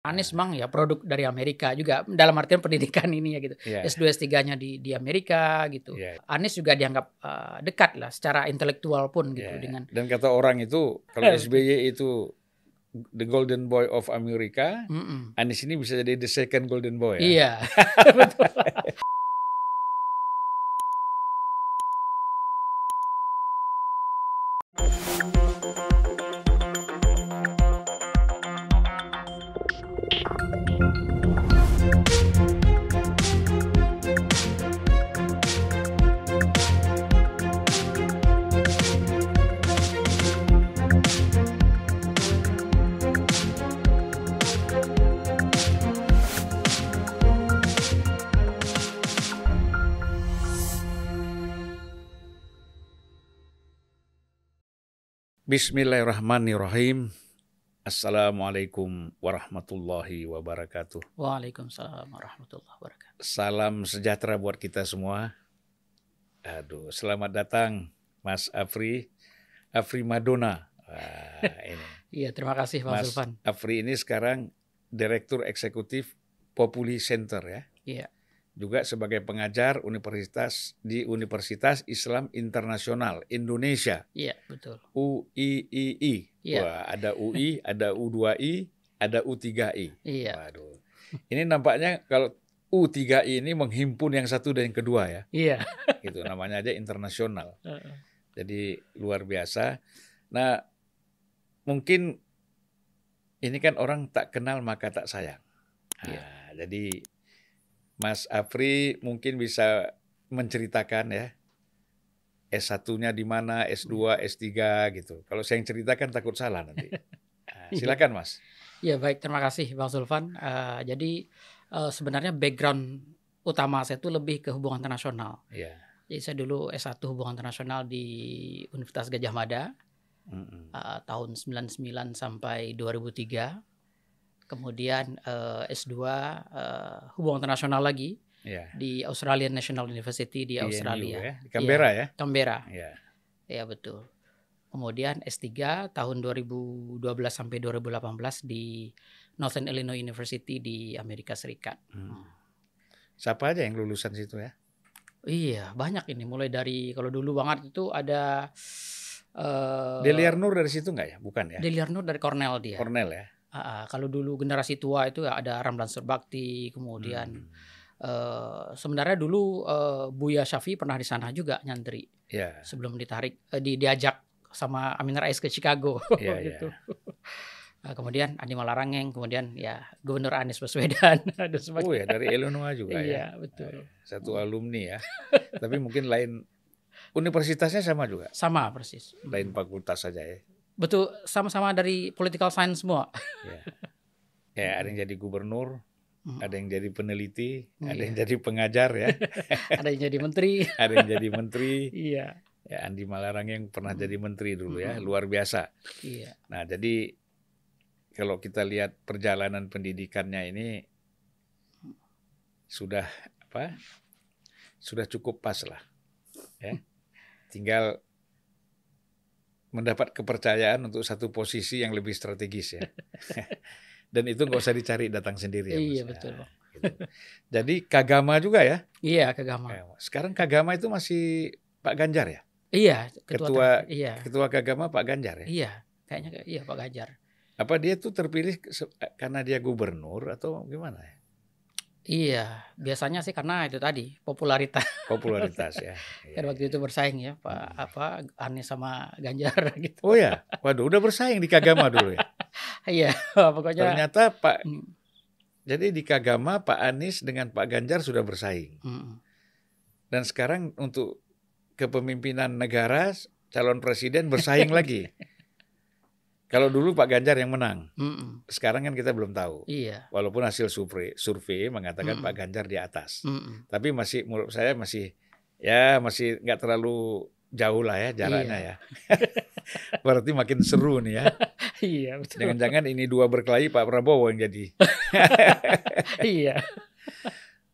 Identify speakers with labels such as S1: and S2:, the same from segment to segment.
S1: Anies memang ya produk dari Amerika juga dalam artian pendidikan ini ya gitu.
S2: Iya.
S1: S2 S3-nya di di Amerika gitu.
S2: Iya.
S1: Anies juga dianggap eh, dekat lah secara intelektual pun gitu
S2: Ya.
S1: dengan
S2: Dan kata orang itu kalau SBY itu the golden boy of Amerika,
S1: Mm-mm.
S2: Anies ini bisa jadi the second golden boy. Ya?
S1: Iya. Betul.
S2: Bismillahirrahmanirrahim. Assalamualaikum warahmatullahi wabarakatuh.
S1: Waalaikumsalam warahmatullahi wabarakatuh.
S2: Salam sejahtera buat kita semua. Aduh, selamat datang Mas Afri, Afri Madonna. Wah, ini.
S1: Iya, terima kasih
S2: Mas
S1: Zulfan.
S2: Afri ini sekarang Direktur Eksekutif Populi Center ya.
S1: Iya.
S2: Juga sebagai pengajar universitas di Universitas Islam Internasional Indonesia
S1: Iya, betul.
S2: UIII.
S1: Iya.
S2: Wah, ada UI, ada U2I, ada U3I.
S1: Iya.
S2: Waduh. Ini nampaknya kalau U3I ini menghimpun yang satu dan yang kedua ya.
S1: Iya.
S2: Gitu namanya aja internasional. Jadi luar biasa. Nah, mungkin ini kan orang tak kenal maka tak sayang. Nah,
S1: Iya.
S2: Jadi Mas Afri mungkin bisa menceritakan ya S1-nya di mana, S2, S3 gitu. Kalau saya yang ceritakan takut salah nanti. Nah, silakan Mas.
S1: Ya baik, terima kasih Bang Zulfan. Eh, jadi eh, sebenarnya background utama saya itu lebih ke hubungan internasional.
S2: Iya.
S1: Jadi saya dulu S1 hubungan internasional di Universitas Gajah Mada
S2: Mm-mm.
S1: eh, tahun 99 sampai 2003. Kemudian eh, S2 eh, hubungan internasional lagi
S2: Iya.
S1: di Australian National University di Australia.
S2: ya, di Canberra ya.
S1: Canberra.
S2: Iya.
S1: Ya betul. Kemudian S3 tahun 2012 sampai 2018 di Northern Illinois University di Amerika Serikat.
S2: Hmm. Siapa aja yang lulusan situ ya?
S1: Iya, banyak ini mulai dari kalau dulu banget itu ada eh
S2: Deliar Nur dari situ nggak ya? Bukan ya?
S1: Deliar Nur dari Cornell dia.
S2: Cornell ya.
S1: Ah, kalau dulu generasi tua itu ada Ramlan Surbakti, kemudian
S2: Hmm.
S1: eh, sebenarnya dulu eh, Buya Syafi pernah di sana juga nyantri
S2: Ya.
S1: sebelum ditarik eh, di, diajak sama Amin Rais ke Chicago
S2: Iya, iya.
S1: gitu. Nah, kemudian Andi Malarangeng, kemudian ya Gubernur Anies Baswedan dan
S2: Oh
S1: sebagainya.
S2: ya dari Illinois juga
S1: Iya,
S2: ya.
S1: betul.
S2: Satu alumni ya. Tapi mungkin lain universitasnya sama juga.
S1: Sama persis.
S2: Lain fakultas saja ya.
S1: Betul, sama-sama dari political science semua.
S2: Ya. Ya, ada yang jadi gubernur,
S1: Hmm.
S2: ada yang jadi peneliti, ada
S1: Iya.
S2: yang jadi pengajar ya,
S1: Ada yang jadi menteri.
S2: ada yang jadi menteri.
S1: iya,
S2: Ya Andi Malarang yang pernah
S1: Hmm.
S2: jadi menteri dulu ya,
S1: Hmm.
S2: luar biasa.
S1: iya.
S2: Nah, jadi kalau kita lihat perjalanan pendidikannya ini sudah apa? Sudah cukup pas lah. Ya. Tinggal mendapat kepercayaan untuk satu posisi yang lebih strategis ya. Dan itu nggak usah dicari datang sendiri ya.
S1: Iya,
S2: Ya,
S1: betul, Bang.
S2: gitu. Jadi Kagama juga ya.
S1: Iya, kegama.
S2: Sekarang Kagama itu masih Pak Ganjar ya?
S1: Iya,
S2: Ketua-
S1: ter- iya.
S2: Ketua Kagama Pak Ganjar ya?
S1: Iya, kayaknya iya Pak Ganjar.
S2: Apa dia tuh terpilih se- karena dia gubernur atau gimana ya?
S1: Iya, biasanya sih karena itu tadi popularitas.
S2: Popularitas ya.
S1: Kan
S2: Iya.
S1: waktu itu bersaing ya Pak apa Anies sama Ganjar gitu.
S2: Oh ya, waduh udah bersaing di Kagama dulu ya.
S1: Iya, pokoknya
S2: Ternyata Pak,
S1: Hmm,
S2: jadi di Kagama Pak Anies dengan Pak Ganjar sudah bersaing.
S1: hmm,
S2: Dan sekarang untuk kepemimpinan negara calon presiden bersaing lagi. Kalau dulu Pak Ganjar yang menang,
S1: hmm,
S2: sekarang kan kita belum tahu.
S1: Iya.
S2: Walaupun hasil survei survei mengatakan
S1: Mm-mm.
S2: Pak Ganjar di atas.
S1: hmm,
S2: Tapi masih menurut saya masih ya masih nggak terlalu jauh lah ya jalannya
S1: Iya.
S2: ya. Berarti makin seru nih ya.
S1: Iya, betul.
S2: Jangan-jangan ini dua berkelahi Pak Prabowo yang jadi.
S1: iya.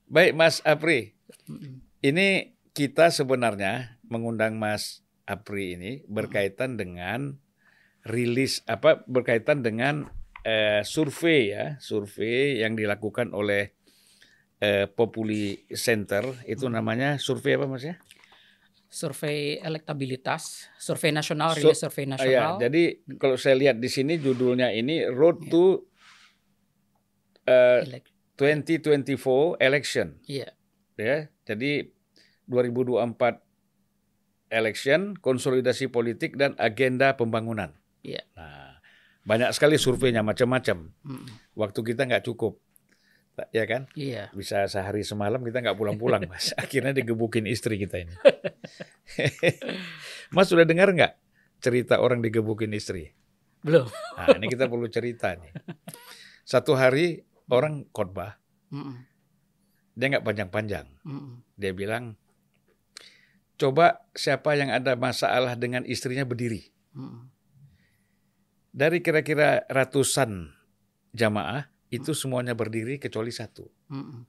S2: Baik Mas Apri, ini kita sebenarnya mengundang Mas Apri ini berkaitan dengan rilis apa berkaitan dengan eh, survei ya, survei yang dilakukan oleh eh, Populi Center itu namanya survei apa Mas ya?
S1: Survei elektabilitas, survei nasional,
S2: So-
S1: rilis survei
S2: Ah, ya,
S1: nasional.
S2: jadi kalau saya lihat di sini judulnya ini Road
S1: Ya.
S2: to eh,
S1: Elek-
S2: 2024 Election
S1: Iya,
S2: ya. Jadi 2024 election, konsolidasi politik dan agenda pembangunan.
S1: Iya.
S2: Nah, banyak sekali surveinya macam-macam.
S1: Mm,
S2: Waktu kita nggak cukup, ya kan?
S1: iya.
S2: Bisa sehari semalam kita nggak pulang-pulang, Mas. Akhirnya digebukin istri kita ini. mas sudah dengar nggak cerita orang digebukin istri?
S1: Belum.
S2: Nah, ini kita perlu cerita nih. Satu hari orang khotbah,
S1: Mm,
S2: dia nggak panjang-panjang.
S1: mm,
S2: Dia bilang, coba siapa yang ada masalah dengan istrinya berdiri.
S1: mm,
S2: Dari kira-kira ratusan jamaah, itu semuanya berdiri kecuali satu.
S1: mm,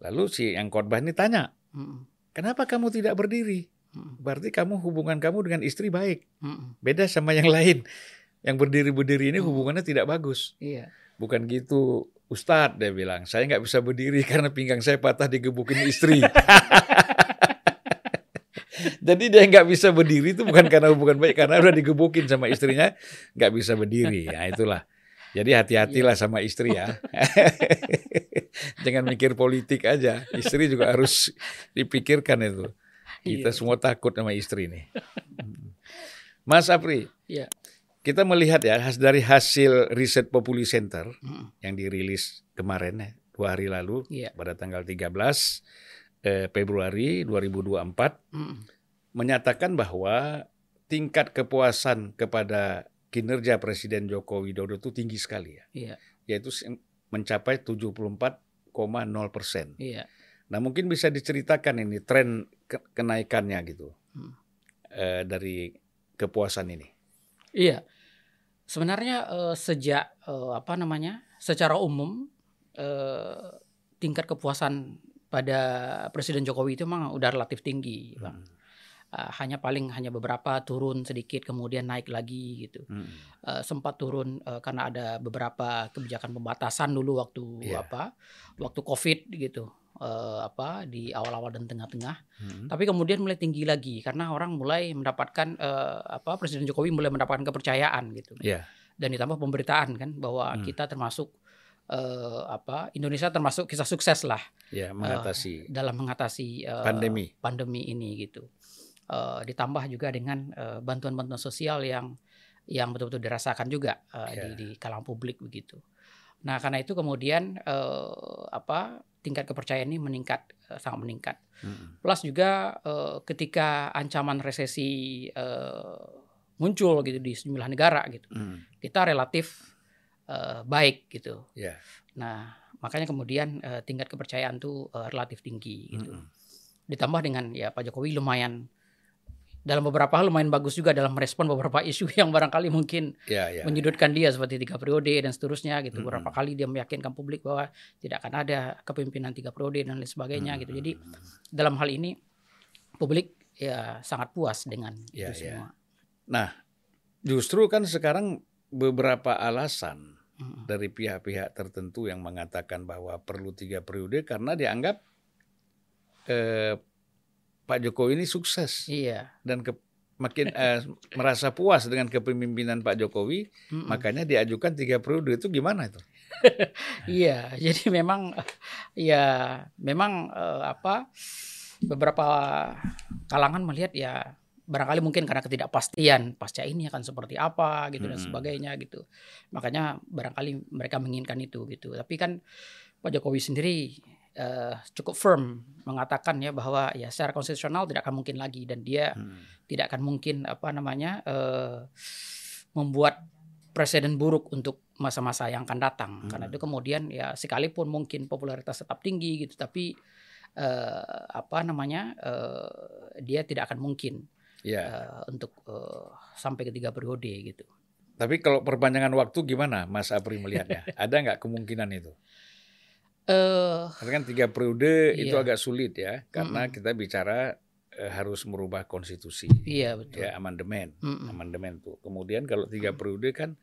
S2: Lalu si yang khotbah ini tanya,
S1: mm,
S2: kenapa kamu tidak berdiri?
S1: mm,
S2: Berarti kamu hubungan kamu dengan istri baik.
S1: mm.
S2: Beda sama yang lain. Yang berdiri-berdiri ini hubungannya tidak bagus.
S1: Iya.
S2: Bukan gitu, Ustadz dia bilang. Saya nggak bisa berdiri karena pinggang saya patah digebukin istri. Jadi dia nggak bisa berdiri itu bukan karena hubungan baik, karena udah digebukin sama istrinya, nggak bisa berdiri. Nah itulah. Jadi hati-hatilah sama istri ya. Jangan mikir politik aja. Istri juga harus dipikirkan itu. Kita
S1: Iya.
S2: semua takut sama istri nih. Mas Apri,
S1: Iya.
S2: kita melihat ya dari hasil riset Populi Center
S1: Mm,
S2: yang dirilis kemarin ya, dua hari lalu
S1: Iya.
S2: pada tanggal 13 eh, Februari 2024
S1: mm,
S2: menyatakan bahwa tingkat kepuasan kepada kinerja Presiden Joko Widodo itu tinggi sekali ya,
S1: Iya.
S2: yaitu mencapai 74,0 persen.
S1: Iya.
S2: Nah mungkin bisa diceritakan ini tren ke- kenaikannya gitu
S1: Hmm.
S2: eh, dari kepuasan ini.
S1: Iya. Sebenarnya eh, sejak eh, apa namanya? Secara umum eh, tingkat kepuasan pada Presiden Jokowi itu memang udah relatif tinggi, Bang.
S2: Hmm.
S1: Eh, hanya paling hanya beberapa turun sedikit kemudian naik lagi gitu.
S2: Hmm.
S1: Eh, sempat turun eh, karena ada beberapa kebijakan pembatasan dulu waktu
S2: Iya.
S1: apa? Waktu Covid gitu. Eh, apa di awal-awal dan tengah-tengah.
S2: Hmm.
S1: Tapi kemudian mulai tinggi lagi karena orang mulai mendapatkan eh, apa Presiden Jokowi mulai mendapatkan kepercayaan gitu.
S2: Iya.
S1: Dan ditambah pemberitaan kan bahwa
S2: Hmm.
S1: kita termasuk eh, apa Indonesia termasuk kisah sukses lah
S2: Ya mengatasi
S1: dalam mengatasi eh,
S2: pandemi.
S1: pandemi ini gitu. Eh, ditambah juga dengan eh, bantuan-bantuan sosial yang yang betul-betul dirasakan juga eh,
S2: Ya.
S1: di di kalangan publik begitu. Nah karena itu kemudian eh, apa tingkat kepercayaan ini meningkat eh, sangat meningkat.
S2: Hmm.
S1: Plus juga eh, ketika ancaman resesi eh, muncul gitu di sejumlah negara gitu,
S2: Hmm.
S1: kita relatif eh, baik gitu.
S2: Ya.
S1: Nah makanya kemudian eh, tingkat kepercayaan tuh eh, relatif tinggi gitu.
S2: Hmm.
S1: Ditambah dengan ya Pak Jokowi lumayan dalam beberapa hal lumayan bagus juga dalam merespon beberapa isu yang barangkali mungkin
S2: Ya, ya.
S1: menyudutkan dia seperti tiga periode dan seterusnya gitu.
S2: Mm-mm.
S1: Beberapa kali dia meyakinkan publik bahwa tidak akan ada kepemimpinan tiga periode dan lain sebagainya gitu. Jadi
S2: Hmm.
S1: dalam hal ini publik ya sangat puas dengan
S2: Ya,
S1: itu
S2: ya.
S1: semua.
S2: Nah, justru kan sekarang beberapa alasan
S1: Mm.
S2: dari pihak-pihak tertentu yang mengatakan bahwa perlu tiga periode karena dianggap eh, Pak Jokowi ini sukses
S1: Iya.
S2: dan ke, makin eh, merasa puas dengan kepemimpinan Pak Jokowi,
S1: Mm-mm.
S2: makanya diajukan tiga periode itu gimana itu?
S1: Iya, jadi memang ya memang eh, apa beberapa kalangan melihat ya barangkali mungkin karena ketidakpastian pasca ini akan seperti apa gitu dan sebagainya gitu. Makanya barangkali mereka menginginkan itu gitu. Tapi kan Pak Jokowi sendiri eh, cukup firm mengatakan ya bahwa ya secara konstitusional tidak akan mungkin lagi dan dia
S2: Hmm.
S1: tidak akan mungkin apa namanya eh, membuat presiden buruk untuk masa-masa yang akan datang karena
S2: Hmm.
S1: itu kemudian ya sekalipun mungkin popularitas tetap tinggi gitu tapi eh, apa namanya eh, dia tidak akan mungkin
S2: Ya,
S1: eh, untuk eh, sampai ketiga periode gitu.
S2: tapi kalau perpanjangan waktu gimana Mas Apri melihatnya? Ada nggak kemungkinan itu? Karena kan tiga periode itu
S1: Iya.
S2: agak sulit ya, karena
S1: Mm-mm.
S2: kita bicara eh, harus merubah konstitusi,
S1: iya betul.
S2: ya amandemen,
S1: Mm-mm.
S2: amandemen tuh. Kemudian kalau tiga periode kan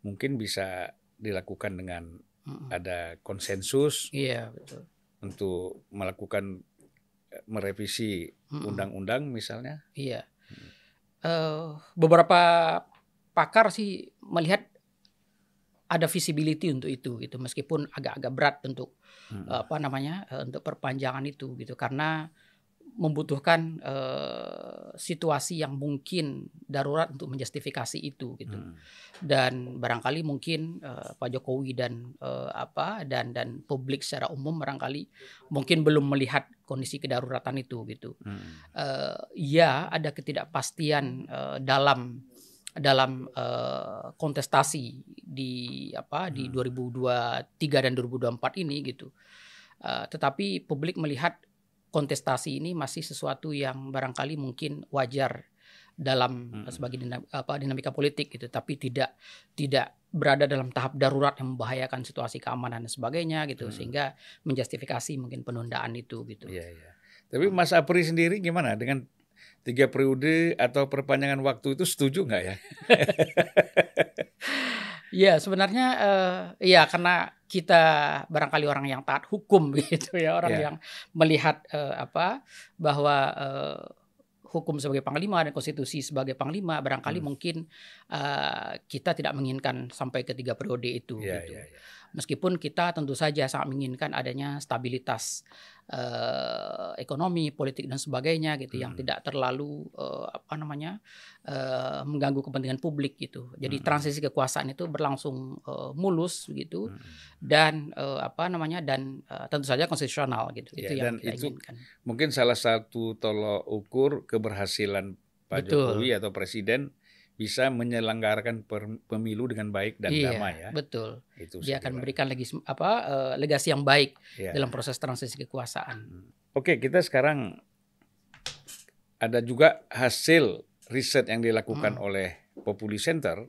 S2: mungkin bisa dilakukan dengan
S1: Mm-mm.
S2: ada konsensus
S1: Iya betul.
S2: untuk melakukan eh, merevisi undang-undang misalnya.
S1: Iya. Eh, beberapa pakar sih melihat ada visibility untuk itu gitu meskipun agak-agak berat untuk
S2: Mm.
S1: apa namanya eh, untuk perpanjangan itu gitu karena membutuhkan eh, situasi yang mungkin darurat untuk menjustifikasi itu gitu
S2: Mm.
S1: dan barangkali mungkin eh, Pak Jokowi dan eh, apa dan dan publik secara umum barangkali mungkin belum melihat kondisi kedaruratan itu gitu
S2: Mm.
S1: eh, ya ada ketidakpastian eh, dalam dalam eh, kontestasi di apa di
S2: Hmm.
S1: 2023 dan 2024 ini gitu. Eh, tetapi publik melihat kontestasi ini masih sesuatu yang barangkali mungkin wajar dalam
S2: Hmm.
S1: sebagai dinam- apa dinamika politik gitu, tapi tidak tidak berada dalam tahap darurat yang membahayakan situasi keamanan dan sebagainya gitu,
S2: Hmm.
S1: sehingga menjustifikasi mungkin penundaan itu gitu.
S2: Iya, iya. Tapi Mas Apri sendiri gimana dengan tiga periode atau perpanjangan waktu itu setuju nggak ya?
S1: Iya sebenarnya eh, ya karena kita barangkali orang yang taat hukum gitu ya orang
S2: Ya.
S1: yang melihat eh, apa bahwa eh, hukum sebagai panglima dan konstitusi sebagai panglima barangkali
S2: Hmm.
S1: mungkin eh, kita tidak menginginkan sampai ke tiga periode itu
S2: Iya,
S1: gitu.
S2: iya, iya.
S1: Meskipun kita tentu saja sangat menginginkan adanya stabilitas eh, ekonomi, politik dan sebagainya gitu yang
S2: Hmm.
S1: tidak terlalu eh, apa namanya eh, mengganggu kepentingan publik gitu. Jadi
S2: Hmm.
S1: transisi kekuasaan itu berlangsung eh, mulus gitu
S2: Mm.
S1: dan eh, apa namanya dan eh, tentu saja konstitusional gitu.
S2: Ya,
S1: itu yang
S2: dan
S1: kita
S2: itu
S1: inginkan.
S2: Mungkin salah satu tolok ukur keberhasilan Pak
S1: Betul.
S2: Jokowi atau Presiden bisa menyelenggarakan pemilu dengan baik dan
S1: iya,
S2: damai ya.
S1: betul.
S2: Itu
S1: Dia akan memberikan legis apa eh, legasi yang baik
S2: Ya.
S1: dalam proses transisi kekuasaan.
S2: Oke, kita sekarang ada juga hasil riset yang dilakukan
S1: Hmm.
S2: oleh Populi Center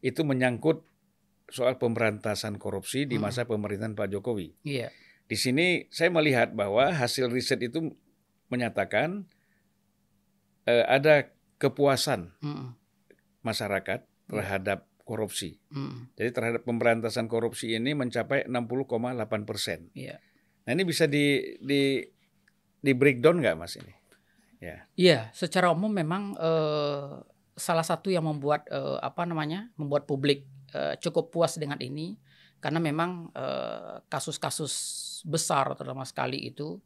S2: itu menyangkut soal pemberantasan korupsi di
S1: Hmm.
S2: masa pemerintahan Pak Jokowi.
S1: Iya.
S2: Di sini saya melihat bahwa hasil riset itu menyatakan eh, ada kepuasan
S1: Mm-mm.
S2: Masyarakat terhadap korupsi.
S1: Mm-mm.
S2: Jadi terhadap pemberantasan korupsi ini mencapai 60,8 persen.
S1: Iya.
S2: Nah ini bisa di di di breakdown nggak mas ini? Ya.
S1: Iya, secara umum memang eh, salah satu yang membuat eh, apa namanya, membuat publik eh, cukup puas dengan ini karena memang eh, kasus-kasus besar terutama sekali itu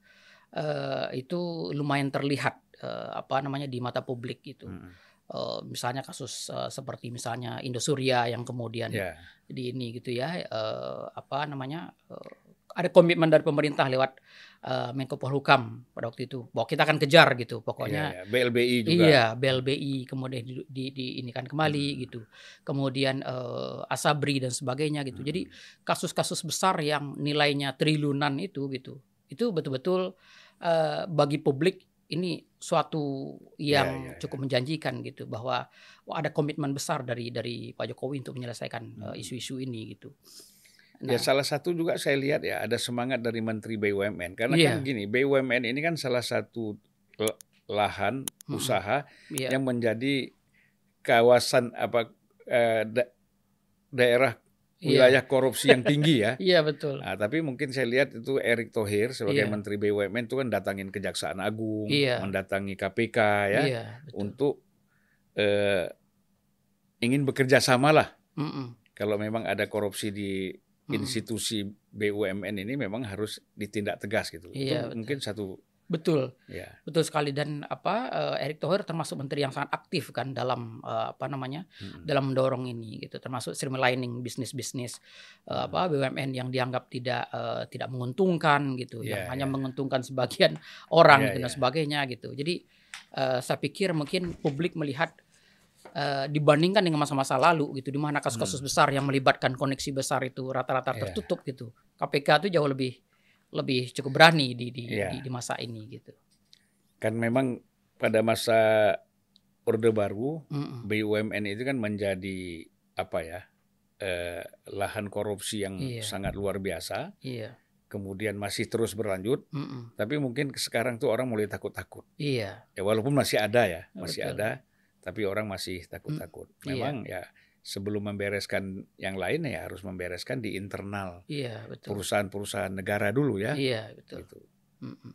S1: eh, itu lumayan terlihat eh, apa namanya di mata publik gitu.
S2: Mm.
S1: Eh, misalnya kasus eh, seperti misalnya Indosuria yang kemudian
S2: Ya.
S1: di ini gitu ya eh, apa namanya eh, ada komitmen dari pemerintah lewat eh, Menko Polhukam pada waktu itu bahwa kita akan kejar gitu pokoknya
S2: Iya, iya. BLBI juga.
S1: Iya, BLBI kemudian di, di, di ini kan kembali
S2: Hmm.
S1: gitu. Kemudian eh, Asabri dan sebagainya gitu.
S2: Hmm.
S1: Jadi kasus-kasus besar yang nilainya triliunan itu gitu. Itu betul-betul eh, bagi publik ini suatu yang
S2: Iya, iya, iya.
S1: cukup menjanjikan gitu bahwa wah, ada komitmen besar dari dari Pak Jokowi untuk menyelesaikan eh,
S2: Hmm.
S1: isu-isu ini gitu.
S2: Ya salah satu juga saya lihat ya ada semangat dari Menteri BUMN karena
S1: Iya.
S2: kan gini BUMN ini kan salah satu lahan
S1: Mm-mm.
S2: usaha
S1: iya,
S2: yang menjadi kawasan apa eh, da- daerah
S1: iya.
S2: wilayah korupsi yang tinggi ya.
S1: Iya betul.
S2: Nah, tapi mungkin saya lihat itu Erick Thohir sebagai
S1: Iya.
S2: Menteri BUMN itu kan datangin Kejaksaan Agung,
S1: Iya.
S2: mendatangi KPK ya
S1: Iya, betul.
S2: untuk eh, ingin bekerja sama lah.
S1: Mm-mm.
S2: Kalau memang ada korupsi di institusi BUMN ini memang harus ditindak tegas gitu.
S1: Iya,
S2: itu
S1: betul.
S2: mungkin satu
S1: Betul.
S2: ya.
S1: Betul sekali dan apa eh, Erick Thohir termasuk menteri yang sangat aktif kan dalam eh, apa namanya
S2: Mm-mm.
S1: dalam mendorong ini gitu termasuk streamlining bisnis-bisnis eh,
S2: Hmm.
S1: apa BUMN yang dianggap tidak eh, tidak menguntungkan gitu yang
S2: Iya,
S1: hanya
S2: iya.
S1: menguntungkan sebagian orang
S2: Iya,
S1: gitu dan
S2: iya.
S1: sebagainya gitu. Jadi eh, saya pikir mungkin publik melihat eh, dibandingkan dengan masa-masa lalu gitu di mana kasus-kasus
S2: Hmm.
S1: besar yang melibatkan koneksi besar itu rata-rata
S2: Iya.
S1: tertutup gitu. KPK itu jauh lebih lebih cukup berani di di,
S2: Iya.
S1: di, di masa ini gitu.
S2: Kan memang pada masa Orde Baru
S1: Mm-mm.
S2: BUMN itu kan menjadi apa ya? eh, lahan korupsi yang
S1: Iya.
S2: sangat luar biasa,
S1: Iya.
S2: kemudian masih terus berlanjut,
S1: Mm-mm.
S2: tapi mungkin sekarang tuh orang mulai takut-takut.
S1: Iya.
S2: Ya walaupun masih ada ya, masih
S1: Betul.
S2: ada, tapi orang masih takut-takut.
S1: iya.
S2: Memang ya sebelum membereskan yang lain ya harus membereskan di internal
S1: Iya, betul.
S2: perusahaan-perusahaan negara dulu ya.
S1: Iya, betul.
S2: Gitu.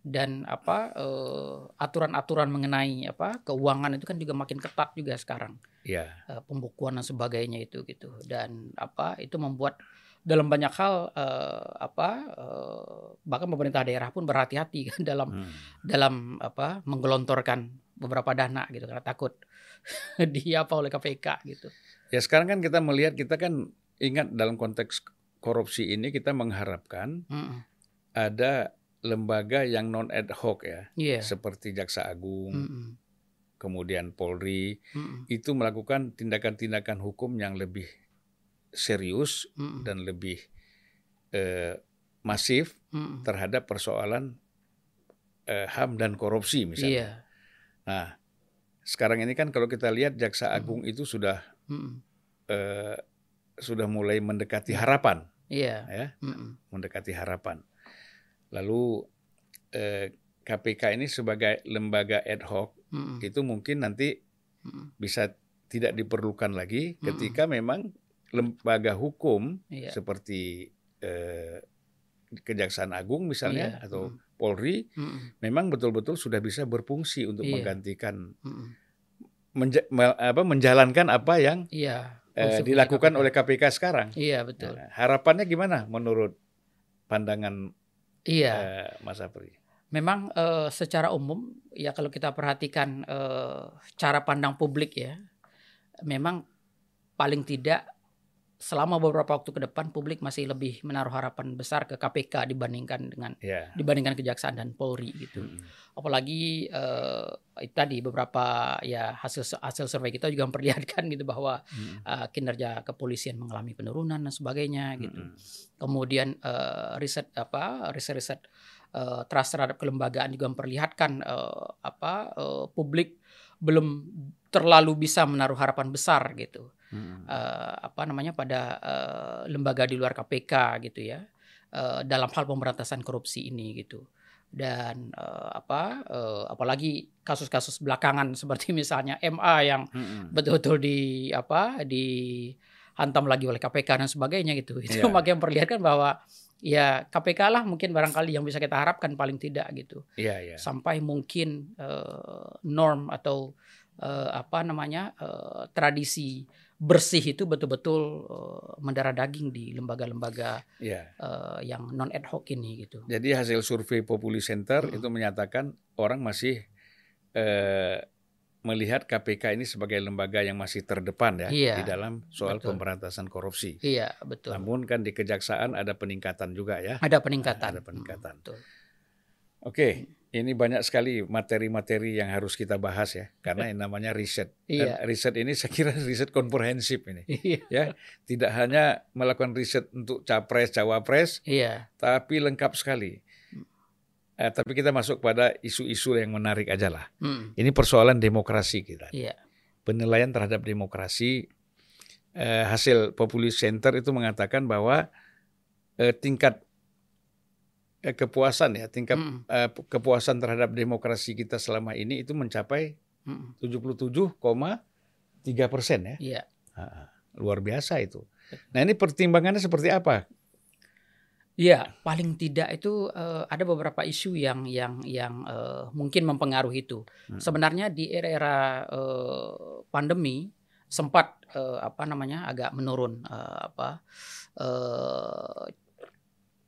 S1: Dan apa eh, aturan-aturan mengenai apa keuangan itu kan juga makin ketat juga sekarang.
S2: Iya.
S1: Eh, pembukuan dan sebagainya itu gitu. Dan apa itu membuat dalam banyak hal eh, apa eh, bahkan pemerintah daerah pun berhati-hati kan dalam
S2: Hmm.
S1: dalam apa menggelontorkan beberapa dana gitu karena takut dia apa oleh KPK gitu.
S2: Ya sekarang kan kita melihat kita kan ingat dalam konteks korupsi ini kita mengharapkan
S1: Mm-mm.
S2: ada lembaga yang non ad hoc ya,
S1: Iya.
S2: seperti Jaksa Agung,
S1: Mm-mm.
S2: kemudian Polri
S1: Mm-mm.
S2: itu melakukan tindakan-tindakan hukum yang lebih serius
S1: Mm-mm.
S2: dan lebih eh, masif
S1: Mm-mm.
S2: terhadap persoalan eh, HAM dan korupsi misalnya.
S1: Iya.
S2: Nah, sekarang ini kan kalau kita lihat Jaksa. Agung itu sudah
S1: Mm-mm.
S2: eh, sudah mulai mendekati harapan,
S1: Iya.
S2: ya,
S1: Mm-mm.
S2: mendekati harapan. Lalu eh, KPK ini sebagai lembaga ad hoc
S1: Mm-mm.
S2: itu mungkin nanti
S1: Mm-mm.
S2: bisa tidak diperlukan lagi ketika memang lembaga hukum
S1: Iya.
S2: seperti eh, Kejaksaan Agung misalnya
S1: Iya.
S2: atau
S1: Mm.
S2: Polri
S1: Mm-mm.
S2: memang betul-betul sudah bisa berfungsi untuk
S1: Iya.
S2: menggantikan
S1: Mm-mm.
S2: Menja- me- apa, menjalankan apa yang
S1: Iya.
S2: eh, dilakukan
S1: KPK.
S2: oleh KPK sekarang.
S1: Iya betul.
S2: Nah, harapannya gimana menurut pandangan
S1: Iya.
S2: eh, Mas Apri?
S1: Memang eh, secara umum ya kalau kita perhatikan eh, cara pandang publik ya, memang paling tidak selama beberapa waktu ke depan publik masih lebih menaruh harapan besar ke KPK dibandingkan dengan
S2: Ya.
S1: dibandingkan kejaksaan dan Polri gitu.
S2: Mm-mm.
S1: Apalagi eh, itu tadi beberapa ya hasil hasil survei kita juga memperlihatkan gitu bahwa
S2: Mm-mm.
S1: eh, kinerja kepolisian mengalami penurunan dan sebagainya gitu.
S2: Mm-mm.
S1: Kemudian eh, riset apa riset-riset eh, trust terhadap kelembagaan juga memperlihatkan eh, apa eh, publik belum terlalu bisa menaruh harapan besar gitu
S2: Mm-mm.
S1: eh, apa namanya pada eh, lembaga di luar KPK gitu ya eh, dalam hal pemberantasan korupsi ini gitu dan eh, apa eh, apalagi kasus-kasus belakangan seperti misalnya MA yang
S2: Mm-mm.
S1: betul-betul di apa dihantam lagi oleh KPK dan sebagainya gitu itu
S2: Iya.
S1: makin memperlihatkan bahwa ya KPK lah mungkin barangkali yang bisa kita harapkan paling tidak gitu
S2: Iya, iya.
S1: sampai mungkin eh, norm atau eh, apa namanya eh, tradisi bersih itu betul-betul eh, mendarah daging di lembaga-lembaga
S2: Iya.
S1: eh, yang non ad hoc ini gitu.
S2: Jadi hasil survei Populi Center
S1: Mm-mm.
S2: itu menyatakan orang masih eh, melihat KPK ini sebagai lembaga yang masih terdepan ya
S1: Iya,
S2: di dalam soal
S1: betul.
S2: pemberantasan korupsi.
S1: Iya betul.
S2: Namun kan di kejaksaan ada peningkatan juga ya.
S1: ada peningkatan.
S2: ada peningkatan.
S1: Hmm, betul.
S2: Oke, ini banyak sekali materi-materi yang harus kita bahas ya, karena yang namanya riset. Dan
S1: Iya.
S2: riset ini saya kira riset komprehensif ini,
S1: Iya.
S2: ya. Tidak hanya melakukan riset untuk capres, cawapres,
S1: Iya.
S2: tapi lengkap sekali. Eh, tapi kita masuk pada isu-isu yang menarik aja lah.
S1: Hmm,
S2: Ini persoalan demokrasi kita.
S1: Iya.
S2: Penilaian terhadap demokrasi eh, hasil Populi Center itu mengatakan bahwa eh, tingkat eh, kepuasan ya, tingkat
S1: Hmm,
S2: eh, kepuasan terhadap demokrasi kita selama ini itu mencapai
S1: hmm,
S2: 77,3 persen ya.
S1: Iya.
S2: Ah, luar biasa itu. Nah ini pertimbangannya seperti apa?
S1: Iya, paling tidak itu eh, ada beberapa isu yang yang yang eh, mungkin mempengaruhi itu.
S2: Hmm.
S1: Sebenarnya di era-era eh, pandemi sempat eh, apa namanya agak menurun eh, apa eh,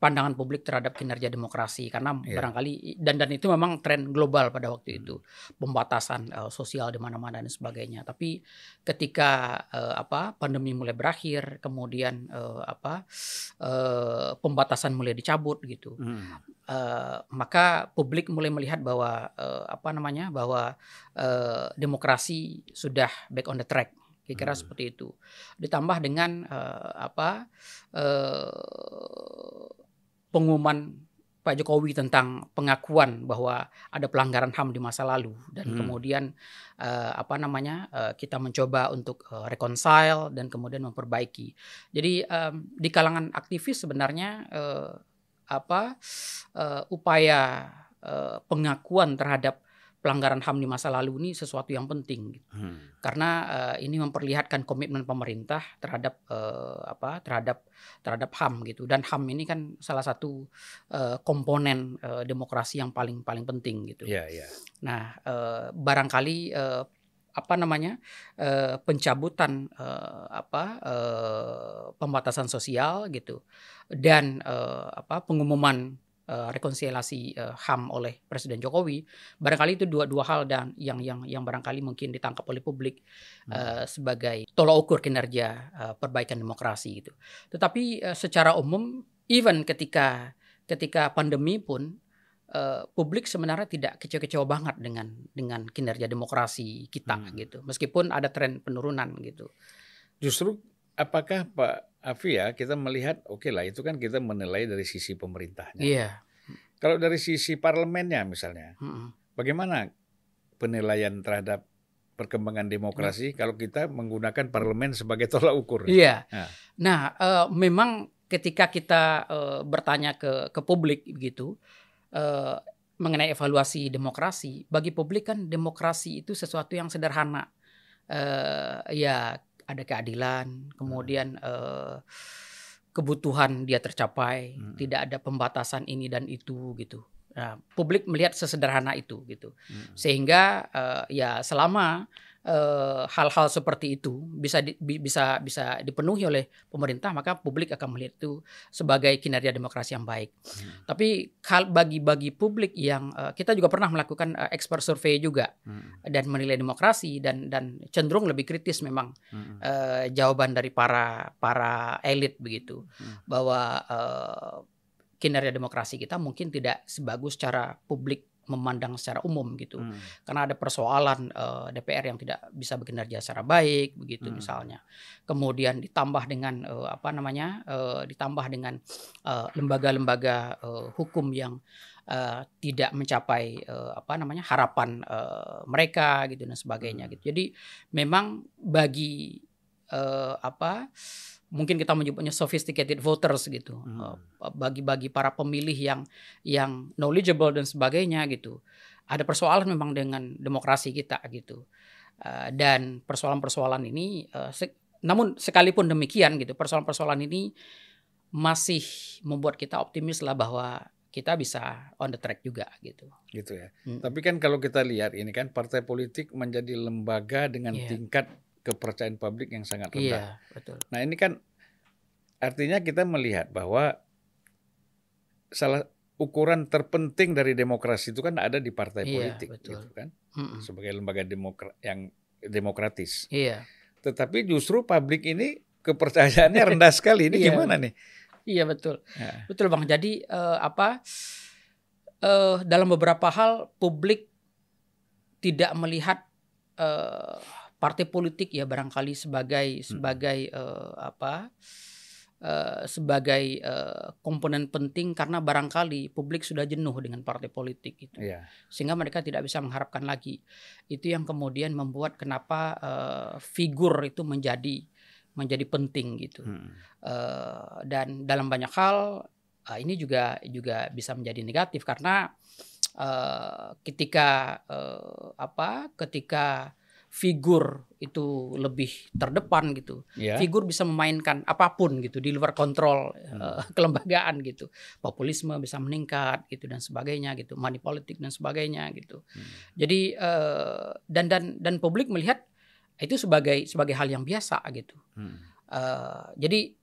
S1: pandangan publik terhadap kinerja demokrasi karena
S2: Iya.
S1: barangkali dan dan itu memang tren global pada waktu
S2: Hmm.
S1: itu pembatasan eh, sosial di mana-mana dan sebagainya. Tapi ketika eh, apa pandemi mulai berakhir, kemudian eh, apa eh, pembatasan mulai dicabut gitu, eh, maka publik mulai melihat bahwa eh, apa namanya bahwa eh, demokrasi sudah back on the track. Kira-kira
S2: Hmm.
S1: seperti itu. Ditambah dengan eh, apa pengumuman Pak Jokowi tentang pengakuan bahwa ada pelanggaran HAM di masa lalu dan
S2: Hmm.
S1: kemudian eh, apa namanya eh, kita mencoba untuk eh, reconcile dan kemudian memperbaiki. Jadi em, di kalangan aktivis sebenarnya eh, apa eh, upaya eh, pengakuan terhadap pelanggaran HAM di masa lalu ini sesuatu yang penting gitu. hmm. karena uh, ini memperlihatkan komitmen pemerintah terhadap uh, apa terhadap terhadap HAM gitu dan HAM ini kan salah satu uh, komponen uh, demokrasi yang paling paling penting gitu.
S2: Yeah, yeah.
S1: Nah uh, barangkali uh, apa namanya uh, pencabutan uh, apa uh, pembatasan sosial gitu dan uh, apa pengumuman uh, rekonsiliasi uh, HAM oleh Presiden Jokowi barangkali itu dua dua hal dan yang yang yang barangkali mungkin ditangkap oleh publik hmm. uh, sebagai tolak ukur kinerja uh, perbaikan demokrasi gitu. Tetapi uh, secara umum even ketika ketika pandemi pun uh, publik sebenarnya tidak kecewa-kecewa banget dengan dengan kinerja demokrasi kita hmm. gitu. Meskipun ada tren penurunan gitu.
S2: Justru apakah Pak Afi ya kita melihat oke okay lah itu kan kita menilai dari sisi pemerintahnya.
S1: Iya.
S2: Kalau dari sisi parlemennya misalnya, hmm. bagaimana penilaian terhadap perkembangan demokrasi hmm. kalau kita menggunakan parlemen sebagai tolak ukur?
S1: Iya. Nah, nah uh, memang ketika kita uh, bertanya ke ke publik gitu uh, mengenai evaluasi demokrasi, bagi publik kan demokrasi itu sesuatu yang sederhana. Uh, ya ada keadilan, kemudian uh, kebutuhan dia tercapai, hmm. tidak ada pembatasan ini dan itu gitu. Nah, publik melihat sesederhana itu gitu, hmm. sehingga uh, ya selama Eh, hal-hal seperti itu bisa di, bisa bisa dipenuhi oleh pemerintah maka publik akan melihat itu sebagai kinerja demokrasi yang baik. Hmm. Tapi hal bagi-bagi publik yang uh, kita juga pernah melakukan uh, expert survey juga hmm. dan menilai demokrasi dan dan cenderung lebih kritis memang hmm. uh, jawaban dari para para elit begitu hmm. bahwa uh, kinerja demokrasi kita mungkin tidak sebagus cara publik memandang secara umum gitu hmm. karena ada persoalan uh, eh, DPR yang tidak bisa bekerja secara baik begitu hmm. misalnya kemudian ditambah dengan uh, apa namanya uh, ditambah dengan lembaga-lembaga uh, hukum yang uh, tidak mencapai uh, apa namanya harapan uh, mereka gitu dan sebagainya hmm. gitu jadi memang bagi uh, apa mungkin kita menyebutnya sophisticated voters gitu hmm. Eh, bagi-bagi para pemilih yang yang knowledgeable dan sebagainya gitu ada persoalan memang dengan demokrasi kita gitu uh, dan persoalan-persoalan ini se namun sekalipun demikian gitu persoalan-persoalan ini masih membuat kita optimis lah bahwa kita bisa on the track juga gitu.
S2: Gitu ya. Hmm. Tapi kan kalau kita lihat ini kan partai politik menjadi lembaga dengan yeah. tingkat kepercayaan publik yang sangat rendah.
S1: Iya, betul.
S2: Nah ini kan artinya kita melihat bahwa salah ukuran terpenting dari demokrasi itu kan ada di partai iya, politik, betul. gitu kan, mm sebagai lembaga demokra yang demokratis.
S1: Iya.
S2: Tetapi justru publik ini kepercayaannya rendah sekali. Ini iya, gimana nih?
S1: Iya betul, ya. betul bang. Jadi uh, apa? Uh, dalam beberapa hal publik tidak melihat uh, partai politik ya barangkali sebagai sebagai uh, apa uh, sebagai uh, komponen penting karena barangkali publik sudah jenuh dengan partai politik itu yeah. sehingga mereka tidak bisa mengharapkan lagi itu yang kemudian membuat kenapa uh, figur itu menjadi menjadi penting gitu hmm. uh, dan dalam banyak hal uh, ini juga juga bisa menjadi negatif karena uh, ketika uh, apa ketika figur itu lebih terdepan gitu. Yeah. Figur bisa memainkan apa pun gitu di luar kontrol hmm. uh, kelembagaan gitu. Populisme bisa meningkat gitu dan sebagainya gitu. Money politik dan sebagainya gitu. Hmm. Jadi uh, dan dan dan publik melihat itu sebagai sebagai hal yang biasa gitu. Hmm. Uh, jadi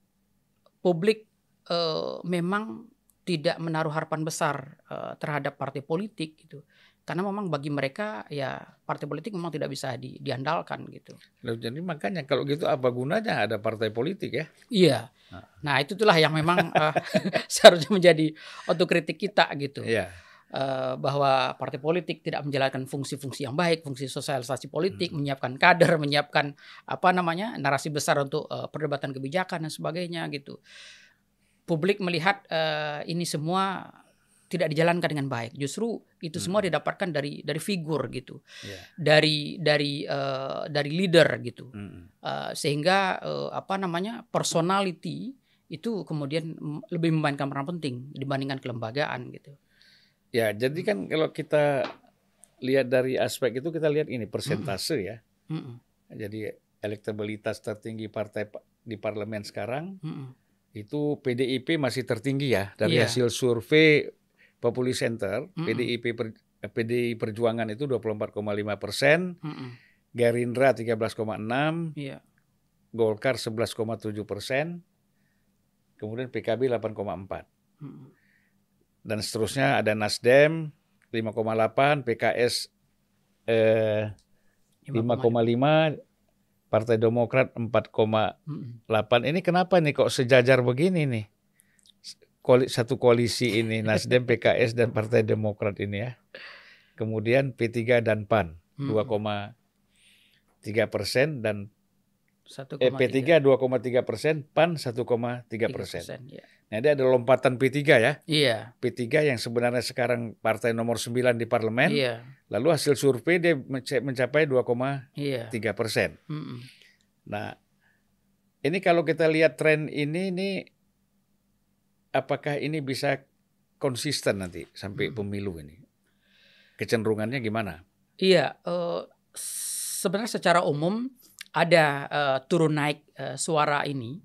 S1: publik uh, memang tidak menaruh harapan besar uh, terhadap partai politik gitu karena memang bagi mereka ya partai politik memang tidak bisa di, diandalkan gitu.
S2: Jadi makanya kalau gitu apa gunanya ada partai politik ya?
S1: Iya. Nah, nah itu itulah yang memang uh, seharusnya menjadi otokritik kita gitu.
S2: Iya.
S1: Uh, bahwa partai politik tidak menjalankan fungsi-fungsi yang baik, fungsi sosialisasi politik, hmm. menyiapkan kader, menyiapkan apa namanya narasi besar untuk uh, perdebatan kebijakan dan sebagainya gitu. Publik melihat uh, ini semua tidak dijalankan dengan baik. Justru itu hmm. semua didapatkan dari dari figur gitu, yeah. dari dari uh, dari leader gitu, hmm. uh, sehingga uh, apa namanya personality itu kemudian lebih memainkan peran penting dibandingkan kelembagaan gitu.
S2: Ya, jadi kan kalau kita lihat dari aspek itu kita lihat ini persentase ya.
S1: Mm-mm.
S2: Jadi elektabilitas tertinggi partai pa- di parlemen sekarang
S1: Mm-mm.
S2: itu PDIP masih tertinggi ya dari
S1: Iya.
S2: hasil survei Populi Center.
S1: Mm-mm.
S2: PDIP per, eh, PDI Perjuangan itu 24,5 persen,
S1: Mm-mm.
S2: Gerindra 13,6,
S1: Iya.
S2: Golkar 11,7 persen, kemudian PKB 8,4
S1: Mm-mm.
S2: dan seterusnya ada Nasdem 5,8, PKS eh, 5,5, Partai Demokrat 4,8.
S1: Mm-mm.
S2: Ini kenapa nih kok sejajar begini nih? Satu koalisi ini Nasdem, PKS dan Partai Demokrat ini ya. Kemudian P3 dan PAN
S1: Mm-mm.
S2: 2,3 persen dan
S1: 1,3
S2: eh, P3 2,3 persen, PAN 1,3 persen.
S1: ya.
S2: Nah, ini ada lompatan P3 ya.
S1: Iya,
S2: P3 yang sebenarnya sekarang partai nomor 9 di parlemen,
S1: iya,
S2: lalu hasil survei dia menca- mencapai 2,3
S1: iya.
S2: persen.
S1: Mm-mm.
S2: Nah, ini kalau kita lihat tren ini, ini apakah ini bisa konsisten nanti sampai
S1: Hmm.
S2: pemilu ini? Kecenderungannya gimana?
S1: Iya, eh, sebenarnya secara umum ada eh, turun naik eh, suara ini,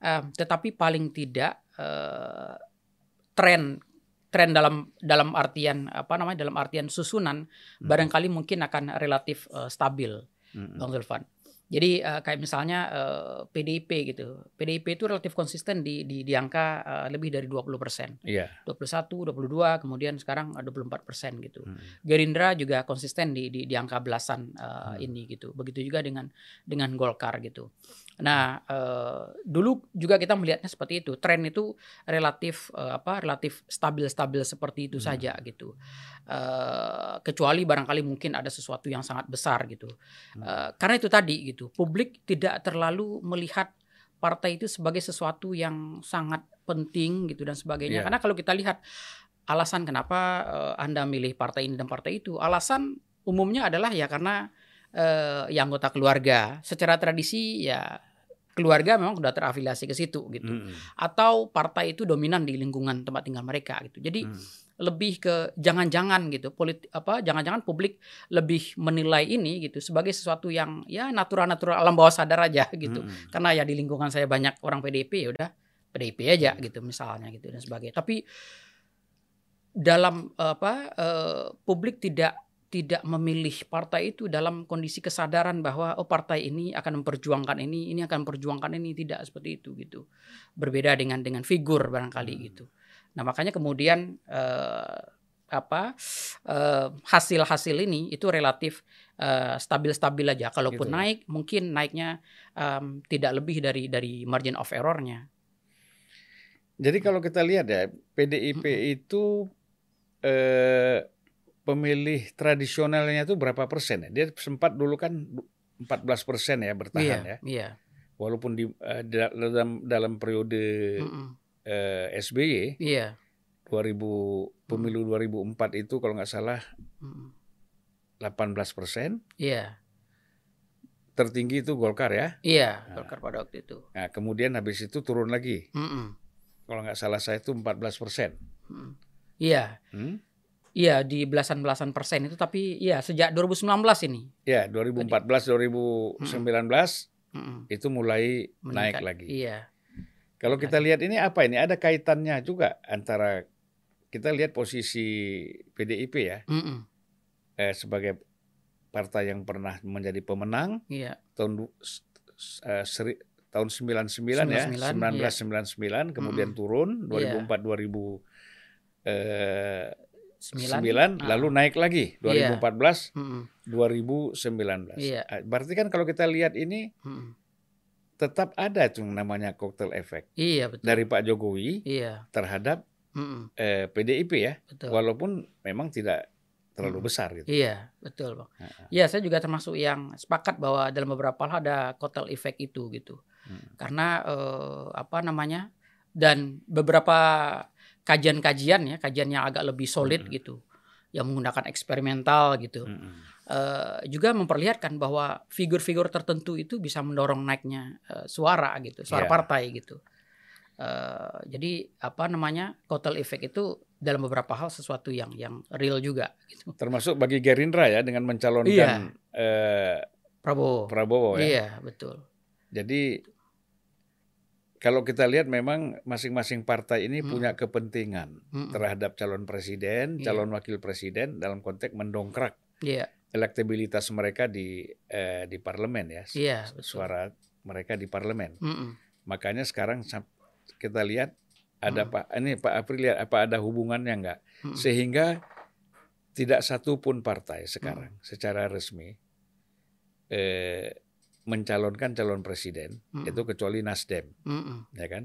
S1: Eh, tetapi paling tidak eh, tren tren dalam dalam artian apa namanya dalam artian susunan
S2: Hmm.
S1: barangkali mungkin akan relatif eh, stabil,
S2: Mm-mm.
S1: Bang Zulfan. Jadi eh, kayak misalnya eh, PDIP gitu, PDIP itu relatif konsisten di di, di angka eh, lebih dari 20 persen,
S2: Iya.
S1: 21, 22, kemudian sekarang eh, 24 persen gitu.
S2: Mm.
S1: Gerindra juga konsisten di di, di angka belasan uh,
S2: Hmm.
S1: ini gitu. Begitu juga dengan dengan Golkar gitu. Nah, uh, dulu juga kita melihatnya seperti itu. Tren itu relatif uh, apa? relatif stabil-stabil seperti itu
S2: Hmm.
S1: saja gitu. Uh, kecuali barangkali mungkin ada sesuatu yang sangat besar gitu.
S2: Hmm.
S1: Uh, karena itu tadi gitu. Publik tidak terlalu melihat partai itu sebagai sesuatu yang sangat penting gitu dan sebagainya.
S2: Iya.
S1: Karena kalau kita lihat alasan kenapa eh, Anda milih partai ini dan partai itu, alasan umumnya adalah ya karena eh, ya anggota keluarga. Secara tradisi ya keluarga memang sudah terafiliasi ke situ gitu.
S2: Mm-mm.
S1: Atau partai itu dominan di lingkungan tempat tinggal mereka gitu. Jadi
S2: Mm.
S1: lebih ke jangan-jangan gitu politik apa jangan-jangan publik lebih menilai ini gitu sebagai sesuatu yang ya natural-natural alam bawah sadar aja gitu
S2: Mm-mm.
S1: karena ya di lingkungan saya banyak orang PDIP ya udah PDIP aja gitu misalnya gitu dan sebagainya tapi dalam apa eh, publik tidak tidak memilih partai itu dalam kondisi kesadaran bahwa oh partai ini akan memperjuangkan ini ini akan memperjuangkan ini. Tidak seperti itu gitu. Berbeda dengan dengan figur barangkali
S2: Hmm.
S1: gitu. Nah makanya kemudian eh, apa eh, hasil-hasil ini itu relatif eh, stabil-stabil aja. Kalaupun
S2: Gitu.
S1: naik mungkin naiknya em, tidak lebih dari dari margin of errornya.
S2: Jadi kalau kita lihat ya, PDIP itu eh, pemilih tradisionalnya itu berapa persen ya? Dia sempat dulu kan 14 persen ya bertahan
S1: iya
S2: ya.
S1: iya
S2: Walaupun di da- dalam dalam periode
S1: Mm-mm.
S2: eh, SBY
S1: iya
S2: 2000 pemilu 2004 itu kalau nggak salah
S1: Mm-mm.
S2: 18 persen.
S1: iya
S2: Tertinggi itu Golkar ya.
S1: iya
S2: Nah.
S1: Golkar pada waktu itu
S2: Nah, kemudian habis itu turun lagi.
S1: Mm-mm.
S2: Kalau nggak salah saya itu 14 persen.
S1: Mm. iya
S2: Hmm?
S1: Iya di belasan-belasan persen itu tapi iya sejak 2019 ini
S2: Ya, 2014 2019
S1: Mm-mm.
S2: itu mulai
S1: Meningkat.
S2: naik lagi.
S1: iya
S2: Kalau kita lihat ini apa ini? Ada kaitannya juga antara kita lihat posisi PDIP ya
S1: Mm-mm.
S2: eh, sebagai partai yang pernah menjadi pemenang
S1: iya
S2: tahun eh, seri- tahun 99 ya,
S1: 99,
S2: 1999 kemudian
S1: Mm-mm.
S2: turun
S1: Iya.
S2: 2004 2000 eh,
S1: sembilan
S2: 9 lalu naik lagi
S1: Iya.
S2: 2014
S1: Mm-mm.
S2: 2019.
S1: Iya.
S2: Ah, Berarti kan kalau kita lihat ini
S1: Mm-mm.
S2: tetap ada tuh yang namanya cocktail effect
S1: iya betul
S2: dari Pak Jokowi
S1: iya
S2: terhadap
S1: Mm-mm.
S2: eh, PDIP ya,
S1: betul
S2: walaupun memang tidak terlalu
S1: Hmm.
S2: besar gitu.
S1: Iya, betul, Bang.
S2: Ha-ha.
S1: Iya, saya juga termasuk yang sepakat bahwa dalam beberapa hal ada kotel efek itu gitu.
S2: Hmm.
S1: Karena eh, apa namanya? Dan beberapa kajian-kajian ya, kajian yang agak lebih solid
S2: Hmm.
S1: gitu. Yang menggunakan eksperimental gitu.
S2: Mm-mm.
S1: eh, juga memperlihatkan bahwa figur-figur tertentu itu bisa mendorong naiknya eh, suara gitu, suara
S2: Iya.
S1: partai gitu. Eh, jadi apa namanya kotel efek itu dalam beberapa hal sesuatu yang yang real juga gitu.
S2: Termasuk bagi Gerindra ya dengan mencalonkan
S1: Iya.
S2: eh,
S1: Prabowo.
S2: Prabowo ya.
S1: Iya, betul.
S2: Jadi kalau kita lihat memang masing-masing partai ini
S1: Mm.
S2: punya kepentingan
S1: Mm-mm.
S2: terhadap calon presiden,
S1: Iya.
S2: calon wakil presiden dalam konteks mendongkrak
S1: Iya,
S2: elektabilitas mereka di eh, di parlemen ya,
S1: iya, betul.
S2: suara mereka di parlemen.
S1: Mm-mm.
S2: Makanya sekarang kita lihat ada
S1: Mm.
S2: Pak ini Pak April lihat apa ada hubungannya enggak
S1: Mm-mm.
S2: sehingga tidak satu pun partai sekarang secara resmi eh, mencalonkan calon presiden
S1: Mm-mm.
S2: itu kecuali Nasdem
S1: Mm-mm.
S2: ya kan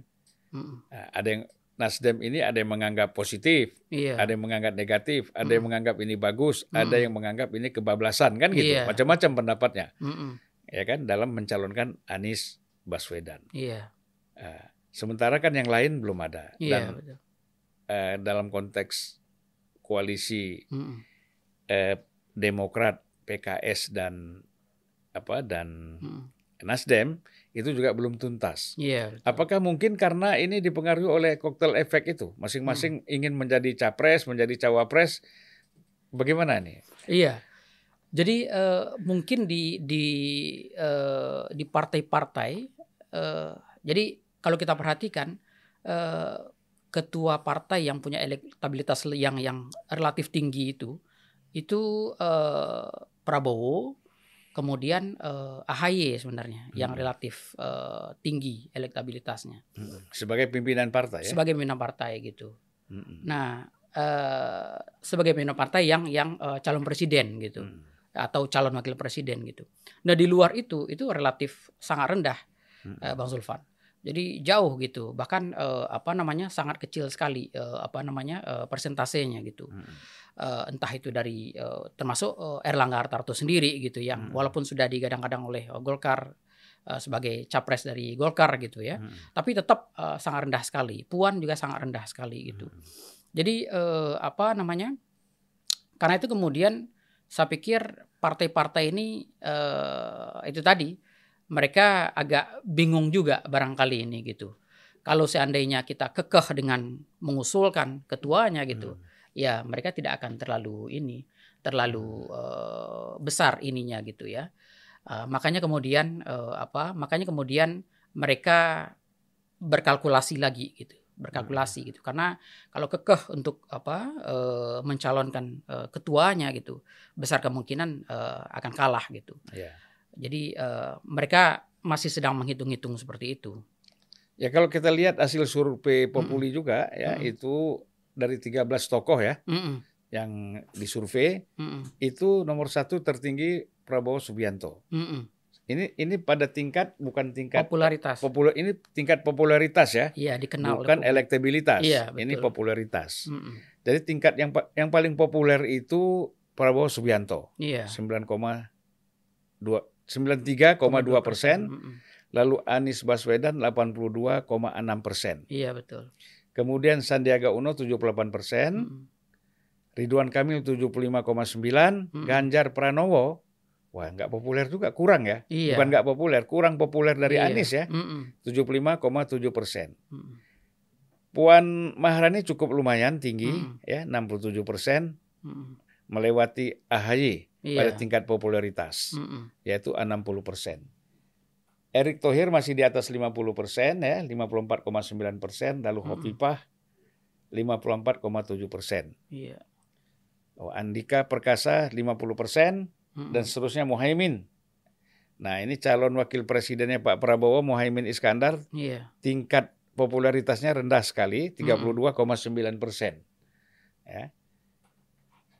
S1: Mm-mm.
S2: Nah, ada yang Nasdem ini ada yang menganggap positif,
S1: Iya.
S2: ada yang menganggap negatif, ada yang
S1: Mm.
S2: menganggap ini bagus, ada
S1: Mm.
S2: yang menganggap ini kebablasan kan gitu,
S1: Iya.
S2: macam-macam pendapatnya,
S1: Mm-mm.
S2: ya kan dalam mencalonkan Anies Baswedan.
S1: Iya.
S2: Nah, sementara kan yang lain belum ada
S1: Iya,
S2: dan
S1: betul.
S2: eh, dalam konteks koalisi eh, Demokrat, PKS dan apa dan
S1: Mm-mm.
S2: Nasdem itu juga belum tuntas.
S1: Iya. betul.
S2: Apakah mungkin karena ini dipengaruhi oleh koktel efek itu? Masing-masing
S1: Hmm.
S2: ingin menjadi capres, menjadi cawapres. Bagaimana nih?
S1: Iya. Jadi eh, mungkin di di eh, di partai-partai eh, jadi kalau kita perhatikan eh, ketua partai yang punya elektabilitas yang yang relatif tinggi itu itu eh, Prabowo kemudian eh, AHY sebenarnya yang
S2: Hmm.
S1: relatif eh, tinggi elektabilitasnya
S2: Sebagai pimpinan partai ya?
S1: sebagai pimpinan partai gitu.
S2: Mm-mm.
S1: Nah, eh, sebagai pimpinan partai yang yang eh, calon presiden gitu
S2: Mm.
S1: atau calon wakil presiden gitu. Nah, di luar itu itu relatif sangat rendah
S2: Mm.
S1: eh, Bang Zulfan. Jadi jauh gitu. Bahkan eh, apa namanya sangat kecil sekali eh, apa namanya eh, persentasenya gitu.
S2: Mm.
S1: Eh, entah itu dari eh, termasuk eh, Erlangga Hartarto sendiri gitu yang
S2: Hmm.
S1: walaupun sudah digadang-gadang oleh eh, Golkar eh, sebagai capres dari Golkar gitu ya.
S2: Mm.
S1: Tapi tetap eh, sangat rendah sekali. Puan juga sangat rendah sekali gitu.
S2: Mm.
S1: Jadi eh, apa namanya? Karena itu kemudian saya pikir partai-partai ini eh, itu tadi mereka agak bingung juga barangkali ini gitu. Kalau seandainya kita kekeh dengan mengusulkan ketuanya gitu,
S2: Mm.
S1: Ya mereka tidak akan terlalu ini, terlalu eh, besar ininya gitu ya. Eh, makanya kemudian eh, apa? Makanya kemudian mereka berkalkulasi lagi gitu, berkalkulasi gitu. Karena kalau kekeh untuk apa eh, mencalonkan eh, ketuanya gitu, besar kemungkinan eh, akan kalah gitu.
S2: Ya.
S1: Jadi eh, mereka masih sedang menghitung-hitung seperti itu.
S2: Ya kalau kita lihat hasil survei Populi juga ya
S1: Mm-mm.
S2: itu dari 13 tokoh ya
S1: Mm-mm,
S2: yang disurvei
S1: mm-mm,
S2: itu nomor satu tertinggi Prabowo Subianto.
S1: mm-mm.
S2: Ini ini pada tingkat bukan tingkat
S1: Popularitas.
S2: populer ini tingkat popularitas ya,
S1: Iya dikenal.
S2: bukan elektabilitas.
S1: Iya,
S2: ini
S1: betul.
S2: popularitas.
S1: Mm-mm.
S2: Jadi tingkat yang yang paling populer itu Prabowo Subianto
S1: Iya.
S2: 9,2 93,2 persen,
S1: Mm-mm.
S2: lalu Anies Baswedan 82,6 persen.
S1: Iya betul.
S2: Kemudian Sandiaga Uno 78 persen,
S1: Mm-mm.
S2: Ridwan Kamil 75,9,
S1: Hmm.
S2: Ganjar Pranowo, wah nggak populer juga, kurang ya.
S1: Iya.
S2: Bukan nggak populer, kurang populer dari
S1: Iya.
S2: Anies ya,
S1: Mm-mm.
S2: 75,7 persen.
S1: Mm-mm.
S2: Puan Maharani cukup lumayan tinggi,
S1: Hmm.
S2: ya 67 persen,
S1: Mm-mm.
S2: melewati AHY pada
S1: Iya.
S2: tingkat popularitas,
S1: Mm-mm.
S2: yaitu 60 persen. Erick Thohir masih di atas 50 persen, ya 54,9 persen, lalu
S1: Mm-mm.
S2: Hovifah 54,7 persen.
S1: Iya.
S2: Oh, Andika Perkasa 50 persen,
S1: Mm-mm.
S2: dan seterusnya Muhaimin. Nah ini calon wakil presidennya Pak Prabowo, Muhaimin Iskandar,
S1: Iya.
S2: tingkat popularitasnya rendah sekali, 32,9 persen. Ya.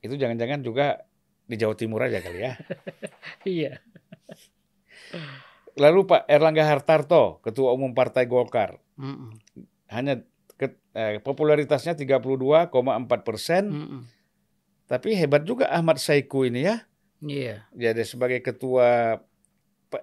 S2: Itu jangan-jangan juga di Jawa Timur aja kali ya.
S1: Iya.
S2: Lalu Pak Erlangga Hartarto, Ketua Umum Partai Golkar,
S1: Mm-mm.
S2: hanya ke- eh, popularitasnya 32,4 persen,
S1: Mm-mm.
S2: tapi hebat juga Ahmad Saiku ini ya.
S1: Iya.
S2: Jadi sebagai ketua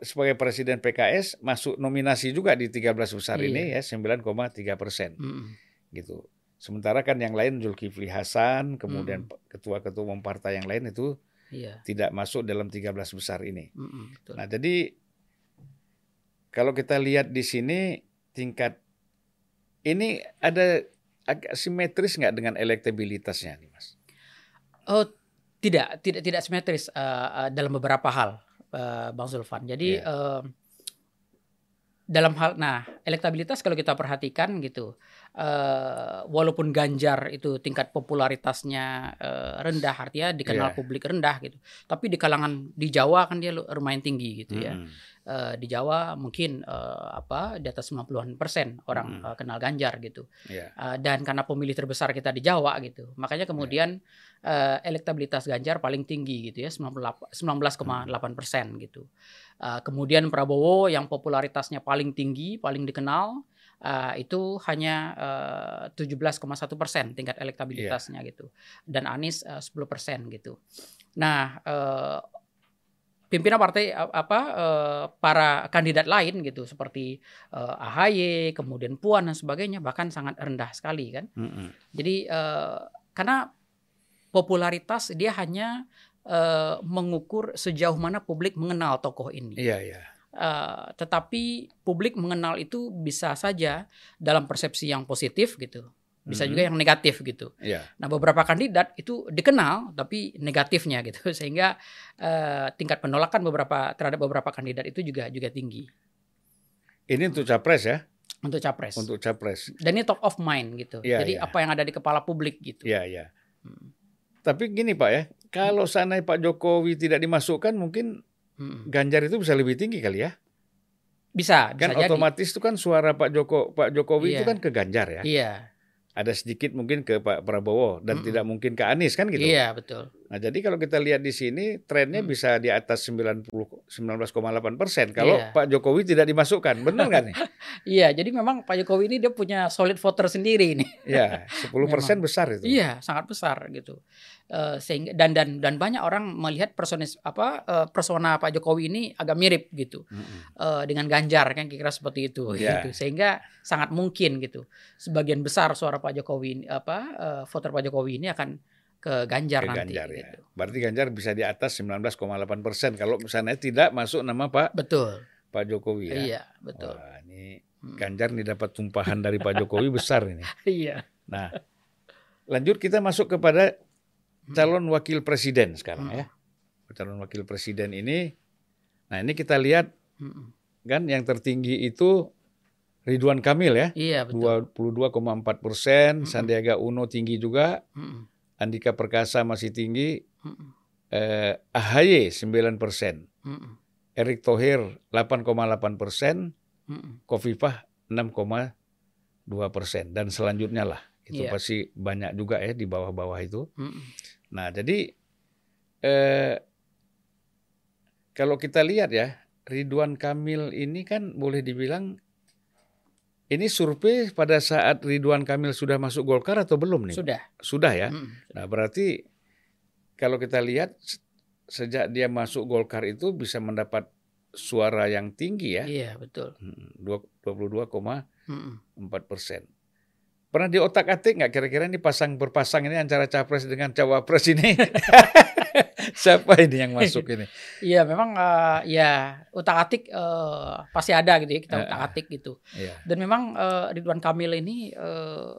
S2: sebagai presiden PKS masuk nominasi juga di 13 besar
S1: Iya.
S2: ini ya 9,3 persen
S1: Mm-mm.
S2: gitu. Sementara kan yang lain Zulkifli Hasan, kemudian
S1: Mm.
S2: ketua-ketua umum partai yang lain itu
S1: Iya.
S2: tidak masuk dalam 13 besar ini.
S1: Mm-mm. Betul.
S2: Nah, jadi kalau kita lihat di sini tingkat ini ada agak simetris nggak dengan elektabilitasnya nih mas?
S1: Oh tidak tidak tidak simetris uh, uh, dalam beberapa hal uh, bang Zulfan. Jadi yeah. uh, dalam hal nah elektabilitas kalau kita perhatikan gitu uh, walaupun Ganjar itu tingkat popularitasnya uh, rendah artinya dikenal yeah. publik rendah gitu tapi di kalangan di Jawa kan dia lumayan tinggi gitu ya uh, di Jawa mungkin uh, apa di atas 90-an persen orang hmm. uh, kenal Ganjar gitu. Yeah. Uh, dan karena pemilih terbesar kita di Jawa gitu. Makanya kemudian yeah. uh, elektabilitas Ganjar paling tinggi gitu ya 19,8 persen gitu. Uh, kemudian Prabowo yang popularitasnya paling tinggi, paling dikenal uh, itu hanya uh, 17,1 persen tingkat elektabilitasnya yeah. gitu. Dan Anies uh, 10 persen gitu. Nah, uh, pimpinan partai apa uh, para kandidat lain gitu seperti uh, AHY, kemudian Puan dan sebagainya bahkan sangat rendah sekali kan. Mm -hmm. Jadi uh, karena popularitas dia hanya uh, mengukur sejauh mana publik mengenal tokoh ini.
S2: Iya, iya.
S1: Uh, tetapi publik mengenal itu bisa saja dalam persepsi yang positif gitu bisa juga yang negatif gitu.
S2: Yeah.
S1: Nah beberapa kandidat itu dikenal tapi negatifnya gitu sehingga uh, tingkat penolakan beberapa terhadap beberapa kandidat itu juga juga tinggi.
S2: Ini untuk capres ya?
S1: Untuk capres.
S2: Untuk capres.
S1: Dan ini top of mind gitu. Yeah, Jadi yeah. apa yang ada di kepala publik gitu.
S2: Iya yeah, iya. Yeah. Hmm. Tapi gini Pak ya, kalau sana Pak Jokowi tidak dimasukkan mungkin hmm. Ganjar itu bisa lebih tinggi kali ya?
S1: Bisa,
S2: bisa kan jadi. otomatis itu kan suara Pak Joko Pak Jokowi yeah. itu kan ke Ganjar ya.
S1: Iya
S2: ada sedikit mungkin ke Pak Prabowo dan mm -mm. tidak mungkin ke Anies kan gitu.
S1: Iya, betul.
S2: Nah, jadi kalau kita lihat di sini trennya mm. bisa di atas 90 19,8 persen kalau yeah. Pak Jokowi tidak dimasukkan. Benar nggak nih?
S1: iya, jadi memang Pak Jokowi ini dia punya solid voter sendiri ini.
S2: Iya, 10 persen besar itu.
S1: Iya, sangat besar gitu. Uh, sehingga dan dan dan banyak orang melihat personis apa uh, persona Pak Jokowi ini agak mirip gitu mm -hmm. uh, dengan Ganjar kan kira-kira seperti itu yeah. gitu. Sehingga sangat mungkin gitu. Sebagian besar suara Pak Jokowi apa uh, voter Pak Jokowi ini akan ke Ganjar ke nanti. Ganjar, ya.
S2: gitu. Berarti Ganjar bisa di atas 19,8 persen kalau misalnya tidak masuk nama Pak.
S1: Betul.
S2: Pak Jokowi ya.
S1: Iya betul.
S2: Wah, ini hmm. Ganjar nih dapat tumpahan dari Pak Jokowi besar ini.
S1: Iya.
S2: Nah, lanjut kita masuk kepada Hmm. calon wakil presiden sekarang hmm. ya. Calon wakil presiden ini, nah ini kita lihat hmm. kan yang tertinggi itu Ridwan Kamil ya,
S1: iya, betul.
S2: 22,4 persen, hmm. Sandiaga Uno tinggi juga, hmm. Andika Perkasa masih tinggi, hmm. eh, AHY 9 persen, hmm. Erick Thohir 8,8 persen, hmm. Kofifah 6,2 persen, dan selanjutnya lah itu yeah. pasti banyak juga ya di bawah-bawah itu. Mm. Nah jadi eh, kalau kita lihat ya Ridwan Kamil ini kan boleh dibilang ini survei pada saat Ridwan Kamil sudah masuk Golkar atau belum nih?
S1: Sudah.
S2: Sudah ya. Mm. Nah berarti kalau kita lihat sejak dia masuk Golkar itu bisa mendapat suara yang tinggi ya.
S1: Iya betul.
S2: 22,4 persen. Pernah di otak atik nggak kira-kira ini pasang berpasang ini antara capres dengan cawapres ini? Siapa ini yang masuk ini?
S1: Iya memang uh, ya otak atik uh, pasti ada gitu ya kita otak atik gitu.
S2: Yeah.
S1: Dan memang uh, Ridwan Kamil ini uh,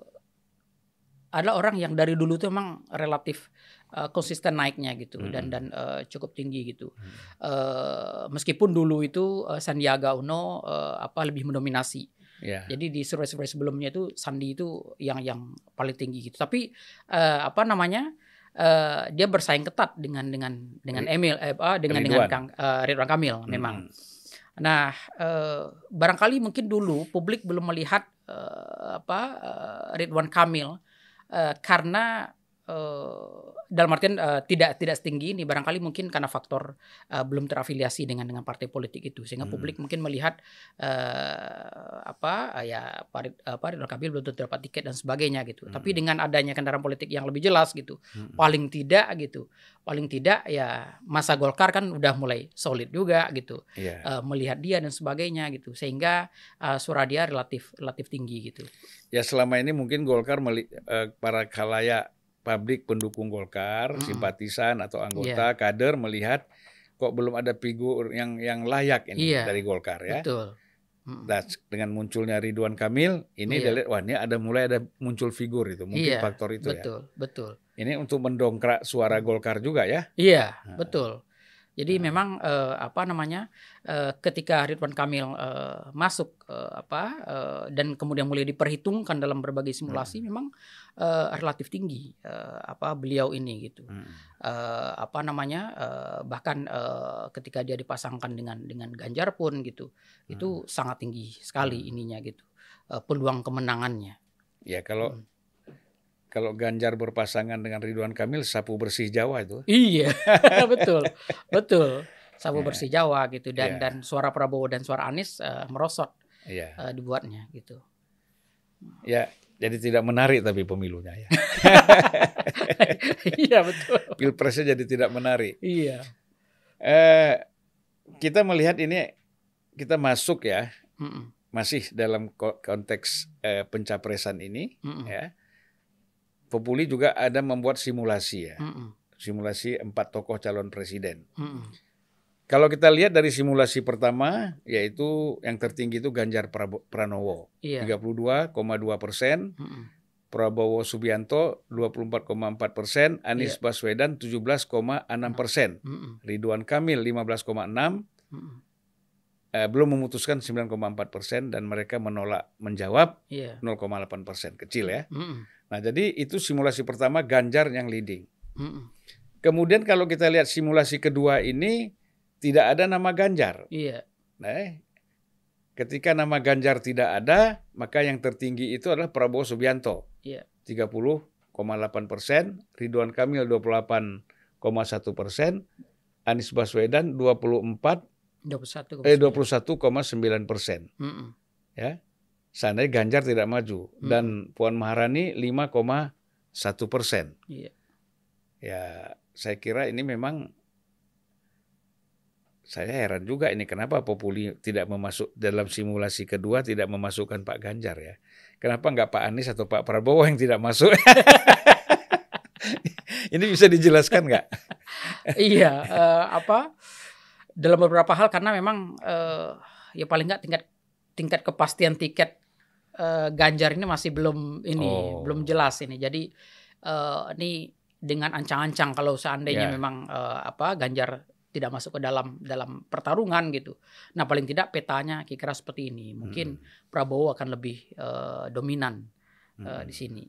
S1: adalah orang yang dari dulu tuh memang relatif uh, konsisten naiknya gitu hmm. dan dan uh, cukup tinggi gitu. Hmm. Uh, meskipun dulu itu uh, Sandiaga Uno uh, apa lebih mendominasi
S2: Yeah.
S1: Jadi di survei-survei sebelumnya itu Sandi itu yang yang paling tinggi gitu. Tapi uh, apa namanya? Uh, dia bersaing ketat dengan dengan dengan Emil eh, dengan Ridwan. dengan Kang uh, Ridwan Kamil hmm. memang. Nah, uh, barangkali mungkin dulu publik belum melihat uh, apa uh, Ridwan Kamil uh, karena uh, dalam artian uh, tidak tidak setinggi ini barangkali mungkin karena faktor uh, belum terafiliasi dengan dengan partai politik itu sehingga hmm. publik mungkin melihat uh, apa uh, ya Pak apa Ridwan Kamil belum tentu dapat tiket dan sebagainya gitu. Hmm. Tapi dengan adanya kendaraan politik yang lebih jelas gitu, hmm. paling tidak gitu, paling tidak ya masa Golkar kan udah mulai solid juga gitu,
S2: yeah.
S1: uh, melihat dia dan sebagainya gitu, sehingga uh, suara dia relatif relatif tinggi gitu.
S2: Ya selama ini mungkin Golkar meli, uh, para kalayak publik pendukung Golkar, hmm. simpatisan atau anggota yeah. kader melihat kok belum ada figur yang yang layak ini yeah. dari Golkar ya.
S1: Betul.
S2: Nah, dengan munculnya Ridwan Kamil, ini
S1: Iya.
S2: dia lihat wah ini ada mulai ada muncul figur itu, mungkin
S1: Iya,
S2: faktor itu ya.
S1: betul, betul.
S2: Ini untuk mendongkrak suara Golkar juga ya.
S1: Iya,
S2: Nah.
S1: betul. Jadi
S2: Nah.
S1: memang eh, apa namanya eh, ketika Ridwan Kamil eh, masuk eh, apa eh, dan kemudian mulai diperhitungkan dalam berbagai simulasi, memang eh, relatif tinggi eh, apa beliau ini gitu.
S2: Hmm.
S1: Eh, apa namanya eh, bahkan eh, ketika dia dipasangkan dengan dengan Ganjar pun gitu, itu sangat tinggi sekali
S2: Hmm.
S1: ininya gitu eh, peluang kemenangannya.
S2: Ya kalau
S1: Hmm.
S2: Kalau Ganjar berpasangan dengan Ridwan Kamil sapu bersih Jawa itu.
S1: Iya, betul, betul. Sabu
S2: Ya.
S1: bersih Jawa gitu dan
S2: Ya.
S1: dan suara Prabowo dan suara Anies eh, merosot
S2: Iya.
S1: eh, dibuatnya gitu.
S2: Ya, jadi tidak menarik tapi pemilunya ya.
S1: iya betul.
S2: Pilpresnya jadi tidak menarik.
S1: Iya.
S2: Eh kita melihat ini kita masuk ya
S1: Mm-mm,
S2: masih dalam ko- konteks eh, pencapresan ini
S1: mm-mm,
S2: ya. Populi juga ada membuat simulasi ya.
S1: mm-mm,
S2: Simulasi empat tokoh calon presiden.
S1: mm-mm.
S2: Kalau kita lihat dari simulasi pertama, yaitu yang tertinggi itu Ganjar Pranowo,
S1: Iya.
S2: 32,2 persen,
S1: Mm-mm,
S2: Prabowo Subianto 24,4 persen, Anies
S1: Iya.
S2: Baswedan 17,6 persen,
S1: mm-mm,
S2: Ridwan Kamil 15,6,
S1: mm-mm.
S2: eh, belum memutuskan 9,4 persen dan mereka menolak menjawab
S1: Iya.
S2: 0,8 persen, kecil ya.
S1: Mm-mm,
S2: Nah jadi itu simulasi pertama Ganjar yang leading.
S1: mm-mm.
S2: Kemudian kalau kita lihat simulasi kedua ini tidak ada nama Ganjar.
S1: Iya.
S2: Nah, ketika nama Ganjar tidak ada, maka yang tertinggi itu adalah Prabowo Subianto.
S1: Iya.
S2: 30,8 persen, Ridwan Kamil 28,1 persen, Anies Baswedan 24
S1: 21.
S2: eh 21,9 persen.
S1: Mm-mm.
S2: Ya, seandainya Ganjar tidak maju
S1: Hmm.
S2: dan Puan Maharani 5,1 persen.
S1: Iya.
S2: Ya, saya kira ini memang saya heran juga ini kenapa Populi tidak memasuk dalam simulasi kedua tidak memasukkan Pak Ganjar ya. Kenapa nggak Pak Anies atau Pak Prabowo yang tidak masuk? ini bisa dijelaskan nggak?
S1: iya. eh, apa? Dalam beberapa hal karena memang eh, ya paling nggak tingkat tingkat kepastian tiket eh, Ganjar ini masih belum ini
S2: Oh.
S1: belum jelas ini. Jadi eh, ini dengan ancang-ancang kalau seandainya
S2: Ya.
S1: memang eh, apa Ganjar tidak masuk ke dalam dalam pertarungan gitu. Nah paling tidak petanya kira-kira seperti ini. Mungkin Prabowo akan lebih eh, dominan eh,
S2: Hmm.
S1: di sini.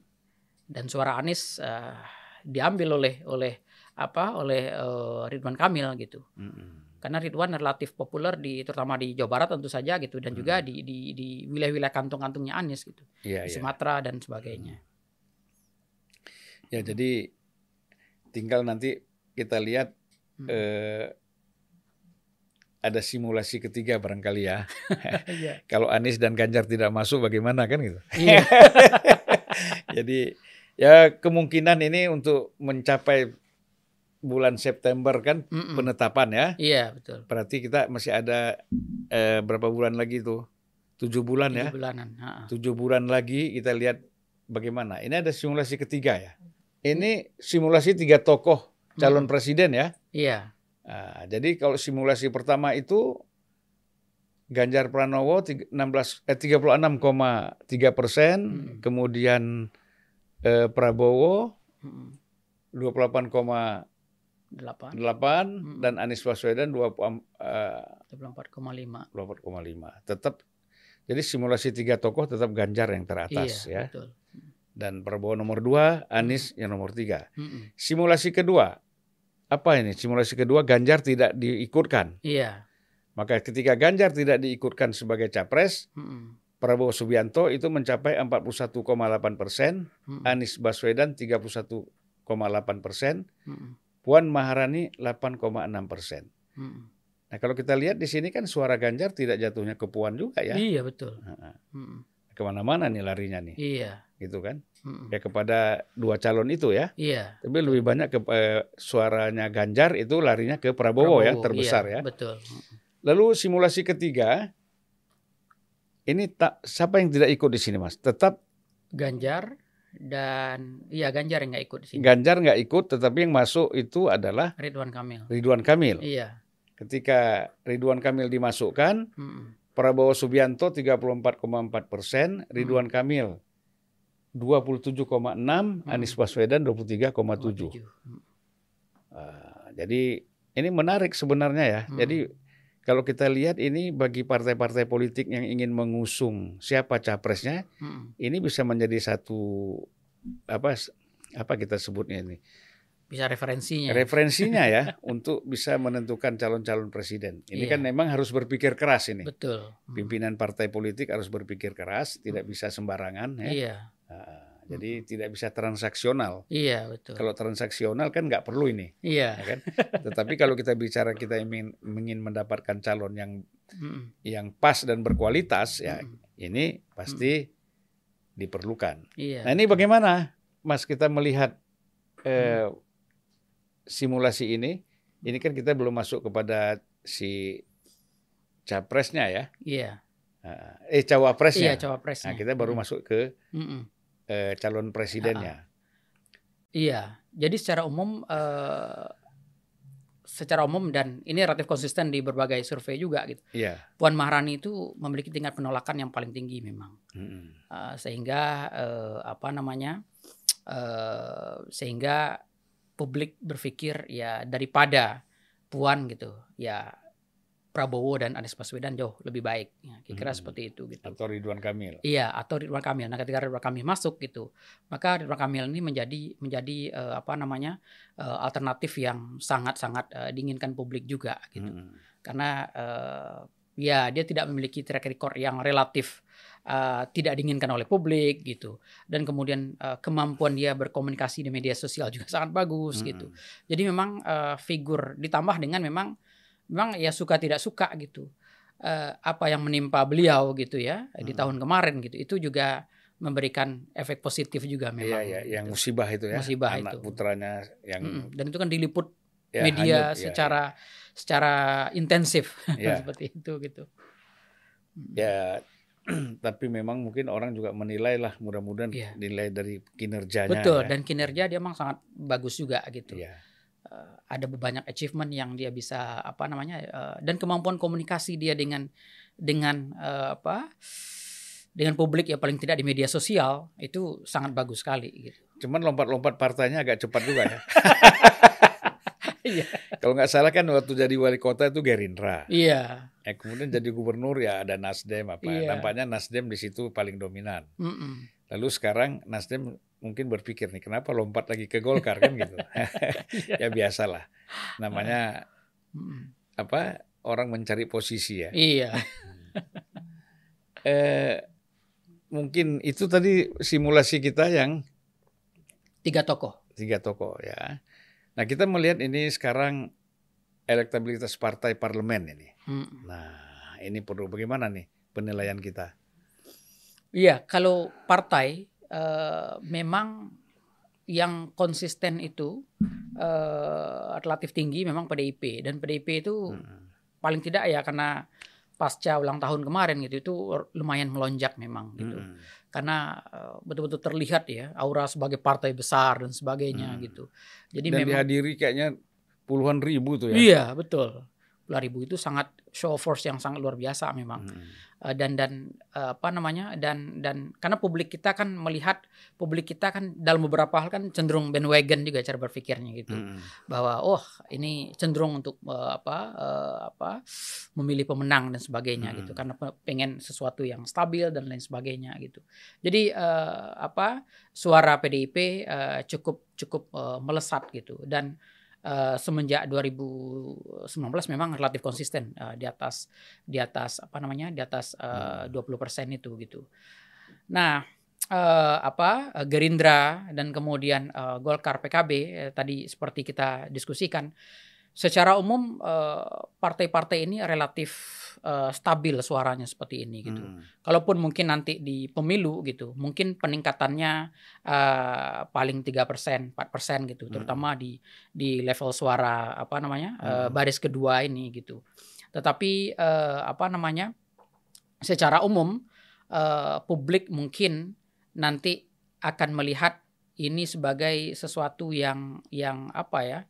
S1: Dan suara Anies eh, diambil oleh oleh apa oleh eh, Ridwan Kamil gitu.
S2: Mm-mm.
S1: Karena Ridwan relatif populer di terutama di Jawa Barat tentu saja gitu dan juga di di di wilayah-wilayah kantong-kantongnya Anies gitu.
S2: Iya,
S1: Di
S2: iya.
S1: Sumatera dan sebagainya.
S2: Ya, jadi tinggal nanti kita lihat
S1: Hmm.
S2: eh, ada simulasi ketiga barangkali ya.
S1: Iya.
S2: Kalau Anies dan Ganjar tidak masuk bagaimana kan gitu.
S1: Iya.
S2: Jadi ya kemungkinan ini untuk mencapai bulan September kan
S1: Mm-mm.
S2: penetapan ya.
S1: Iya betul.
S2: Berarti kita masih ada eh, berapa bulan lagi tuh? Tujuh bulan
S1: Tujuh ya. Bulanan. Ha -ha.
S2: Tujuh bulan lagi kita lihat bagaimana. Ini ada simulasi ketiga ya. Ini simulasi tiga tokoh calon mm. presiden ya.
S1: Iya.
S2: Nah, jadi kalau simulasi pertama itu Ganjar Pranowo 16 eh 36,3 persen,
S1: hmm.
S2: kemudian eh, Prabowo 28,8
S1: 8. 8 hmm.
S2: dan Anies Baswedan 2 uh,
S1: 24,5.
S2: 24,5. Tetap jadi simulasi tiga tokoh tetap Ganjar yang teratas
S1: iya,
S2: ya.
S1: Betul.
S2: Dan Prabowo nomor 2, Anies yang nomor 3.
S1: Hmm.
S2: Simulasi kedua apa ini? Simulasi kedua Ganjar tidak diikutkan.
S1: Iya.
S2: Maka ketika Ganjar tidak diikutkan sebagai capres,
S1: hmm.
S2: Prabowo Subianto itu mencapai 41,8 persen,
S1: hmm.
S2: Anies Baswedan 31,8 persen. Puan Maharani 8,6 persen.
S1: Mm-mm.
S2: Nah kalau kita lihat di sini kan suara Ganjar tidak jatuhnya ke Puan juga ya,
S1: Iya, betul.
S2: Nah,
S1: Mm-mm.
S2: ke mana-mana nih larinya nih,
S1: Iya.
S2: gitu kan?
S1: Mm-mm.
S2: Ya kepada dua calon itu ya,
S1: Iya.
S2: tapi lebih banyak ke eh, suaranya Ganjar itu larinya ke Prabowo, ya terbesar
S1: iya,
S2: ya.
S1: Betul.
S2: Lalu simulasi ketiga, ini tak siapa yang tidak ikut di sini mas? Tetap
S1: Ganjar dan iya Ganjar yang nggak ikut di sini.
S2: Ganjar nggak ikut, tetapi yang masuk itu adalah
S1: Ridwan Kamil.
S2: Ridwan Kamil.
S1: Iya.
S2: Ketika Ridwan Kamil dimasukkan,
S1: Mm-mm.
S2: Prabowo Subianto 34,4 persen, Ridwan Kamil 27,6, Anies Baswedan 23,7.
S1: Hmm.
S2: Uh, jadi ini menarik sebenarnya ya.
S1: Hmm.
S2: Jadi kalau kita lihat ini bagi partai-partai politik yang ingin mengusung siapa capresnya,
S1: Hmm.
S2: ini bisa menjadi satu apa apa kita sebutnya ini
S1: Bisa referensinya.
S2: referensinya ya untuk bisa menentukan calon-calon presiden. Ini
S1: Iya.
S2: kan memang harus berpikir keras ini.
S1: Betul. Hmm.
S2: Pimpinan partai politik harus berpikir keras, tidak bisa sembarangan ya.
S1: Iya.
S2: Ah, jadi tidak bisa transaksional.
S1: Iya, betul.
S2: Kalau transaksional kan nggak perlu ini,
S1: Iya.
S2: ya kan? Tetapi kalau kita bicara kita ingin ingin mendapatkan calon yang
S1: Hmm.
S2: yang pas dan berkualitas, ya
S1: Hmm.
S2: ini pasti diperlukan.
S1: Iya.
S2: Nah ini bagaimana, Mas kita melihat eh, simulasi ini? Ini kan kita belum masuk kepada si capresnya ya,
S1: Iya.
S2: Ah, eh cawapresnya.
S1: Iya, cawapresnya.
S2: Nah kita baru
S1: Hmm.
S2: masuk ke
S1: Mm-mm.
S2: Eh, calon presidennya.
S1: Iya. Jadi secara umum eh, secara umum dan ini relatif konsisten di berbagai survei juga gitu.
S2: Iya.
S1: Puan Maharani itu memiliki tingkat penolakan yang paling tinggi memang.
S2: Mm-mm.
S1: Eh, sehingga eh, apa namanya? eh, sehingga publik berpikir ya daripada Puan gitu, ya Prabowo dan Anies Baswedan jauh lebih baik. Ya, kira-kira
S2: Hmm.
S1: seperti itu gitu.
S2: Atau Ridwan Kamil.
S1: Iya, atau Ridwan Kamil. Nah, ketika Ridwan Kamil masuk gitu, maka Ridwan Kamil ini menjadi menjadi eh, apa namanya eh, alternatif yang sangat-sangat eh, diinginkan publik juga gitu.
S2: Mm-mm.
S1: Karena eh, ya dia tidak memiliki track record yang relatif eh, tidak diinginkan oleh publik gitu. Dan kemudian eh, kemampuan dia berkomunikasi di media sosial juga sangat bagus gitu.
S2: Mm-mm.
S1: Jadi memang eh, figur ditambah dengan memang memang ya suka tidak suka gitu. Eh, apa yang menimpa beliau gitu ya di
S2: Hmm.
S1: tahun kemarin gitu itu juga memberikan efek positif juga
S2: Iya,
S1: memang.
S2: iya, yang
S1: gitu.
S2: musibah itu ya.
S1: Musibah
S2: anak
S1: itu.
S2: putranya yang
S1: Mm-mm. Dan itu kan diliput
S2: ya,
S1: media
S2: hanyut, ya,
S1: secara secara intensif
S2: Ya.
S1: seperti itu gitu. Mm.
S2: ya. tapi memang mungkin orang juga menilai lah mudah-mudahan
S1: Iya.
S2: nilai dari kinerjanya.
S1: Betul
S2: ya.
S1: dan kinerja dia memang sangat bagus juga gitu.
S2: Iya.
S1: Eh, ada banyak achievement yang dia bisa apa namanya eh, dan kemampuan komunikasi dia dengan dengan eh, apa dengan publik ya paling tidak di media sosial itu sangat bagus sekali gitu.
S2: Cuman lompat-lompat partainya agak cepat juga ya.
S1: Iya.
S2: Kalau nggak salah kan waktu jadi wali kota itu Gerindra.
S1: Iya.
S2: Ya, kemudian jadi gubernur ya ada Nasdem apa.
S1: Iya.
S2: Nampaknya Nasdem di situ paling dominan.
S1: Mm-mm.
S2: Lalu sekarang Nasdem mungkin berpikir nih kenapa lompat lagi ke Golkar kan gitu. ya biasalah. Namanya
S1: Mm-mm.
S2: apa? Orang mencari posisi ya.
S1: Iya.
S2: Eh mungkin itu tadi simulasi kita yang
S1: Tiga tokoh.
S2: tiga tokoh ya. Nah kita melihat ini sekarang elektabilitas partai parlemen ini.
S1: Mm.
S2: Nah ini perlu bagaimana nih penilaian kita?
S1: Iya, kalau partai eh, memang yang konsisten itu eh, relatif tinggi memang PDIP dan PDIP itu
S2: Hmm.
S1: paling tidak ya karena pasca ulang tahun kemarin gitu itu lumayan melonjak memang gitu
S2: Mm-mm.
S1: karena eh, betul-betul terlihat ya aura sebagai partai besar dan sebagainya
S2: Hmm.
S1: gitu jadi
S2: Dan
S1: memang
S2: dihadiri kayaknya puluhan ribu tuh ya.
S1: iya betul puluhan ribu itu sangat show force yang sangat luar biasa memang
S2: Mm.
S1: Eh, dan dan eh, apa namanya dan dan karena publik kita kan melihat publik kita kan dalam beberapa hal kan cenderung bandwagon juga cara berpikirnya gitu
S2: Mm.
S1: bahwa oh ini cenderung untuk eh, apa eh, apa memilih pemenang dan sebagainya
S2: Hmm.
S1: gitu karena pe- pengen sesuatu yang stabil dan lain sebagainya gitu jadi eh, apa suara PDIP eh, cukup cukup eh, melesat gitu dan eh, semenjak 2019 memang relatif konsisten eh, di atas di atas apa namanya di atas eh, 20% itu gitu. Nah eh, apa Gerindra dan kemudian eh, Golkar PKB eh, tadi seperti kita diskusikan secara umum eh, partai-partai ini relatif eh, stabil suaranya seperti ini gitu.
S2: Mm.
S1: Kalaupun mungkin nanti di pemilu gitu, mungkin peningkatannya eh, paling 3%, 4% gitu,
S2: Hmm.
S1: terutama di di level suara apa namanya?
S2: Hmm.
S1: baris kedua ini gitu. Tetapi eh, apa namanya? secara umum eh, publik mungkin nanti akan melihat ini sebagai sesuatu yang yang apa ya?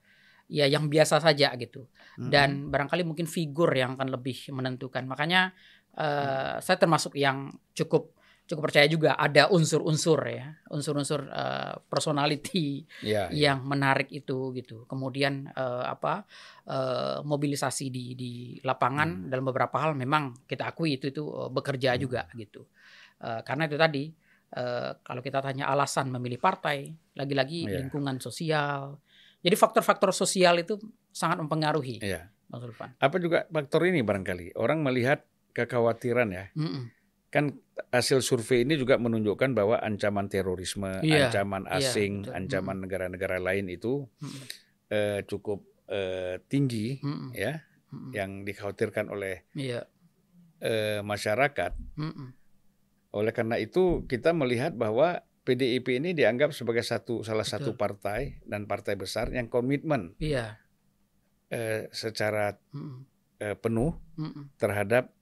S1: Ya yang biasa saja gitu
S2: Mm.
S1: dan barangkali mungkin figur yang akan lebih menentukan makanya uh, saya termasuk yang cukup cukup percaya juga ada unsur-unsur ya, unsur-unsur uh, personality
S2: Ya, ya.
S1: yang menarik itu gitu. Kemudian uh, apa uh, mobilisasi di di lapangan
S2: Hmm.
S1: dalam beberapa hal memang kita akui itu itu uh, bekerja
S2: Hmm.
S1: juga gitu. Uh, karena itu tadi uh, kalau kita tanya alasan memilih partai, lagi-lagi
S2: Iya.
S1: lingkungan sosial. Jadi faktor-faktor sosial itu sangat mempengaruhi,
S2: Iya.
S1: Bang Sulfan.
S2: Apa juga faktor ini barangkali orang melihat kekhawatiran ya.
S1: Mm-mm.
S2: Kan hasil survei ini juga menunjukkan bahwa ancaman terorisme,
S1: Iya,
S2: ancaman
S1: iya,
S2: asing,
S1: betul.
S2: ancaman negara-negara lain itu eh, cukup eh, tinggi ya, yang dikhawatirkan oleh
S1: Iya.
S2: eh, masyarakat. Oleh karena itu kita melihat bahwa PDIP ini dianggap sebagai satu salah satu
S1: Betul.
S2: partai dan partai besar yang komitmen
S1: Iya.
S2: eh, secara eh, penuh
S1: Mm-mm.
S2: terhadap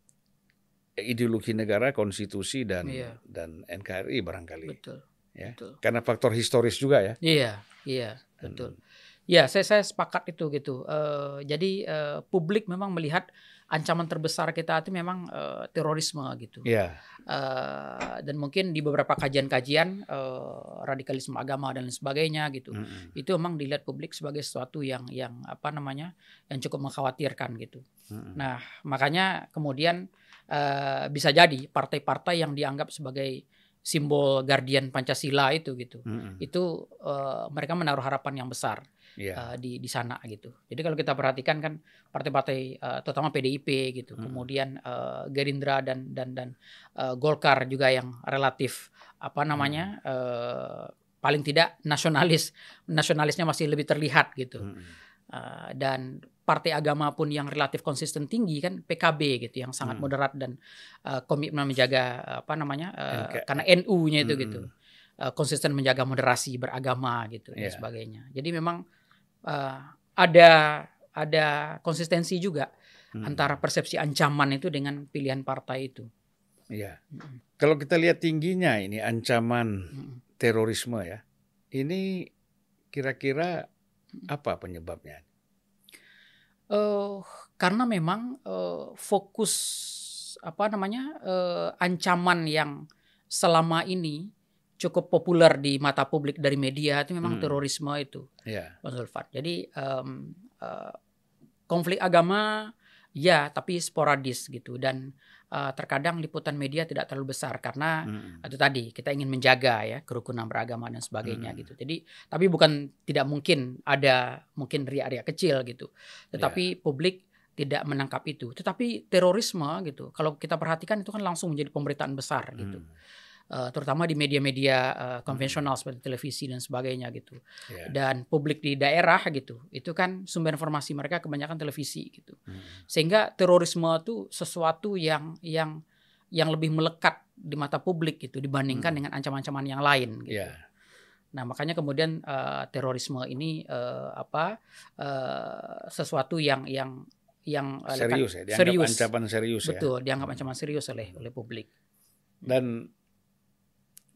S2: ideologi negara, konstitusi dan
S1: Iya.
S2: dan NKRI barangkali.
S1: Betul.
S2: Ya.
S1: Betul.
S2: Karena faktor historis juga ya.
S1: Iya, iya, betul. Ya, saya saya sepakat itu gitu. Eh, jadi eh, publik memang melihat ancaman terbesar kita itu memang eh, terorisme gitu.
S2: Iya,
S1: Eh, dan mungkin di beberapa kajian-kajian eh, radikalisme agama dan lain sebagainya gitu.
S2: Mm-mm.
S1: Itu memang dilihat publik sebagai sesuatu yang yang apa namanya? yang cukup mengkhawatirkan gitu.
S2: Mm-mm.
S1: Nah, makanya kemudian eh, bisa jadi partai-partai yang dianggap sebagai simbol guardian Pancasila itu gitu.
S2: Mm-mm.
S1: Itu eh, mereka menaruh harapan yang besar
S2: Iya.
S1: uh, di di sana gitu. Jadi kalau kita perhatikan kan partai-partai uh, terutama PDIP gitu,
S2: Hmm.
S1: kemudian uh, Gerindra dan dan dan uh, Golkar juga yang relatif apa namanya uh, paling tidak nasionalis, nasionalisnya masih lebih terlihat gitu.
S2: Mm-mm.
S1: Uh, dan partai agama pun yang relatif konsisten tinggi kan PKB gitu yang sangat
S2: Hmm.
S1: moderat dan uh, komitmen menjaga apa namanya uh,
S2: NK.
S1: karena NU-nya itu gitu uh, konsisten menjaga moderasi beragama gitu dan
S2: Iya.
S1: sebagainya. Jadi memang uh, ada ada konsistensi juga
S2: Mm-mm.
S1: antara persepsi ancaman itu dengan pilihan partai itu.
S2: Iya.
S1: Mm-mm.
S2: Kalau kita lihat tingginya ini ancaman
S1: Mm-mm.
S2: terorisme ya. Ini kira-kira apa penyebabnya?
S1: Eh, karena memang eh, fokus apa namanya eh, ancaman yang selama ini cukup populer di mata publik dari media itu memang
S2: Hmm.
S1: terorisme itu,
S2: Iya.
S1: Bang Zulfan. Jadi em, eh, konflik agama ya, tapi sporadis gitu dan eh, terkadang liputan media tidak terlalu besar karena
S2: Mm-mm.
S1: itu tadi kita ingin menjaga ya kerukunan beragama dan sebagainya
S2: Hmm.
S1: gitu. Jadi tapi bukan tidak mungkin ada mungkin riak-riak kecil gitu. Tetapi publik tidak menangkap itu. Tetapi terorisme gitu. Kalau kita perhatikan itu kan langsung menjadi pemberitaan besar gitu.
S2: Mm.
S1: Eh, terutama di media-media eh, konvensional seperti televisi dan sebagainya gitu.
S2: Iya.
S1: Dan publik di daerah gitu. Itu kan sumber informasi mereka kebanyakan televisi gitu
S2: Mm.
S1: sehingga terorisme itu sesuatu yang yang yang lebih melekat di mata publik gitu dibandingkan
S2: Hmm.
S1: dengan ancaman-ancaman yang lain gitu.
S2: Iya.
S1: Nah, makanya kemudian eh, terorisme ini eh, apa eh, sesuatu yang yang yang lekat-
S2: Serius ya, dianggap
S1: serius.
S2: ancaman serius ya.
S1: betul dianggap ancaman serius oleh oleh publik.
S2: Dan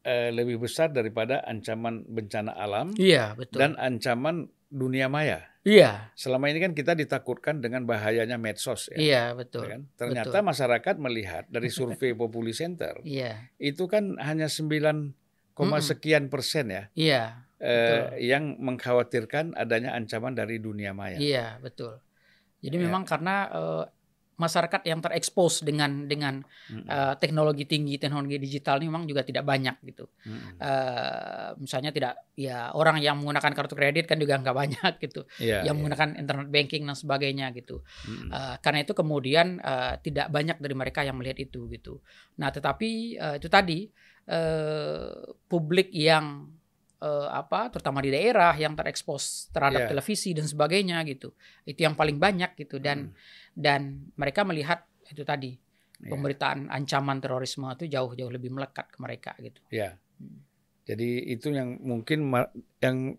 S2: eh, lebih besar daripada ancaman bencana alam
S1: Iya, betul.
S2: dan ancaman dunia maya.
S1: iya,
S2: Selama ini kan kita ditakutkan dengan bahayanya medsos ya.
S1: iya,
S2: ya
S1: betul.
S2: kan? Ternyata masyarakat melihat dari survei Populi Center
S1: Iya,
S2: itu kan hanya 9, koma
S1: Mm-mm.
S2: sekian persen ya
S1: iya,
S2: eh, yang mengkhawatirkan adanya ancaman dari dunia maya.
S1: iya, betul. Jadi
S2: Ya.
S1: memang karena eh, masyarakat yang terekspos dengan dengan
S2: Mm-mm.
S1: eh, teknologi tinggi, teknologi digital ini memang juga tidak banyak gitu.
S2: Mm-mm.
S1: Eh, misalnya tidak ya orang yang menggunakan kartu kredit kan juga nggak banyak gitu,
S2: Iya,
S1: yang
S2: iya.
S1: menggunakan internet banking dan sebagainya gitu.
S2: Mm-mm.
S1: Eh, karena itu kemudian eh, tidak banyak dari mereka yang melihat itu gitu. Nah tetapi eh, itu tadi eh, publik yang eh, apa, terutama di daerah yang terekspos terhadap
S2: Iya.
S1: televisi dan sebagainya gitu, itu yang paling banyak gitu dan
S2: Mm.
S1: Dan mereka melihat itu tadi
S2: Iya.
S1: pemberitaan ancaman terorisme itu jauh-jauh lebih melekat ke mereka gitu.
S2: Ya.
S1: Hmm.
S2: Jadi itu yang mungkin ma- yang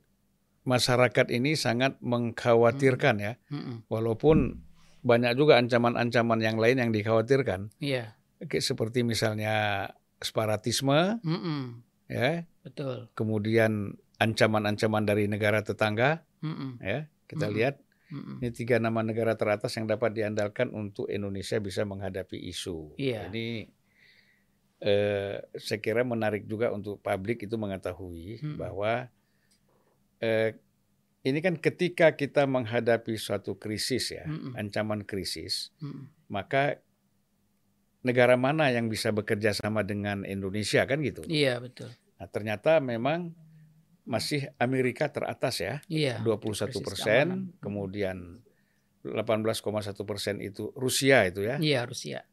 S2: masyarakat ini sangat mengkhawatirkan ya.
S1: Mm-mm.
S2: Walaupun banyak juga ancaman-ancaman yang lain yang dikhawatirkan.
S1: Iya,
S2: Kayak seperti misalnya separatisme
S1: Mm-mm.
S2: ya,
S1: betul.
S2: kemudian ancaman-ancaman dari negara tetangga
S1: Mm-mm.
S2: ya. Kita
S1: Mm-mm.
S2: lihat
S1: Mm-mm.
S2: Ini tiga nama negara teratas yang dapat diandalkan untuk Indonesia bisa menghadapi isu.
S1: Iya.
S2: Ini eh, saya kira menarik juga untuk publik itu mengetahui
S1: Mm.
S2: bahwa eh, ini kan ketika kita menghadapi suatu krisis ya,
S1: Mm-mm.
S2: ancaman krisis,
S1: Mm-mm.
S2: maka negara mana yang bisa bekerja sama dengan Indonesia kan gitu.
S1: Iya betul.
S2: Nah, ternyata memang masih Amerika teratas ya.
S1: Iya.
S2: 21
S1: krisis
S2: persen,
S1: keamanan.
S2: kemudian 18,1 persen itu Rusia itu ya,
S1: Iya Rusia.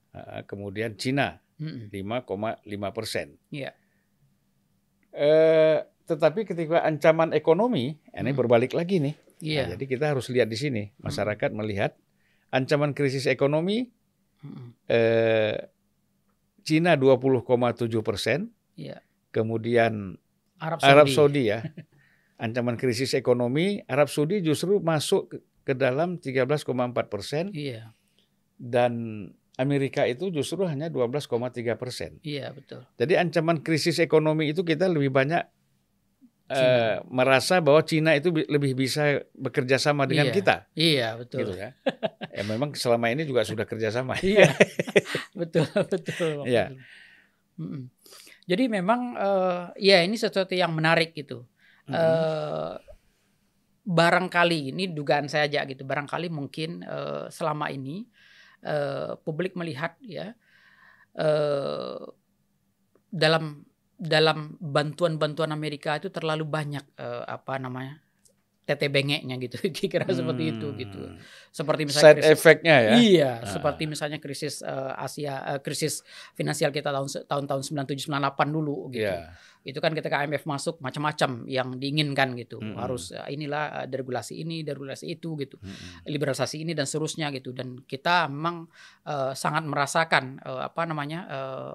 S2: Kemudian Cina
S1: Mm-mm.
S2: 5,5 persen.
S1: Iya.
S2: Eh, tetapi ketika ancaman ekonomi, ini
S1: Hmm.
S2: berbalik lagi nih.
S1: Iya.
S2: Nah, jadi kita harus lihat di sini, masyarakat melihat ancaman krisis ekonomi eh, Cina 20,7 persen,
S1: Iya.
S2: kemudian
S1: Arab Saudi.
S2: Arab Saudi ya, ancaman krisis ekonomi, Arab Saudi justru masuk ke- dalam 13,4 persen
S1: Iya.
S2: dan Amerika itu justru hanya 12,3 persen.
S1: Iya betul.
S2: Jadi ancaman krisis ekonomi itu kita lebih banyak
S1: Cina.
S2: merasa bahwa Cina itu bi- lebih bisa bekerja sama dengan
S1: Iya.
S2: kita,
S1: Iya betul.
S2: gitu ya. ya memang selama ini juga sudah kerjasama.
S1: Iya. betul betul.
S2: Iya.
S1: Jadi memang eh, ya ini sesuatu yang menarik gitu.
S2: Mm-mm.
S1: eh barangkali ini dugaan saya aja gitu barangkali mungkin eh, selama ini eh, publik melihat ya eh, dalam dalam bantuan-bantuan Amerika itu terlalu banyak eh, apa namanya tete bengeknya gitu kira-kira seperti itu gitu
S2: Hmm.
S1: seperti misalnya
S2: Side
S1: krisis-
S2: effect-nya ya.
S1: Iya,
S2: Ah.
S1: seperti misalnya krisis eh, Asia, eh, krisis finansial kita tahun tahun-tahun 97 98 dulu gitu.
S2: Iya.
S1: Itu kan ketika IMF masuk macam-macam yang diinginkan gitu.
S2: Mm-mm.
S1: Harus eh, inilah eh, deregulasi ini, deregulasi itu gitu.
S2: Mm-mm.
S1: Liberalisasi ini dan seterusnya gitu dan kita memang eh, sangat merasakan eh, apa namanya eh,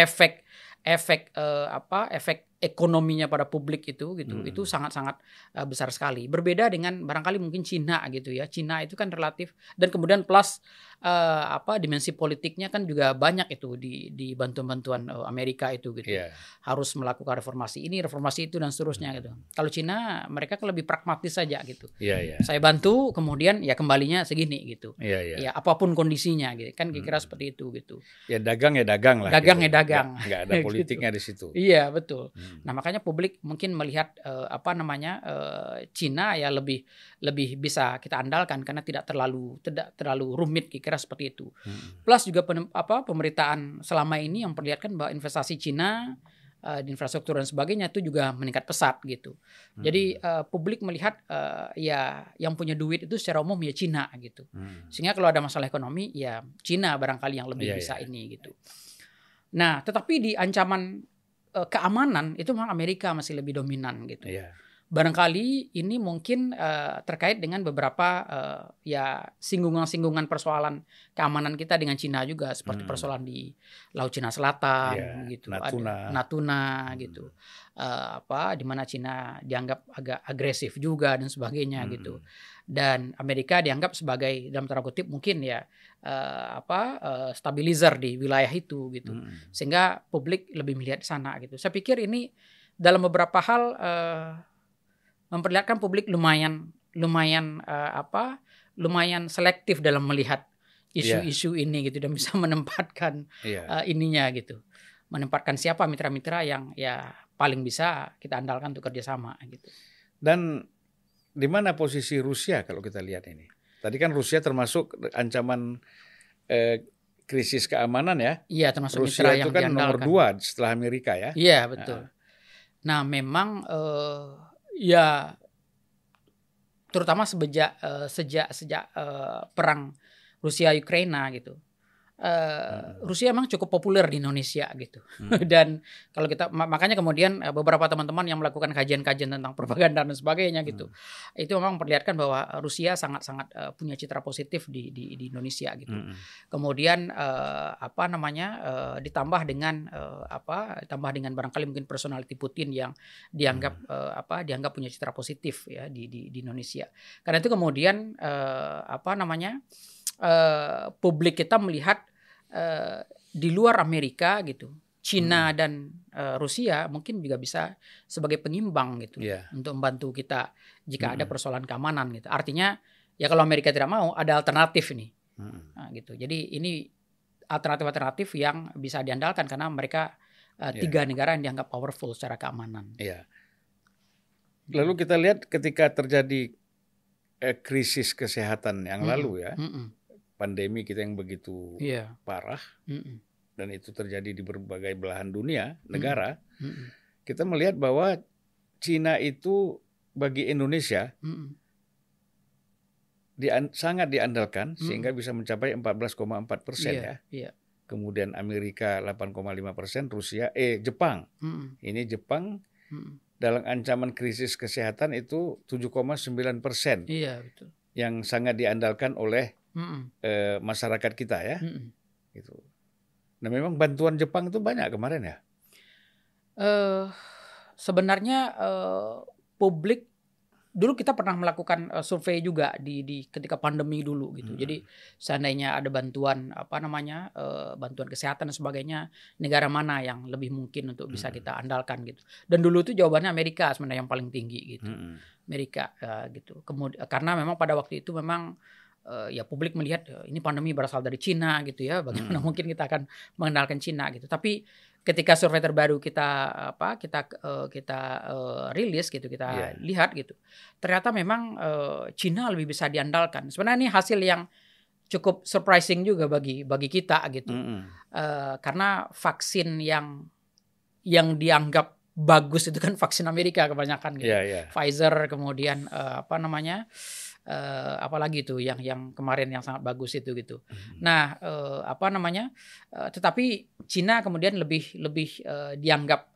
S1: efek efek eh, apa efek ekonominya pada publik itu gitu
S2: Hmm.
S1: itu sangat-sangat eh, besar sekali berbeda dengan barangkali mungkin Cina gitu ya Cina itu kan relatif dan kemudian plus eh, apa dimensi politiknya kan juga banyak itu di di bantuan-bantuan eh, Amerika itu gitu
S2: Iya.
S1: harus melakukan reformasi ini reformasi itu dan seterusnya gitu kalau Cina mereka kan lebih pragmatis saja gitu
S2: Iya, iya.
S1: saya bantu kemudian ya kembalinya segini gitu
S2: Iya, iya.
S1: ya apa pun kondisinya gitu kan kira-kira
S2: Hmm.
S1: seperti itu gitu
S2: Ya dagang ya dagang lah.
S1: Dagang
S2: gitu.
S1: ya dagang.
S2: Nggak, ada
S1: Gitu.
S2: politiknya di situ.
S1: iya betul
S2: Hmm.
S1: nah makanya publik mungkin melihat eh, apa namanya eh, Cina ya lebih lebih bisa kita andalkan karena tidak terlalu tidak terlalu rumit kira-kira seperti itu
S2: Hmm.
S1: plus juga penem- apa pemberitaan selama ini yang perlihatkan bahwa investasi Cina eh, di infrastruktur dan sebagainya itu juga meningkat pesat gitu jadi eh, publik melihat eh, ya yang punya duit itu secara umum ya Cina gitu
S2: Hmm.
S1: sehingga kalau ada masalah ekonomi ya Cina barangkali yang lebih
S2: Iya,
S1: bisa
S2: iya.
S1: ini gitu. Nah, tetapi di ancaman eh, keamanan itu memang Amerika masih lebih dominan gitu.
S2: Iya.
S1: Barangkali ini mungkin eh, terkait dengan beberapa eh, ya singgungan-singgungan persoalan keamanan kita dengan Cina juga seperti
S2: Hmm.
S1: persoalan di Laut Cina Selatan
S2: Iya,
S1: gitu,
S2: Natuna.
S1: ada Natuna
S2: Hmm.
S1: gitu. Eh, apa di mana Cina dianggap agak agresif juga dan sebagainya
S2: Hmm.
S1: gitu dan Amerika dianggap sebagai dalam tanda kutip mungkin ya eh, apa eh, stabilizer di wilayah itu gitu
S2: Hmm.
S1: sehingga publik lebih melihat sana gitu saya pikir ini dalam beberapa hal eh, memperlihatkan publik lumayan lumayan eh, apa lumayan selektif dalam melihat isu-isu ini gitu dan bisa menempatkan
S2: Iya.
S1: eh, ininya gitu menempatkan siapa mitra-mitra yang ya paling bisa kita andalkan untuk kerjasama gitu
S2: Dan di mana posisi Rusia kalau kita lihat ini? Tadi kan Rusia termasuk ancaman eh, krisis keamanan ya.
S1: iya termasuk
S2: Rusia
S1: mitra
S2: itu
S1: yang
S2: kan nomor
S1: diandalkan.
S2: dua setelah Amerika ya.
S1: Iya betul. Nah memang eh, ya terutama sejak eh, sejak sejak eh, perang Rusia Ukraina gitu.
S2: Hmm.
S1: Rusia memang cukup populer di Indonesia gitu
S2: Hmm.
S1: dan kalau kita ma- makanya kemudian eh, beberapa teman-teman yang melakukan kajian-kajian tentang propaganda dan sebagainya gitu
S2: Hmm.
S1: itu memang memperlihatkan bahwa Rusia sangat-sangat eh, punya citra positif di di, di Indonesia gitu
S2: Hmm.
S1: kemudian eh, apa namanya eh, ditambah dengan eh, apa ditambah dengan barangkali mungkin personality Putin yang dianggap eh, apa dianggap punya citra positif ya di di, di Indonesia karena itu kemudian eh, apa namanya eh, publik kita melihat eh, di luar Amerika gitu Cina dan eh, Rusia mungkin juga bisa sebagai pengimbang gitu
S2: Iya.
S1: untuk membantu kita jika ada
S2: Mm-mm.
S1: persoalan keamanan gitu artinya ya kalau Amerika tidak mau ada alternatif nih.
S2: Hmm.
S1: Nah, gitu. Jadi ini alternatif-alternatif yang bisa diandalkan karena mereka uh,
S2: Iya.
S1: tiga negara yang dianggap powerful secara keamanan.
S2: Iya. Lalu kita lihat ketika terjadi eh, krisis kesehatan yang
S1: Mm-mm.
S2: lalu ya,
S1: Mm-mm.
S2: Pandemi kita yang begitu
S1: Iya.
S2: parah
S1: Mm-mm.
S2: dan itu terjadi di berbagai belahan dunia, negara,
S1: Mm-mm.
S2: kita melihat bahwa Cina itu bagi Indonesia
S1: Mm-mm.
S2: dian- sangat diandalkan
S1: Mm.
S2: sehingga bisa mencapai 14,4 persen
S1: Iya,
S2: ya.
S1: Iya.
S2: Kemudian Amerika 8,5 persen, Rusia, eh Jepang.
S1: Mm-mm.
S2: Ini Jepang
S1: Mm-mm.
S2: dalam ancaman krisis kesehatan itu 7,9 persen
S1: Iya betul.
S2: yang sangat diandalkan oleh
S1: Mm-mm.
S2: eh, masyarakat kita ya.
S1: Mm-mm.
S2: Gitu. Nah memang bantuan Jepang itu banyak kemarin ya.
S1: Eh, sebenarnya eh, publik dulu kita pernah melakukan eh, survei juga di di ketika pandemi dulu gitu.
S2: Hmm.
S1: Jadi seandainya ada bantuan apa namanya eh, bantuan kesehatan dan sebagainya, negara mana yang lebih mungkin untuk bisa
S2: Hmm.
S1: kita andalkan gitu. Dan dulu itu jawabannya Amerika sebenarnya yang paling tinggi gitu.
S2: Mm-mm.
S1: Amerika eh, gitu. Kemudian karena memang pada waktu itu memang eh, ya publik melihat eh, ini pandemi berasal dari Cina gitu ya. Bagaimana
S2: Hmm.
S1: mungkin kita akan mengandalkan Cina gitu. Tapi ketika survei terbaru kita apa kita eh, kita eh, rilis gitu kita
S2: Iya.
S1: lihat gitu. Ternyata memang eh, Cina lebih bisa diandalkan. Sebenarnya ini hasil yang cukup surprising juga bagi bagi kita gitu.
S2: Mm-mm.
S1: Eh, karena vaksin yang yang dianggap bagus itu kan vaksin Amerika kebanyakan gitu.
S2: Iya iya.
S1: Pfizer kemudian eh, apa namanya eh, apalagi itu yang yang kemarin yang sangat bagus itu gitu.
S2: Mm.
S1: Nah eh, apa namanya eh, tetapi Cina kemudian lebih lebih eh, dianggap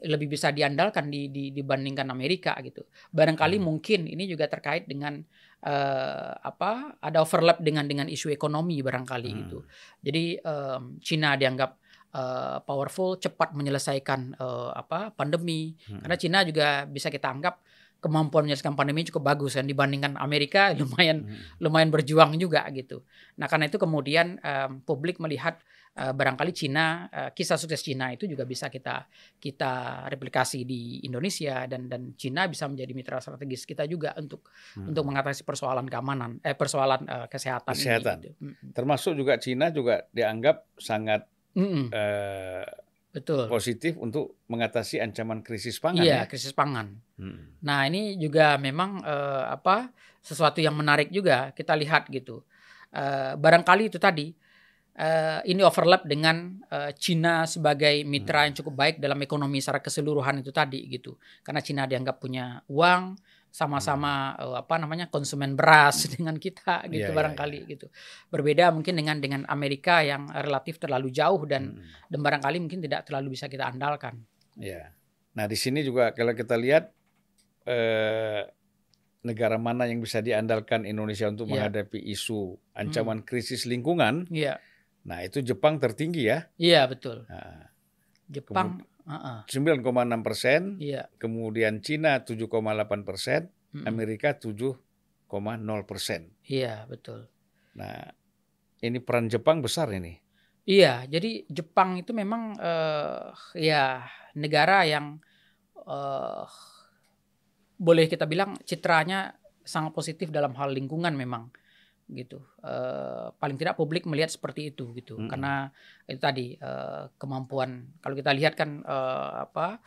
S1: lebih bisa diandalkan di, di dibandingkan Amerika gitu. Barangkali
S2: Hmm.
S1: mungkin ini juga terkait dengan eh, apa ada overlap dengan dengan isu ekonomi barangkali
S2: Hmm.
S1: gitu. Jadi em, Cina dianggap eh, powerful cepat menyelesaikan eh, apa pandemi
S2: Mm-mm.
S1: karena Cina juga bisa kita anggap kemampuan menyelesaikan pandemi cukup bagus kan dibandingkan Amerika lumayan
S2: Mm-mm.
S1: lumayan berjuang juga gitu. Nah karena itu kemudian em, publik melihat eh, barangkali Cina eh, kisah sukses Cina itu juga bisa kita kita replikasi di Indonesia dan dan Cina bisa menjadi mitra strategis kita juga untuk
S2: Mm.
S1: untuk mengatasi persoalan keamanan eh persoalan eh, kesehatan,
S2: Kesehatan.
S1: ini. Gitu.
S2: Termasuk juga Cina juga dianggap sangat
S1: Mm-mm,
S2: eh,
S1: betul.
S2: positif untuk mengatasi ancaman krisis pangan
S1: Iya
S2: ya.
S1: krisis pangan.
S2: Mm.
S1: Nah ini juga memang eh, apa sesuatu yang menarik juga kita lihat gitu. Eh, barangkali itu tadi eh, ini overlap dengan eh, Cina sebagai mitra yang cukup baik dalam ekonomi secara keseluruhan itu tadi gitu. Karena Cina dianggap punya uang sama-sama eh, apa namanya konsumen beras dengan kita gitu
S2: Iya, iya,
S1: barangkali gitu. Berbeda mungkin dengan dengan Amerika yang relatif terlalu jauh dan
S2: Mm.
S1: dan barangkali mungkin tidak terlalu bisa kita andalkan.
S2: Ya. Nah di sini juga kalau kita lihat eh, negara mana yang bisa diandalkan Indonesia untuk
S1: Iya.
S2: menghadapi isu ancaman krisis lingkungan,
S1: Iya,
S2: nah itu Jepang tertinggi ya,
S1: iya betul.
S2: nah,
S1: Jepang,
S2: 9,6 persen,
S1: iya.
S2: kemudian Cina 7,8 persen. Amerika 7,0 persen.
S1: Iya betul.
S2: Nah ini peran Jepang besar ini.
S1: Iya, jadi Jepang itu memang eh, ya negara yang eh, boleh kita bilang citranya sangat positif dalam hal lingkungan memang gitu. Eh, paling tidak publik melihat seperti itu gitu.
S2: Mm-mm.
S1: Karena itu tadi eh, kemampuan kalau kita lihat kan eh, apa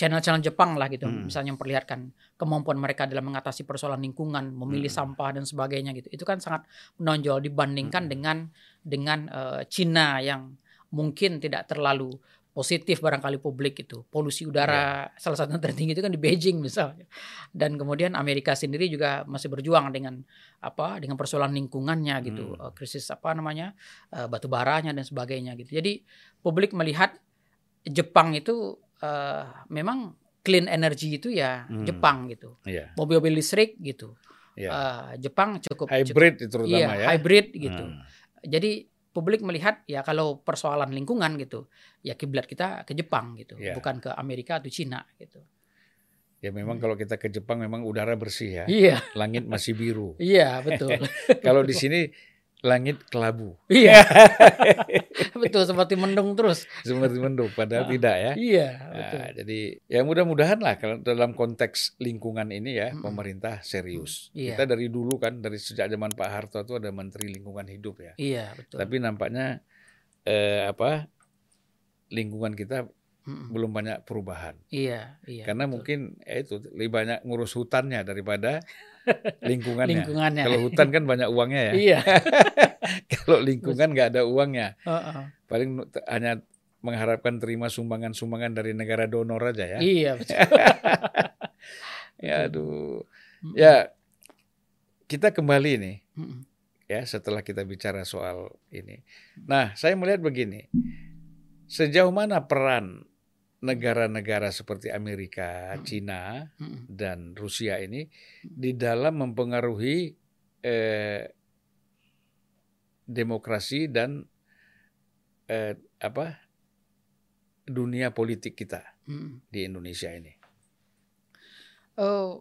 S1: channel-channel Jepang lah gitu,
S2: Mm.
S1: misalnya memperlihatkan kemampuan mereka dalam mengatasi persoalan lingkungan, memilih
S2: Mm.
S1: sampah dan sebagainya gitu. Itu kan sangat menonjol dibandingkan
S2: Mm.
S1: dengan dengan eh, Cina yang mungkin tidak terlalu positif barangkali publik itu polusi udara salah satu yang tertinggi itu kan di Beijing misalnya dan kemudian Amerika sendiri juga masih berjuang dengan apa dengan persoalan lingkungannya gitu
S2: Hmm.
S1: eh, krisis apa namanya eh, batu baranya dan sebagainya gitu jadi publik melihat Jepang itu eh, memang clean energy itu ya
S2: Hmm.
S1: Jepang gitu
S2: Iya.
S1: mobil-mobil listrik gitu
S2: Ya.
S1: Eh, Jepang cukup cukup-
S2: Hybrid itu terutama
S1: iya
S2: ya.
S1: hybrid gitu
S2: Hmm.
S1: jadi publik melihat ya kalau persoalan lingkungan gitu ya kiblat kita ke Jepang gitu
S2: Ya.
S1: bukan ke Amerika atau Cina gitu
S2: Ya memang kalau kita ke Jepang memang udara bersih ya,
S1: iya
S2: langit masih biru.
S1: iya betul
S2: Kalau di sini langit kelabu.
S1: Iya. betul seperti mendung terus.
S2: Seperti mendung padahal
S1: Ah,
S2: tidak ya.
S1: Iya,
S2: Nah,
S1: betul.
S2: jadi ya mudah-mudahan lah kalau dalam konteks lingkungan ini ya
S1: Mm-mm.
S2: pemerintah serius.
S1: Iya.
S2: Kita dari dulu kan dari sejak zaman Pak Harto itu ada Menteri Lingkungan Hidup ya.
S1: Iya, betul.
S2: Tapi nampaknya eh, apa lingkungan kita
S1: Mm-mm.
S2: belum banyak perubahan.
S1: Iya, iya.
S2: Karena
S1: betul.
S2: mungkin ya itu lebih banyak ngurus hutannya daripada lingkungannya.
S1: lingkungannya.
S2: Kalau hutan kan banyak uangnya ya.
S1: Iya.
S2: Kalau lingkungan nggak ada uangnya,
S1: Heeh.
S2: paling nu- t- hanya mengharapkan terima sumbangan-sumbangan dari negara donor aja ya.
S1: Iya, betul.
S2: Ya aduh. Ya kita kembali nih ya setelah kita bicara soal ini. Nah, saya melihat begini. Sejauh mana peran negara-negara seperti Amerika,
S1: Mm.
S2: Cina,
S1: Mm-mm.
S2: dan Rusia ini di dalam mempengaruhi eh, demokrasi dan eh, apa dunia politik kita
S1: Mm-mm.
S2: di Indonesia ini.
S1: Eh,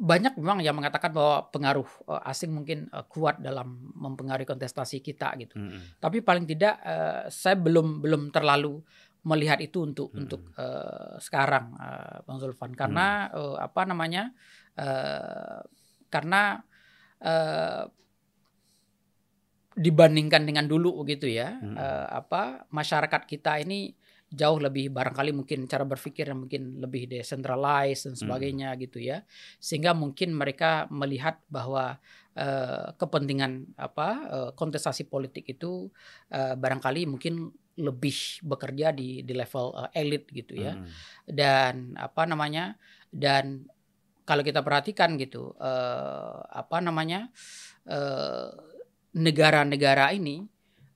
S1: banyak memang yang mengatakan bahwa pengaruh eh, asing mungkin eh, kuat dalam mempengaruhi kontestasi kita gitu.
S2: Mm-mm.
S1: Tapi paling tidak eh, saya belum belum terlalu melihat itu untuk
S2: Mm-mm.
S1: untuk eh, sekarang eh, Bang Zulfan karena eh, apa namanya? eh, karena eh, dibandingkan dengan dulu gitu ya,
S2: Mm-mm.
S1: eh, apa masyarakat kita ini jauh lebih barangkali mungkin cara berpikir yang mungkin lebih decentralized dan sebagainya gitu ya sehingga mungkin mereka melihat bahwa eh, kepentingan apa eh, kontestasi politik itu eh, barangkali mungkin lebih bekerja di di level eh, elit gitu ya
S2: Mm-mm.
S1: dan apa namanya dan kalau kita perhatikan gitu eh, apa namanya eh, negara-negara ini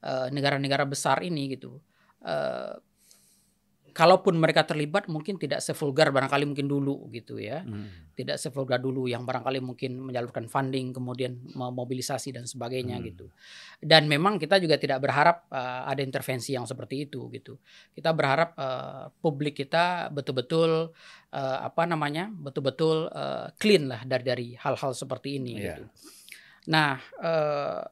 S1: eh, negara-negara besar ini gitu eh, kalaupun mereka terlibat mungkin tidak sevulgar barangkali mungkin dulu gitu ya
S2: Mm.
S1: tidak sevulgar dulu yang barangkali mungkin menyalurkan funding kemudian memobilisasi dan sebagainya
S2: Hmm.
S1: gitu dan memang kita juga tidak berharap uh, ada intervensi yang seperti itu gitu kita berharap uh, publik kita betul-betul uh, apa namanya betul-betul uh, clean lah dari dari hal-hal seperti ini
S2: Iya.
S1: gitu nah uh,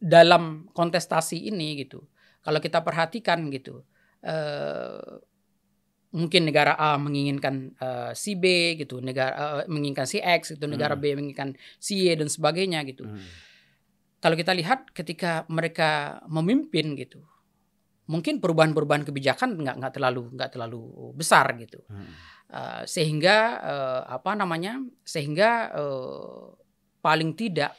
S1: dalam kontestasi ini gitu kalau kita perhatikan gitu eh, mungkin negara A menginginkan eh, si B gitu, negara eh, menginginkan si X gitu, negara
S2: Hmm.
S1: B menginginkan si Y dan sebagainya gitu.
S2: Mm.
S1: Kalau kita lihat ketika mereka memimpin gitu, mungkin perubahan-perubahan kebijakan nggak nggak terlalu nggak terlalu besar gitu.
S2: Mm.
S1: Eh, sehingga eh, apa namanya sehingga eh, paling tidak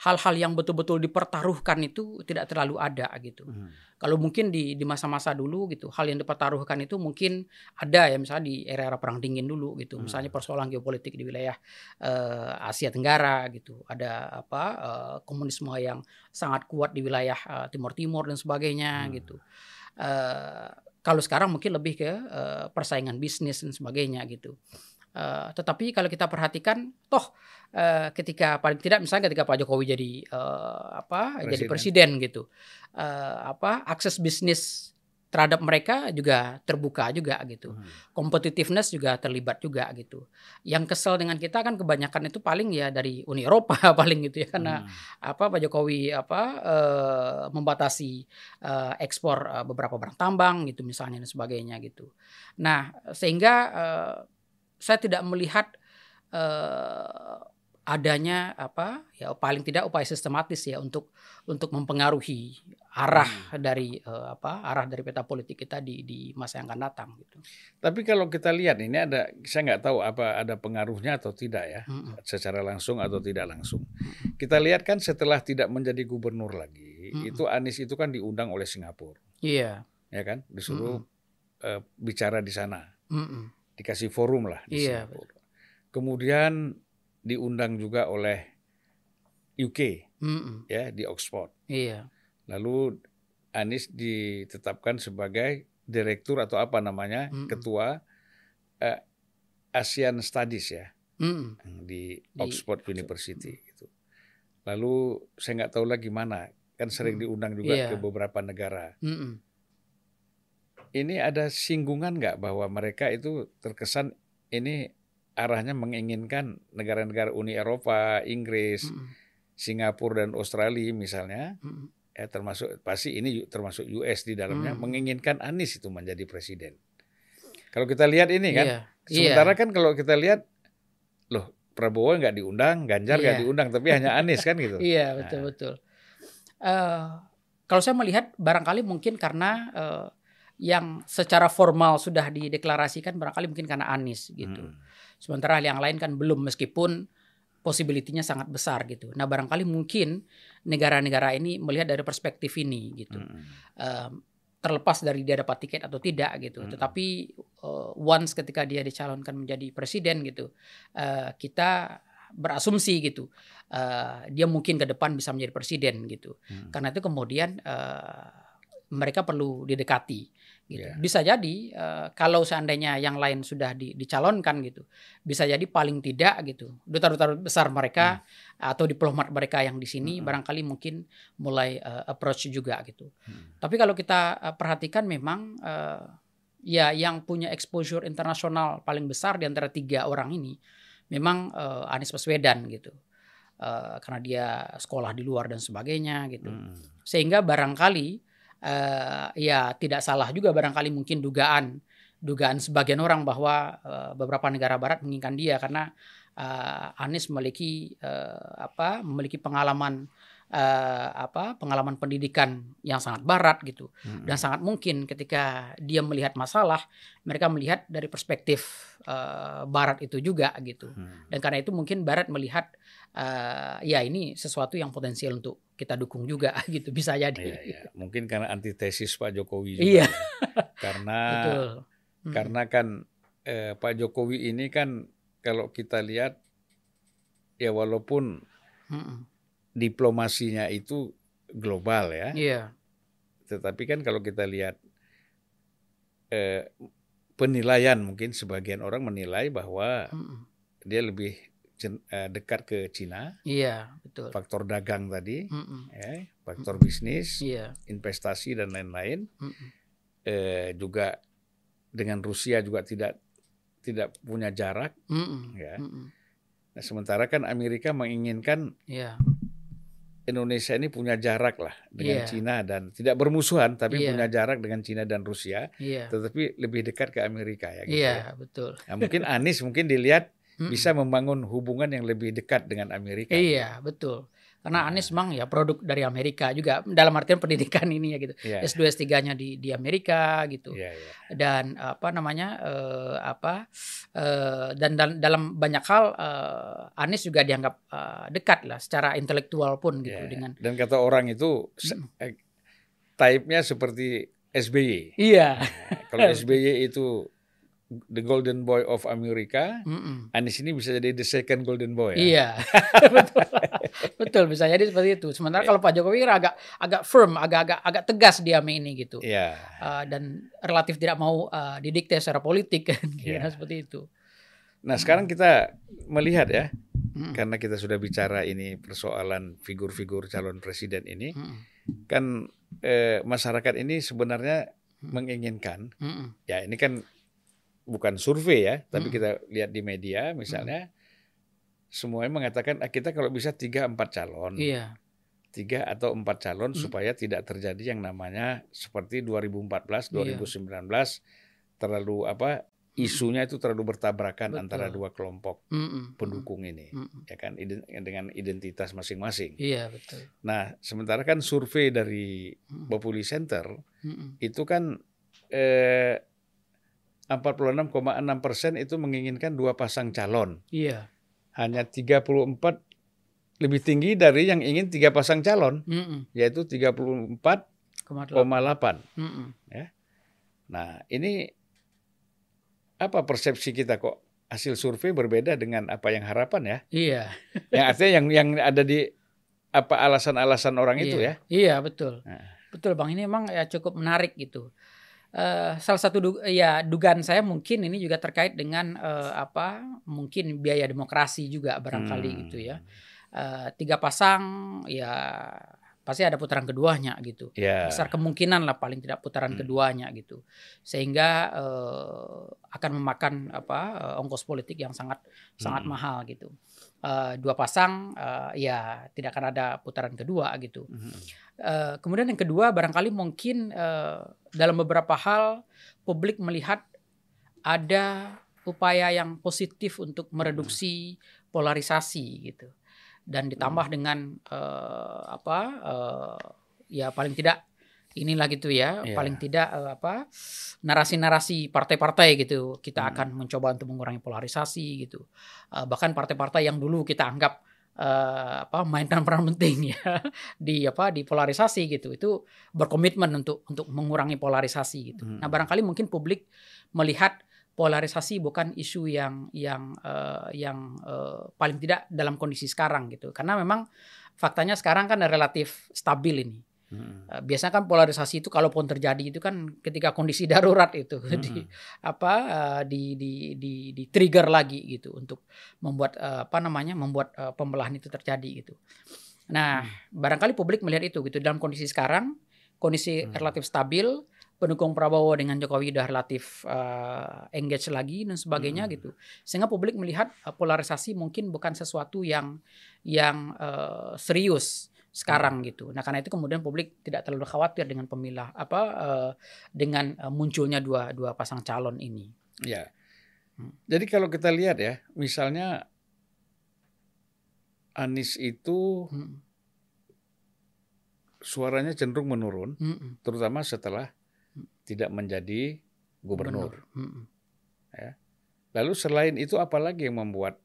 S1: hal-hal yang betul-betul dipertaruhkan itu tidak terlalu ada gitu.
S2: Mm.
S1: Kalau mungkin di di masa-masa dulu gitu, hal yang dipertaruhkan itu mungkin ada ya misalnya di era-era perang dingin dulu gitu.
S2: Hmm.
S1: Misalnya persoalan geopolitik di wilayah eh, Asia Tenggara gitu. Ada apa eh, komunisme yang sangat kuat di wilayah eh, Timur Timur dan sebagainya
S2: Hmm.
S1: gitu. Eh, kalau sekarang mungkin lebih ke eh, persaingan bisnis dan sebagainya gitu. Eh, tetapi kalau kita perhatikan, toh eh, ketika paling tidak misalnya ketika Pak Jokowi jadi eh, apa jadi
S2: Presiden.
S1: presiden gitu, eh, apa akses bisnis terhadap mereka juga terbuka juga gitu,
S2: Mm.
S1: competitiveness juga terlibat juga gitu. Yang kesel dengan kita kan kebanyakan itu paling ya dari Uni Eropa paling gitu ya karena
S2: Mm.
S1: apa Pak Jokowi apa eh, membatasi eh, ekspor eh, beberapa barang tambang gitu misalnya dan sebagainya gitu. Nah sehingga eh, saya tidak melihat eh, adanya apa ya paling tidak upaya sistematis ya untuk untuk mempengaruhi arah dari eh, apa arah dari peta politik kita di di masa yang akan datang gitu.
S2: Tapi kalau kita lihat ini ada, saya nggak tahu apa ada pengaruhnya atau tidak ya,
S1: Mm-mm.
S2: secara langsung atau tidak langsung. Kita lihat kan setelah tidak menjadi gubernur lagi,
S1: Mm-mm.
S2: itu Anies itu kan diundang oleh Singapura,
S1: Iya.
S2: ya kan, disuruh eh, bicara di sana,
S1: Mm-mm.
S2: dikasih forum lah di
S1: Iya,
S2: Singapura. Kemudian diundang juga oleh UK,
S1: Mm-mm.
S2: ya di Oxford.
S1: Iya.
S2: Lalu Anies ditetapkan sebagai direktur atau apa namanya,
S1: Mm-mm.
S2: ketua eh, ASEAN Studies ya.
S1: Mm-mm.
S2: di
S1: Di
S2: Oxford
S1: Oxford.
S2: University gitu. Lalu saya nggak tahu lagi mana, kan sering
S1: Hmm.
S2: diundang juga
S1: Iya.
S2: ke beberapa negara.
S1: Mm-mm.
S2: Ini ada singgungan nggak bahwa mereka itu terkesan ini arahnya menginginkan negara-negara Uni Eropa, Inggris,
S1: Mm-mm.
S2: Singapura dan Australia misalnya,
S1: Mm.
S2: ya termasuk pasti ini termasuk US di dalamnya
S1: Hmm.
S2: menginginkan Anies itu menjadi presiden. Kalau kita lihat ini kan,
S1: Iya.
S2: sementara
S1: Iya.
S2: kan kalau kita lihat, loh Prabowo nggak diundang, Ganjar nggak
S1: Iya.
S2: diundang, tapi hanya Anies kan gitu.
S1: Iya
S2: Nah.
S1: betul betul. Eh, kalau saya melihat barangkali mungkin karena eh, yang secara formal sudah dideklarasikan barangkali mungkin karena Anies gitu.
S2: Mm.
S1: Sementara yang lain kan belum meskipun possibility-nya sangat besar gitu. Nah barangkali mungkin negara-negara ini melihat dari perspektif ini gitu.
S2: Mm.
S1: Eh, terlepas dari dia dapat tiket atau tidak gitu.
S2: Mm.
S1: Tetapi eh, once ketika dia dicalonkan menjadi presiden gitu, eh, kita berasumsi gitu eh, dia mungkin ke depan bisa menjadi presiden gitu.
S2: Mm.
S1: Karena itu kemudian eh, mereka perlu didekati gitu.
S2: Iya.
S1: Bisa jadi eh, kalau seandainya yang lain sudah di- dicalonkan gitu, bisa jadi paling tidak gitu duta-duta besar mereka atau diplomat mereka yang di sini
S2: Hmm.
S1: barangkali mungkin mulai eh, approach juga gitu.
S2: Hmm.
S1: Tapi kalau kita eh, perhatikan memang eh, ya yang punya exposure internasional paling besar di antara tiga orang ini memang eh, Anies Baswedan gitu. Eh, karena dia sekolah di luar dan sebagainya gitu.
S2: Mm.
S1: Sehingga barangkali eh, ya tidak salah juga barangkali mungkin dugaan dugaan sebagian orang bahwa eh, beberapa negara barat menginginkan dia karena eh, Anies memiliki eh, apa memiliki pengalaman eh, apa pengalaman pendidikan yang sangat barat gitu
S2: Mm.
S1: dan sangat mungkin ketika dia melihat masalah mereka melihat dari perspektif eh, barat itu juga gitu
S2: Mm.
S1: dan karena itu mungkin barat melihat eh, ya ini sesuatu yang potensial untuk kita dukung juga gitu bisa jadi
S2: Iya, iya. Mungkin karena antitesis Pak Jokowi juga.
S1: Iya.
S2: ya. Karena
S1: betul Mm.
S2: karena kan eh, Pak Jokowi ini kan kalau kita lihat ya walaupun
S1: Mm-mm.
S2: diplomasinya itu global ya,
S1: iya
S2: tetapi kan kalau kita lihat eh, penilaian mungkin sebagian orang menilai bahwa
S1: Mm-mm.
S2: dia lebih eh, dekat ke Cina,
S1: iya betul
S2: faktor dagang tadi,
S1: Mm-mm.
S2: ya, faktor bisnis,
S1: iya
S2: investasi dan lain-lain.
S1: Mm-mm.
S2: eh, juga dengan Rusia juga tidak tidak punya jarak
S1: Mm-mm.
S2: ya.
S1: Mm-mm.
S2: Nah, sementara kan Amerika menginginkan
S1: iya
S2: Indonesia ini punya jarak lah dengan
S1: Iya.
S2: Cina dan tidak bermusuhan tapi
S1: Iya.
S2: punya jarak dengan Cina dan Rusia,
S1: iya
S2: tetapi lebih dekat ke Amerika ya. Gitu
S1: iya
S2: ya.
S1: betul
S2: Nah, mungkin Anies mungkin dilihat bisa membangun hubungan yang lebih dekat dengan Amerika.
S1: iya betul karena. Anies memang ya produk dari Amerika juga dalam artian pendidikan ini ya gitu
S2: Iya.
S1: S2 S3-nya di di Amerika gitu
S2: Iya, iya.
S1: dan apa namanya eh, apa eh, dan dal- dalam banyak hal eh, Anies juga dianggap eh, dekat lah secara intelektual pun gitu
S2: Iya.
S1: dengan
S2: Dan kata orang itu eh, type-nya seperti SBY.
S1: iya
S2: Kalau SBY itu the golden boy of America,
S1: Mm-mm.
S2: Anies ini bisa jadi the second golden boy. ya.
S1: Iya, betul, betul bisa jadi seperti itu. Sementara kalau Pak Jokowi kan agak agak firm, agak-agak agak tegas dia ini gitu,
S2: Iya.
S1: Uh, dan relatif tidak mau uh, didikte secara politik kan, kira seperti itu.
S2: Nah sekarang kita melihat ya,
S1: Mm-mm.
S2: karena kita sudah bicara ini persoalan figur-figur calon presiden ini,
S1: Mm-mm.
S2: kan eh, masyarakat ini sebenarnya menginginkan,
S1: Mm-mm.
S2: ya ini kan bukan survei ya, tapi
S1: Mm.
S2: kita lihat di media misalnya, semuanya mengatakan ah, kita kalau bisa tiga empat calon.
S1: Iya,
S2: tiga atau empat calon
S1: Hmm.
S2: supaya tidak terjadi yang namanya seperti 2014
S1: Iya.
S2: 2019 terlalu apa isunya itu terlalu bertabrakan
S1: Betul.
S2: antara dua kelompok
S1: Mm-mm.
S2: pendukung ini
S1: Mm-mm.
S2: ya kan iden- dengan identitas masing-masing.
S1: Iya betul.
S2: Nah, sementara kan survei dari. Populi Center itu kan eh 46,6 persen itu menginginkan dua pasang calon.
S1: Iya.
S2: Hanya 34 lebih tinggi dari yang ingin tiga pasang calon,
S1: Mm-mm.
S2: yaitu 34
S1: Koma delapan.
S2: koma 8.
S1: Mm-mm.
S2: Nah, ini apa persepsi kita kok hasil survei berbeda dengan apa yang harapan ya?
S1: Iya.
S2: Yang artinya yang yang ada di apa alasan-alasan orang itu
S1: iya.
S2: ya?
S1: Iya betul.
S2: Nah.
S1: Betul bang ini emang ya cukup menarik gitu. Eh, salah satu du- ya dugaan saya mungkin ini juga terkait dengan eh, apa mungkin biaya demokrasi juga barangkali
S2: Hmm.
S1: gitu ya. Eh, tiga pasang ya pasti ada putaran keduanya gitu.
S2: Ya.
S1: Besar kemungkinan lah paling tidak putaran
S2: Hmm.
S1: keduanya gitu. Sehingga eh, akan memakan apa eh, ongkos politik yang sangat sangat
S2: Hmm.
S1: mahal gitu. Eh, dua pasang eh, ya tidak akan ada putaran kedua gitu.
S2: Mhm.
S1: Eh, kemudian yang kedua barangkali mungkin eh, dalam beberapa hal publik melihat ada upaya yang positif untuk mereduksi polarisasi gitu dan ditambah dengan eh, apa eh, ya paling tidak inilah gitu ya
S2: Iya.
S1: paling tidak eh, apa narasi-narasi partai-partai gitu kita
S2: Hmm.
S1: akan mencoba untuk mengurangi polarisasi gitu Eh, bahkan partai-partai yang dulu kita anggap eh, apa mainkan peran penting ya di apa di polarisasi gitu itu berkomitmen untuk untuk mengurangi polarisasi gitu.
S2: Hmm.
S1: Nah barangkali mungkin publik melihat polarisasi bukan isu yang yang eh, yang eh, paling tidak dalam kondisi sekarang gitu karena memang faktanya sekarang kan relatif stabil ini. Eh, Biasanya kan polarisasi itu kalaupun terjadi itu kan ketika kondisi darurat itu di
S2: Mhm.
S1: apa eh, di di di di trigger lagi gitu untuk membuat eh, apa namanya membuat pembelahan itu terjadi gitu. Nah, barangkali publik melihat itu gitu dalam kondisi sekarang kondisi
S2: Hmm.
S1: relatif stabil, pendukung Prabowo dengan Jokowi udah relatif eh, engage lagi dan sebagainya
S2: Hmm.
S1: gitu. Sehingga publik melihat eh, polarisasi mungkin bukan sesuatu yang yang eh, serius sekarang gitu. Nah, karena itu kemudian publik tidak terlalu khawatir dengan pemilah apa eh, dengan eh, munculnya dua dua pasang calon ini.
S2: Ya.
S1: Hmm.
S2: Jadi kalau kita lihat ya, misalnya Anies itu
S1: Mm,
S2: suaranya cenderung menurun,
S1: mm, mm,
S2: terutama setelah tidak menjadi gubernur.
S1: Mm, mm.
S2: Lalu selain itu apalagi yang membuat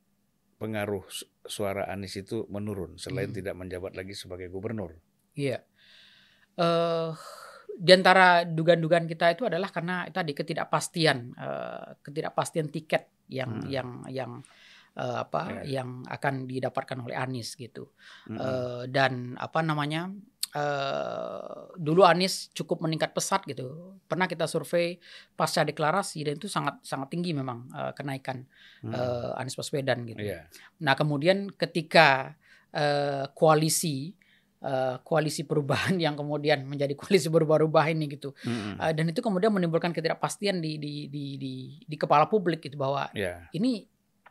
S2: pengaruh suara Anies itu menurun selain
S1: Hmm.
S2: tidak menjabat lagi sebagai gubernur?
S1: Iya. Eh di antara dugaan-dugaan kita itu adalah karena tadi ketidakpastian eh, ketidakpastian tiket yang
S2: Hmm.
S1: yang yang eh, apa
S2: Ya.
S1: yang akan didapatkan oleh Anies gitu.
S2: Mm-mm.
S1: Eh, dan apa namanya? Eh dulu Anies cukup meningkat pesat gitu. Pernah kita survei pasca deklarasi dan itu sangat sangat tinggi memang eh, kenaikan
S2: Mm.
S1: eh, Anies Baswedan gitu.
S2: Iya.
S1: Nah, kemudian ketika eh, koalisi eh, koalisi perubahan yang kemudian menjadi koalisi berubah-ubah ini gitu.
S2: Mm-mm.
S1: Eh, dan itu kemudian menimbulkan ketidakpastian di di di di, di kepala publik gitu bahwa
S2: Iya.
S1: ini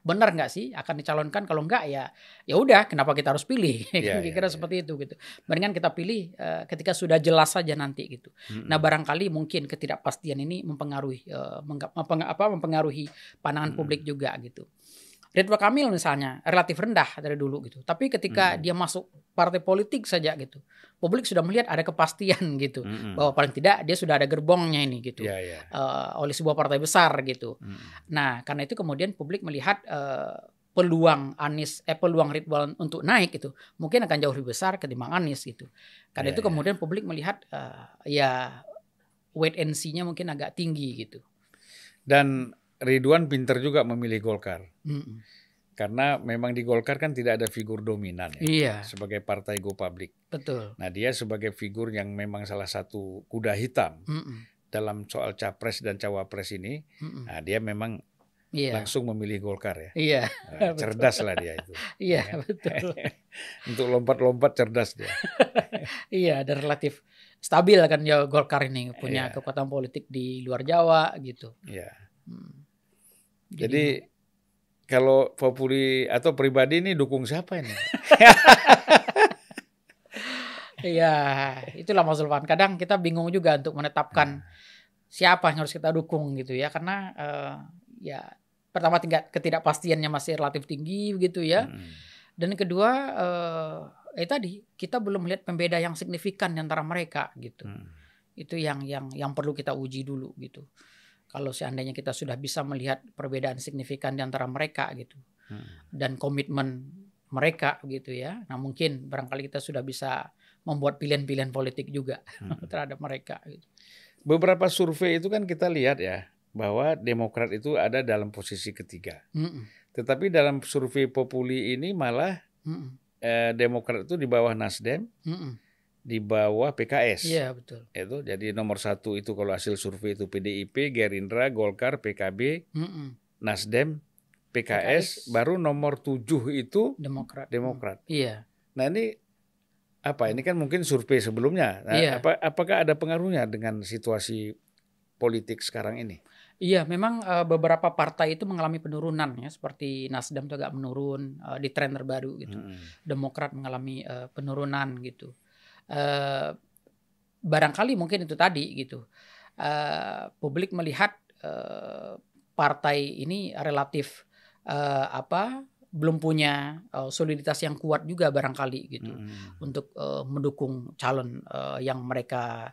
S1: benar nggak sih akan dicalonkan kalau nggak ya ya udah kenapa kita harus pilih
S2: Iya,
S1: kira-kira
S2: iya, iya.
S1: seperti itu gitu mendingan kita pilih eh, ketika sudah jelas saja nanti gitu
S2: Mm-mm.
S1: Nah, barangkali mungkin ketidakpastian ini mempengaruhi eh, mengga- mempeng- apa mempengaruhi pandangan
S2: Hmm.
S1: publik juga gitu. Ridwan Kamil misalnya relatif rendah dari dulu gitu. Tapi ketika
S2: Hmm.
S1: dia masuk partai politik saja gitu, publik sudah melihat ada kepastian gitu
S2: Mm-mm.
S1: bahwa paling tidak dia sudah ada gerbongnya ini gitu.
S2: Iya, iya.
S1: eh, oleh sebuah partai besar gitu.
S2: Mm-mm.
S1: Nah, karena itu kemudian publik melihat eh, peluang Anies eh peluang Ridwan untuk naik itu mungkin akan jauh lebih besar ketimbang Anies gitu. Karena
S2: Ya,
S1: itu
S2: ya.
S1: kemudian publik melihat eh, ya wait and see-nya mungkin agak tinggi gitu.
S2: Dan Ridwan pinter juga memilih Golkar.
S1: Mm-mm.
S2: Karena memang di Golkar kan tidak ada figur dominan ya,
S1: Iya,
S2: sebagai partai go public.
S1: betul.
S2: Nah dia sebagai figur yang memang salah satu kuda hitam
S1: Mm-mm.
S2: dalam soal capres dan cawapres ini,
S1: Mm-mm.
S2: nah dia memang
S1: Iya.
S2: langsung memilih Golkar ya.
S1: Iya,
S2: Nah, cerdas lah dia itu.
S1: iya
S2: Ya.
S1: betul.
S2: Untuk lompat-lompat cerdas dia.
S1: iya, dan relatif stabil kan ya Golkar ini punya
S2: Iya.
S1: kekuatan politik di luar Jawa gitu.
S2: Ya.
S1: Hmm.
S2: Jadi kalau populi atau pribadi ini dukung siapa ini?
S1: Iya, itulah Mas Zulfan. Kadang kita bingung juga untuk menetapkan siapa yang harus kita dukung gitu ya, karena eh, ya pertama tingkat ketidakpastiannya masih relatif tinggi begitu ya,
S2: Mm.
S1: dan kedua eh, eh tadi kita belum melihat pembeda yang signifikan di antara mereka gitu.
S2: Mm.
S1: Itu yang yang yang perlu kita uji dulu gitu. Kalau seandainya kita sudah bisa melihat perbedaan signifikan di antara mereka gitu
S2: Mm.
S1: dan komitmen mereka gitu ya. Nah mungkin barangkali kita sudah bisa membuat pilihan-pilihan politik juga
S2: Mm.
S1: terhadap mereka. Gitu.
S2: Beberapa survei itu kan kita lihat ya bahwa Demokrat itu ada dalam posisi ketiga.
S1: Mm-mm,
S2: Tetapi dalam survei populi ini malah
S1: mm-mm,
S2: eh, Demokrat itu di bawah Nasdem,
S1: mm-mm.
S2: Di bawah PKS.
S1: Iya betul.
S2: Itu jadi nomor satu itu kalau hasil survei itu PDIP, Gerindra, Golkar, PKB,
S1: Mm-mm.
S2: Nasdem,
S1: PKS.
S2: PKS, baru nomor tujuh itu
S1: Demokrat.
S2: Demokrat.
S1: Iya.
S2: Nah ini apa ini kan mungkin survei sebelumnya. Nah,
S1: Iya.
S2: apa, apakah ada pengaruhnya dengan situasi politik sekarang ini?
S1: Iya, memang eh, beberapa partai itu mengalami penurunan ya, seperti Nasdem itu agak menurun eh, di tren terbaru gitu.
S2: Mm-mm.
S1: Demokrat mengalami eh, penurunan gitu. Eh, barangkali mungkin itu tadi gitu. Eh, publik melihat eh, partai ini relatif eh, apa belum punya eh, soliditas yang kuat juga barangkali gitu
S2: Mm-mm.
S1: untuk eh, mendukung calon eh, yang mereka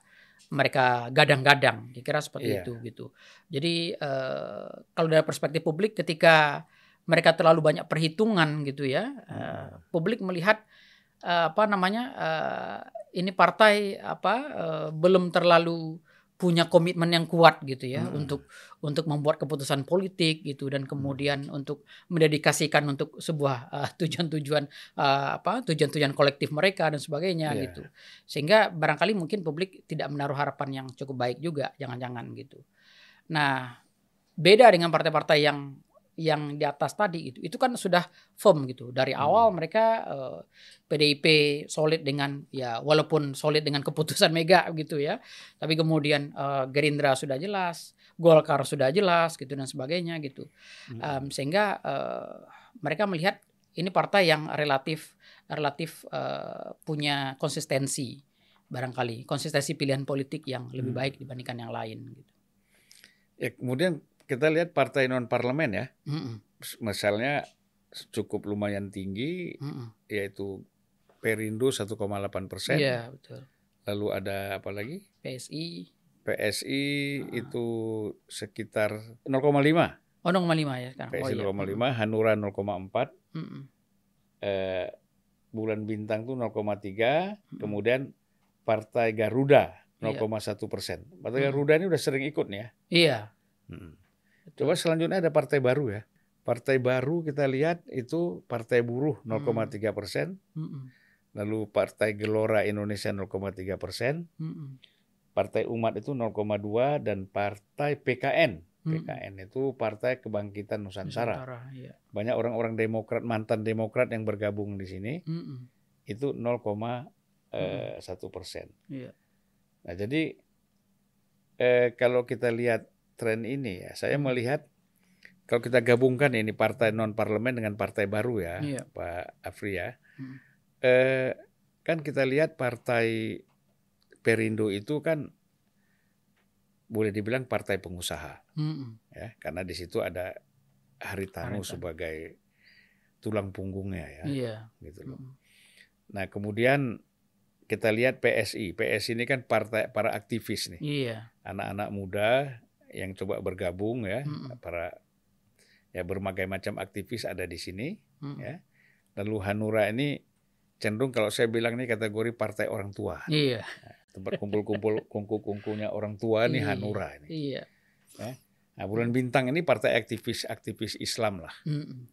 S1: mereka gadang-gadang kira-kira seperti
S2: Iya.
S1: itu gitu. Jadi eh, kalau dari perspektif publik ketika mereka terlalu banyak perhitungan gitu ya, eh, publik melihat eh, apa namanya eh, ini partai apa eh, belum terlalu punya komitmen yang kuat gitu ya
S2: Mm.
S1: untuk untuk membuat keputusan politik gitu dan kemudian untuk mendedikasikan untuk sebuah eh, tujuan-tujuan eh, apa tujuan-tujuan kolektif mereka dan sebagainya
S2: Iya.
S1: gitu sehingga barangkali mungkin publik tidak menaruh harapan yang cukup baik juga jangan-jangan gitu nah beda dengan partai-partai yang yang di atas tadi gitu itu kan sudah firm gitu dari awal mereka eh, PDIP solid dengan ya walaupun solid dengan keputusan Mega gitu ya tapi kemudian eh, Gerindra sudah jelas Golkar sudah jelas gitu dan sebagainya gitu
S2: Mm.
S1: Em, sehingga eh, mereka melihat ini partai yang relatif relatif eh, punya konsistensi barangkali konsistensi pilihan politik yang lebih
S2: Hmm.
S1: baik dibandingkan yang lain gitu.
S2: Ya, kemudian kita lihat partai non parlemen ya,
S1: Mm-mm,
S2: misalnya cukup lumayan tinggi,
S1: mm-mm.
S2: yaitu Perindo 1,8 persen.
S1: Iya betul.
S2: Lalu ada apa lagi?
S1: PSI
S2: PSI
S1: Ah.
S2: itu sekitar 0,5.
S1: oh 0,5 ya sekarang.
S2: PSI
S1: oh, iya.
S2: 0,5, Hanura 0,4,
S1: Mm-mm.
S2: eh, Bulan Bintang tuh 0,3, kemudian Partai Garuda
S1: Iya.
S2: 0,1 persen. Partai
S1: Hmm.
S2: Garuda ini udah sering ikut nih ya.
S1: Iya.
S2: Hmm. Coba selanjutnya ada partai baru ya. Partai baru kita lihat itu Partai Buruh 0,3 persen,
S1: Mm-mm,
S2: lalu Partai Gelora Indonesia 0,3 persen,
S1: mm-mm,
S2: Partai Umat itu 0,2 dan Partai PKN.
S1: mm-mm.
S2: PKN itu Partai Kebangkitan Nusantara.
S1: Nusantara, iya.
S2: Banyak orang-orang Demokrat mantan Demokrat yang bergabung di sini
S1: Mm-mm,
S2: itu 0,1 persen.
S1: Iya.
S2: Nah jadi eh, kalau kita lihat tren ini ya, saya
S1: Hmm.
S2: melihat kalau kita gabungkan ini partai non parlemen dengan partai baru ya,
S1: Iya.
S2: Pak Afri ya,
S1: Hmm.
S2: eh, kan kita lihat partai Perindo itu kan boleh dibilang partai pengusaha
S1: Mm-mm,
S2: ya, karena di situ ada Haritanu
S1: Haritanu.
S2: sebagai tulang punggungnya ya,
S1: Iya.
S2: gitu loh.
S1: Mm-mm.
S2: Nah kemudian kita lihat PSI, PSI ini kan partai para aktivis nih.
S1: Iya.
S2: anak-anak muda yang coba bergabung ya
S1: Mm-mm.
S2: para ya berbagai macam aktivis ada di sini
S1: Mm-mm.
S2: Ya. lalu Hanura ini cenderung kalau saya bilang ini kategori partai orang tua
S1: Iya.
S2: tempat kumpul-kumpul kungku-kungkunya orang tua nih
S1: Iya.
S2: Hanura ini
S1: Iya.
S2: nah bulan bintang ini partai aktivis aktivis Islam lah
S1: Mm-mm.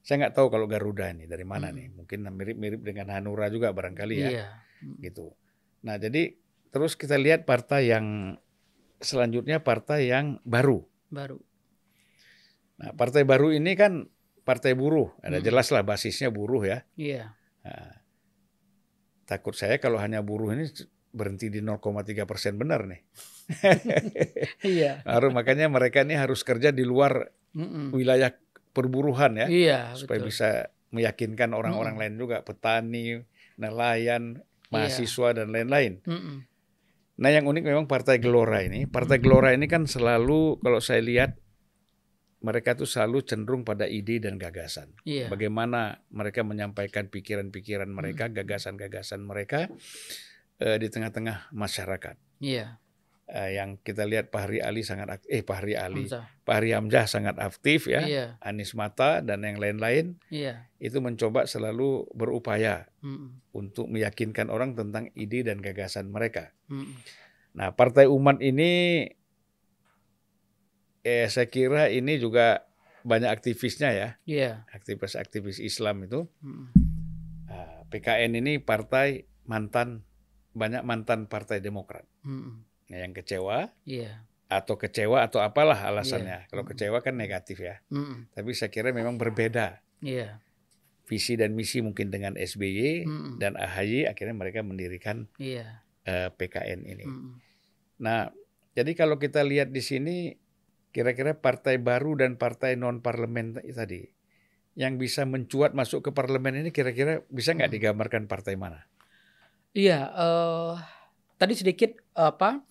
S2: saya nggak tahu kalau Garuda ini dari mana
S1: Mm.
S2: nih mungkin mirip-mirip dengan Hanura juga barangkali ya
S1: Iya. Mm.
S2: gitu. Nah, jadi terus kita lihat partai yang selanjutnya partai yang baru.
S1: Baru.
S2: Nah, partai baru ini kan partai buruh. Ada
S1: Hmm.
S2: jelas lah basisnya buruh ya.
S1: Iya.
S2: Nah, takut saya kalau hanya buruh ini berhenti di 0,3 persen benar nih.
S1: Iya.
S2: Harus makanya mereka ini harus kerja di luar
S1: Mm-mm.
S2: wilayah perburuhan ya,
S1: Iya.
S2: supaya
S1: betul.
S2: bisa meyakinkan orang-orang
S1: Mm-mm.
S2: lain juga, petani, nelayan,
S1: Iya.
S2: mahasiswa dan lain-lain.
S1: Mm-mm.
S2: Nah yang unik memang Partai Gelora ini. Partai Gelora ini kan selalu kalau saya lihat mereka tuh selalu cenderung pada ide dan gagasan.
S1: Iya.
S2: Bagaimana mereka menyampaikan pikiran-pikiran mereka, gagasan-gagasan mereka eh, di tengah-tengah masyarakat.
S1: Iya.
S2: Eh, yang kita lihat Pak Hari Ali sangat ak- eh Pak Hari Ali,
S1: Hamzah.
S2: Hari Hamzah sangat aktif ya.
S1: Iya.
S2: Anies Mata dan yang lain-lain
S1: Iya.
S2: itu mencoba selalu berupaya
S1: Mm-mm.
S2: untuk meyakinkan orang tentang ide dan gagasan mereka.
S1: Mm-mm.
S2: Nah, Partai Umat ini eh saya kira ini juga banyak aktivisnya ya,
S1: Iya.
S2: aktivis-aktivis Islam itu.
S1: Mm-mm.
S2: Ah, PKN ini partai mantan banyak mantan Partai Demokrat.
S1: Mm-mm.
S2: Nah, yang kecewa
S1: Iya.
S2: atau kecewa atau apalah alasannya.
S1: Iya.
S2: Kalau
S1: Mm.
S2: kecewa kan negatif ya.
S1: Mm-mm.
S2: Tapi saya kira memang berbeda.
S1: Iya.
S2: visi dan misi mungkin dengan SBY
S1: Mm-mm.
S2: dan AHY akhirnya mereka mendirikan
S1: Iya.
S2: eh, PKN ini.
S1: Mm-mm.
S2: Nah, jadi kalau kita lihat di sini kira-kira partai baru dan partai non parlemen tadi yang bisa mencuat masuk ke parlemen ini kira-kira bisa nggak digambarkan partai mana?
S1: Iya, eh tadi sedikit apa?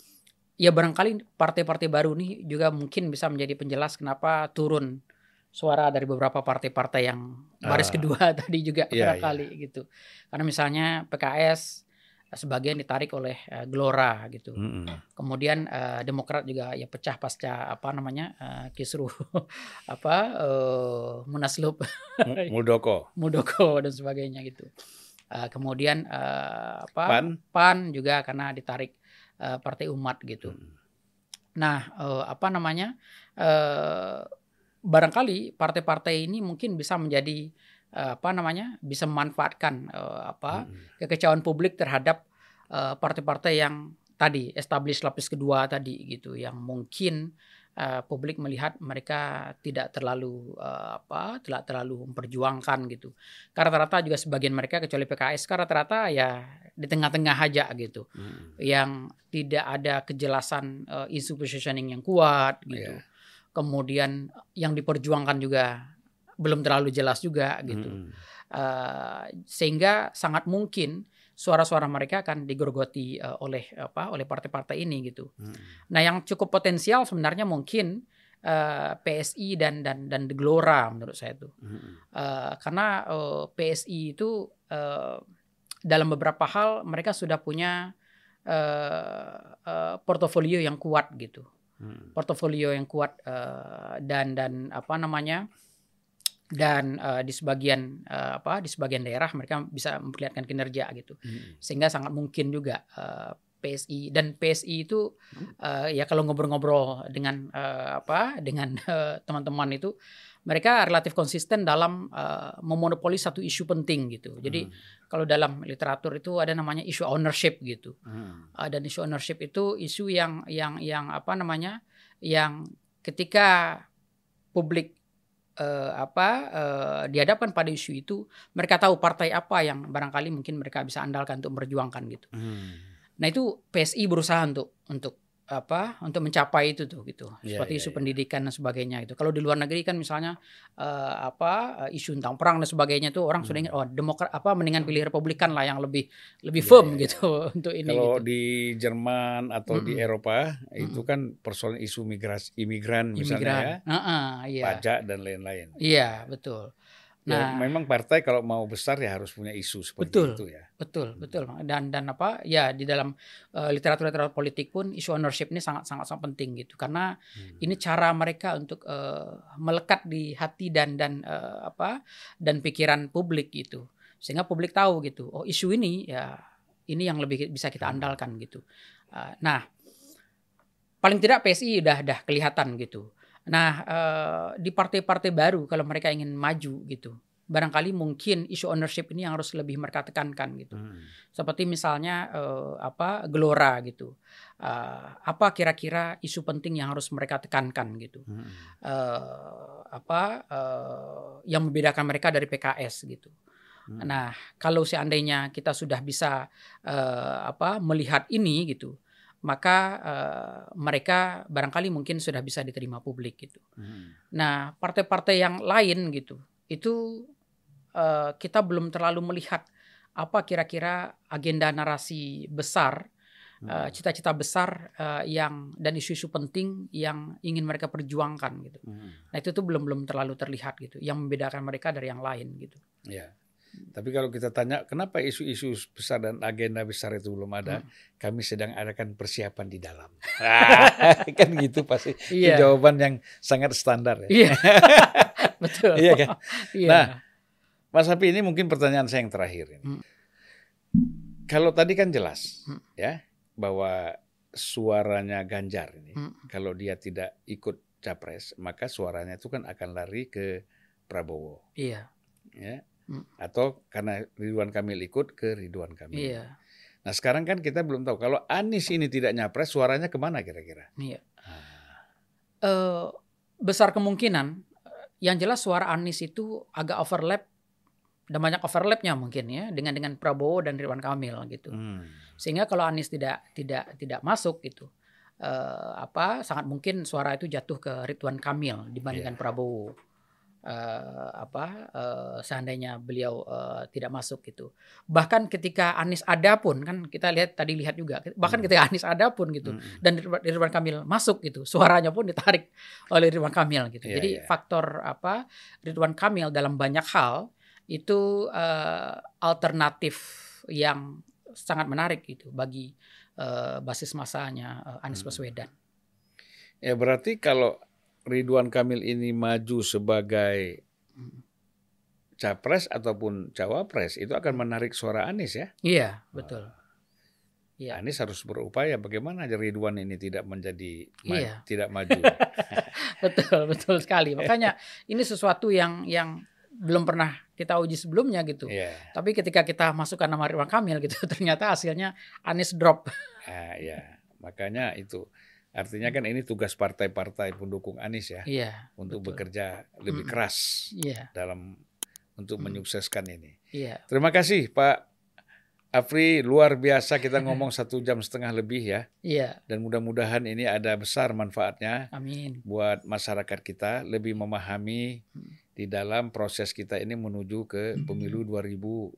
S1: Ya barangkali partai-partai baru nih juga mungkin bisa menjadi penjelas kenapa turun suara dari beberapa partai-partai yang baris
S2: Ah.
S1: kedua tadi juga
S2: Iya,
S1: barangkali gitu. Karena misalnya PKS eh, sebagian ditarik oleh eh, Gelora gitu.
S2: Mm-mm.
S1: Kemudian eh, Demokrat juga ya pecah pasca apa namanya eh, kisruh apa eh, Munaslup
S2: Mu- Muldoko,
S1: Muldoko dan sebagainya gitu. Eh, kemudian eh, apa
S2: PAN,
S1: PAN juga karena ditarik eh, Partai Umat gitu.
S2: Mm.
S1: Nah, eh, apa namanya? eh, barangkali partai-partai ini mungkin bisa menjadi eh, apa namanya? bisa memanfaatkan eh, apa
S2: Mm-mm.
S1: kekecewaan publik terhadap eh, partai-partai yang tadi establish lapis kedua tadi gitu yang mungkin eh, publik melihat mereka tidak terlalu eh, apa tidak terlalu memperjuangkan gitu karena rata-rata juga sebagian mereka kecuali PKS karena rata-rata ya di tengah-tengah aja gitu
S2: Mm-mm.
S1: yang tidak ada kejelasan eh, isu positioning yang kuat gitu
S2: Iya.
S1: kemudian yang diperjuangkan juga belum terlalu jelas juga gitu
S2: Mm-mm.
S1: Uh, sehingga sangat mungkin suara-suara mereka akan digerogoti uh, oleh apa oleh partai-partai ini gitu.
S2: Mm-mm.
S1: Nah, yang cukup potensial sebenarnya mungkin uh, PSI dan dan dan The Gelora menurut saya itu.
S2: Mm-mm.
S1: Uh, karena uh, PSI itu uh, dalam beberapa hal mereka sudah punya uh, uh, portofolio yang kuat gitu
S2: Mm-mm.
S1: portofolio yang kuat eh, dan dan apa namanya dan eh, di sebagian eh, apa di sebagian daerah mereka bisa memperlihatkan kinerja gitu.
S2: Mm-mm.
S1: sehingga sangat mungkin juga eh, PSI dan PSI itu eh, ya kalau ngobrol-ngobrol dengan eh, apa dengan teman-teman itu mereka relatif konsisten dalam eh, memonopoli satu isu penting gitu. Jadi kalau dalam literatur itu ada namanya isu ownership gitu.
S2: Mm-mm.
S1: Uh, dan isu ownership itu isu yang yang yang apa namanya yang ketika publik eh, apa eh, dihadapkan pada isu itu mereka tahu partai apa yang barangkali mungkin mereka bisa andalkan untuk memperjuangkan gitu.
S2: Mm.
S1: Nah itu PSI berusaha untuk untuk apa untuk mencapai itu tuh gitu
S2: Iya,
S1: seperti
S2: iya,
S1: isu
S2: iya.
S1: pendidikan dan sebagainya itu kalau di luar negeri kan misalnya eh, apa eh, isu tentang perang dan sebagainya itu orang sudah
S2: Hmm.
S1: ingat oh demokrat apa mendingan pilih republikan lah yang lebih lebih
S2: Iya,
S1: firm
S2: iya.
S1: gitu untuk ini
S2: Kalau
S1: gitu.
S2: di Jerman atau di
S1: Mm-mm.
S2: Eropa itu
S1: Mm-mm.
S2: kan persoalan isu migrasi imigran misalnya ya,
S1: imigran. Heeh, iya.
S2: pajak dan lain-lain.
S1: Iya, betul.
S2: Ya,
S1: Nah,
S2: memang partai kalau mau besar ya harus punya isu seperti
S1: Betul.
S2: itu ya.
S1: betul, betul. Dan dan apa? Ya di dalam eh, literatur-literatur politik pun isu ownership ini sangat sangat sangat penting gitu. Karena
S2: Hmm.
S1: ini cara mereka untuk eh, melekat di hati dan dan eh, apa? dan pikiran publik gitu. Sehingga publik tahu gitu. Oh, isu ini ya ini yang lebih bisa kita
S2: Hmm.
S1: andalkan gitu. Eh, nah, paling tidak PSI udah udah kelihatan gitu. Nah, eh, di partai-partai baru kalau mereka ingin maju gitu, barangkali mungkin isu ownership ini yang harus lebih mereka tekankan gitu.
S2: Hmm.
S1: Seperti misalnya eh, apa Gelora gitu. Eh, apa kira-kira isu penting yang harus mereka tekankan gitu.
S2: Hmm.
S1: Eh, apa eh, yang membedakan mereka dari PKS gitu.
S2: Hmm.
S1: Nah, kalau seandainya kita sudah bisa eh, apa melihat ini gitu, maka eh, mereka barangkali mungkin sudah bisa diterima publik gitu.
S2: Hmm.
S1: Nah, partai-partai yang lain gitu, itu eh, kita belum terlalu melihat apa kira-kira agenda narasi besar, eh,
S2: Hmm.
S1: cita-cita besar eh, yang dan isu-isu penting yang ingin mereka perjuangkan gitu.
S2: Hmm.
S1: Nah, itu tuh belum belum terlalu terlihat gitu, yang membedakan mereka dari yang lain gitu.
S2: Ya. Tapi kalau kita tanya kenapa isu-isu besar dan agenda besar itu belum ada,
S1: Hmm.
S2: kami sedang adakan persiapan di dalam. Ah, kan gitu pasti. Itu
S1: Iya.
S2: jawaban yang sangat standar ya.
S1: Iya. Betul.
S2: Iya kan?
S1: Iya.
S2: Nah, Mas Hapi ini mungkin pertanyaan saya yang terakhir ini.
S1: Hmm.
S2: Kalau tadi kan jelas
S1: Hmm.
S2: ya bahwa suaranya Ganjar ini
S1: Hmm.
S2: kalau dia tidak ikut capres maka suaranya itu kan akan lari ke Prabowo
S1: Iya.
S2: ya.
S1: Hmm.
S2: Atau karena Ridwan Kamil ikut ke Ridwan Kamil.
S1: Iya.
S2: Nah sekarang kan kita belum tahu kalau Anies ini tidak nyapres suaranya ke mana kira-kira?
S1: Iya.
S2: Ah,
S1: Eh, besar kemungkinan yang jelas suara Anies itu agak overlap dan banyak overlapnya mungkin ya dengan dengan Prabowo dan Ridwan Kamil gitu.
S2: Hmm.
S1: Sehingga kalau Anies tidak tidak tidak masuk gitu, eh, apa sangat mungkin suara itu jatuh ke Ridwan Kamil dibandingkan
S2: Iya.
S1: Prabowo. Eh, apa eh, seandainya beliau eh, tidak masuk gitu. Bahkan ketika Anies ada pun kan kita lihat tadi lihat juga bahkan
S2: Hmm.
S1: ketika Anies ada pun gitu
S2: Mm-mm.
S1: dan Ridwan, Kamil masuk gitu suaranya pun ditarik oleh Ridwan Kamil gitu
S2: Iya,
S1: jadi
S2: iya.
S1: faktor apa Ridwan Kamil dalam banyak hal itu eh, alternatif yang sangat menarik gitu bagi eh, basis masanya eh, Anies
S2: Hmm.
S1: Baswedan
S2: Ya berarti kalau Ridwan Kamil ini maju sebagai
S1: Hmm.
S2: capres ataupun cawapres itu akan menarik suara Anies ya.
S1: iya betul Iya.
S2: Anies harus berupaya bagaimana aja Ridwan ini tidak menjadi ma-
S1: Iya.
S2: tidak maju.
S1: betul betul sekali makanya ini sesuatu yang yang belum pernah kita uji sebelumnya gitu
S2: Iya.
S1: tapi ketika kita masukkan nama Ridwan Kamil gitu ternyata hasilnya Anies drop
S2: Ah, ya. Makanya itu artinya kan ini tugas partai-partai pendukung Anies ya
S1: iya
S2: untuk
S1: betul.
S2: bekerja lebih
S1: Mm-mm.
S2: keras
S1: iya
S2: dalam untuk
S1: Mm.
S2: menyukseskan ini.
S1: iya
S2: Terima kasih Pak Afri, luar biasa kita ngomong satu jam setengah lebih ya.
S1: iya
S2: Dan mudah-mudahan ini ada besar manfaatnya
S1: amin
S2: buat masyarakat kita lebih memahami
S1: Hmm.
S2: di dalam proses kita ini menuju ke pemilu 2024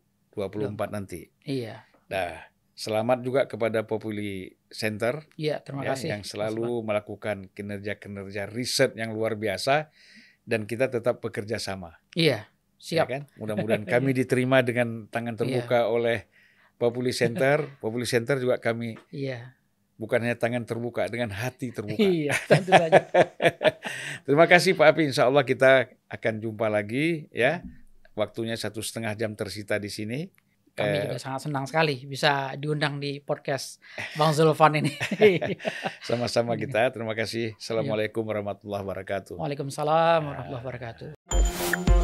S2: nanti.
S1: iya
S2: Nah, selamat juga kepada Populi Center
S1: iya terima
S2: ya,
S1: kasih
S2: yang selalu melakukan kinerja-kinerja riset yang luar biasa dan kita tetap bekerja sama.
S1: iya
S2: Ya
S1: siap
S2: kan? Mudah-mudahan kami diterima dengan tangan
S1: Iya.
S2: terbuka oleh Populi Center. Populi Center juga kami
S1: iya
S2: bukan hanya tangan terbuka dengan hati terbuka.
S1: iya tentu saja
S2: Terima kasih Pak Api. Insya Allah kita akan jumpa lagi ya. Waktunya satu setengah jam tersita di sini.
S1: Kami
S2: Eh,
S1: juga sangat senang sekali bisa diundang di podcast Bang Zulfan ini
S2: Sama-sama
S1: Iya.
S2: kita. Terima kasih. Assalamualaikum warahmatullahi wabarakatuh.
S1: Waalaikumsalam warahmatullahi wabarakatuh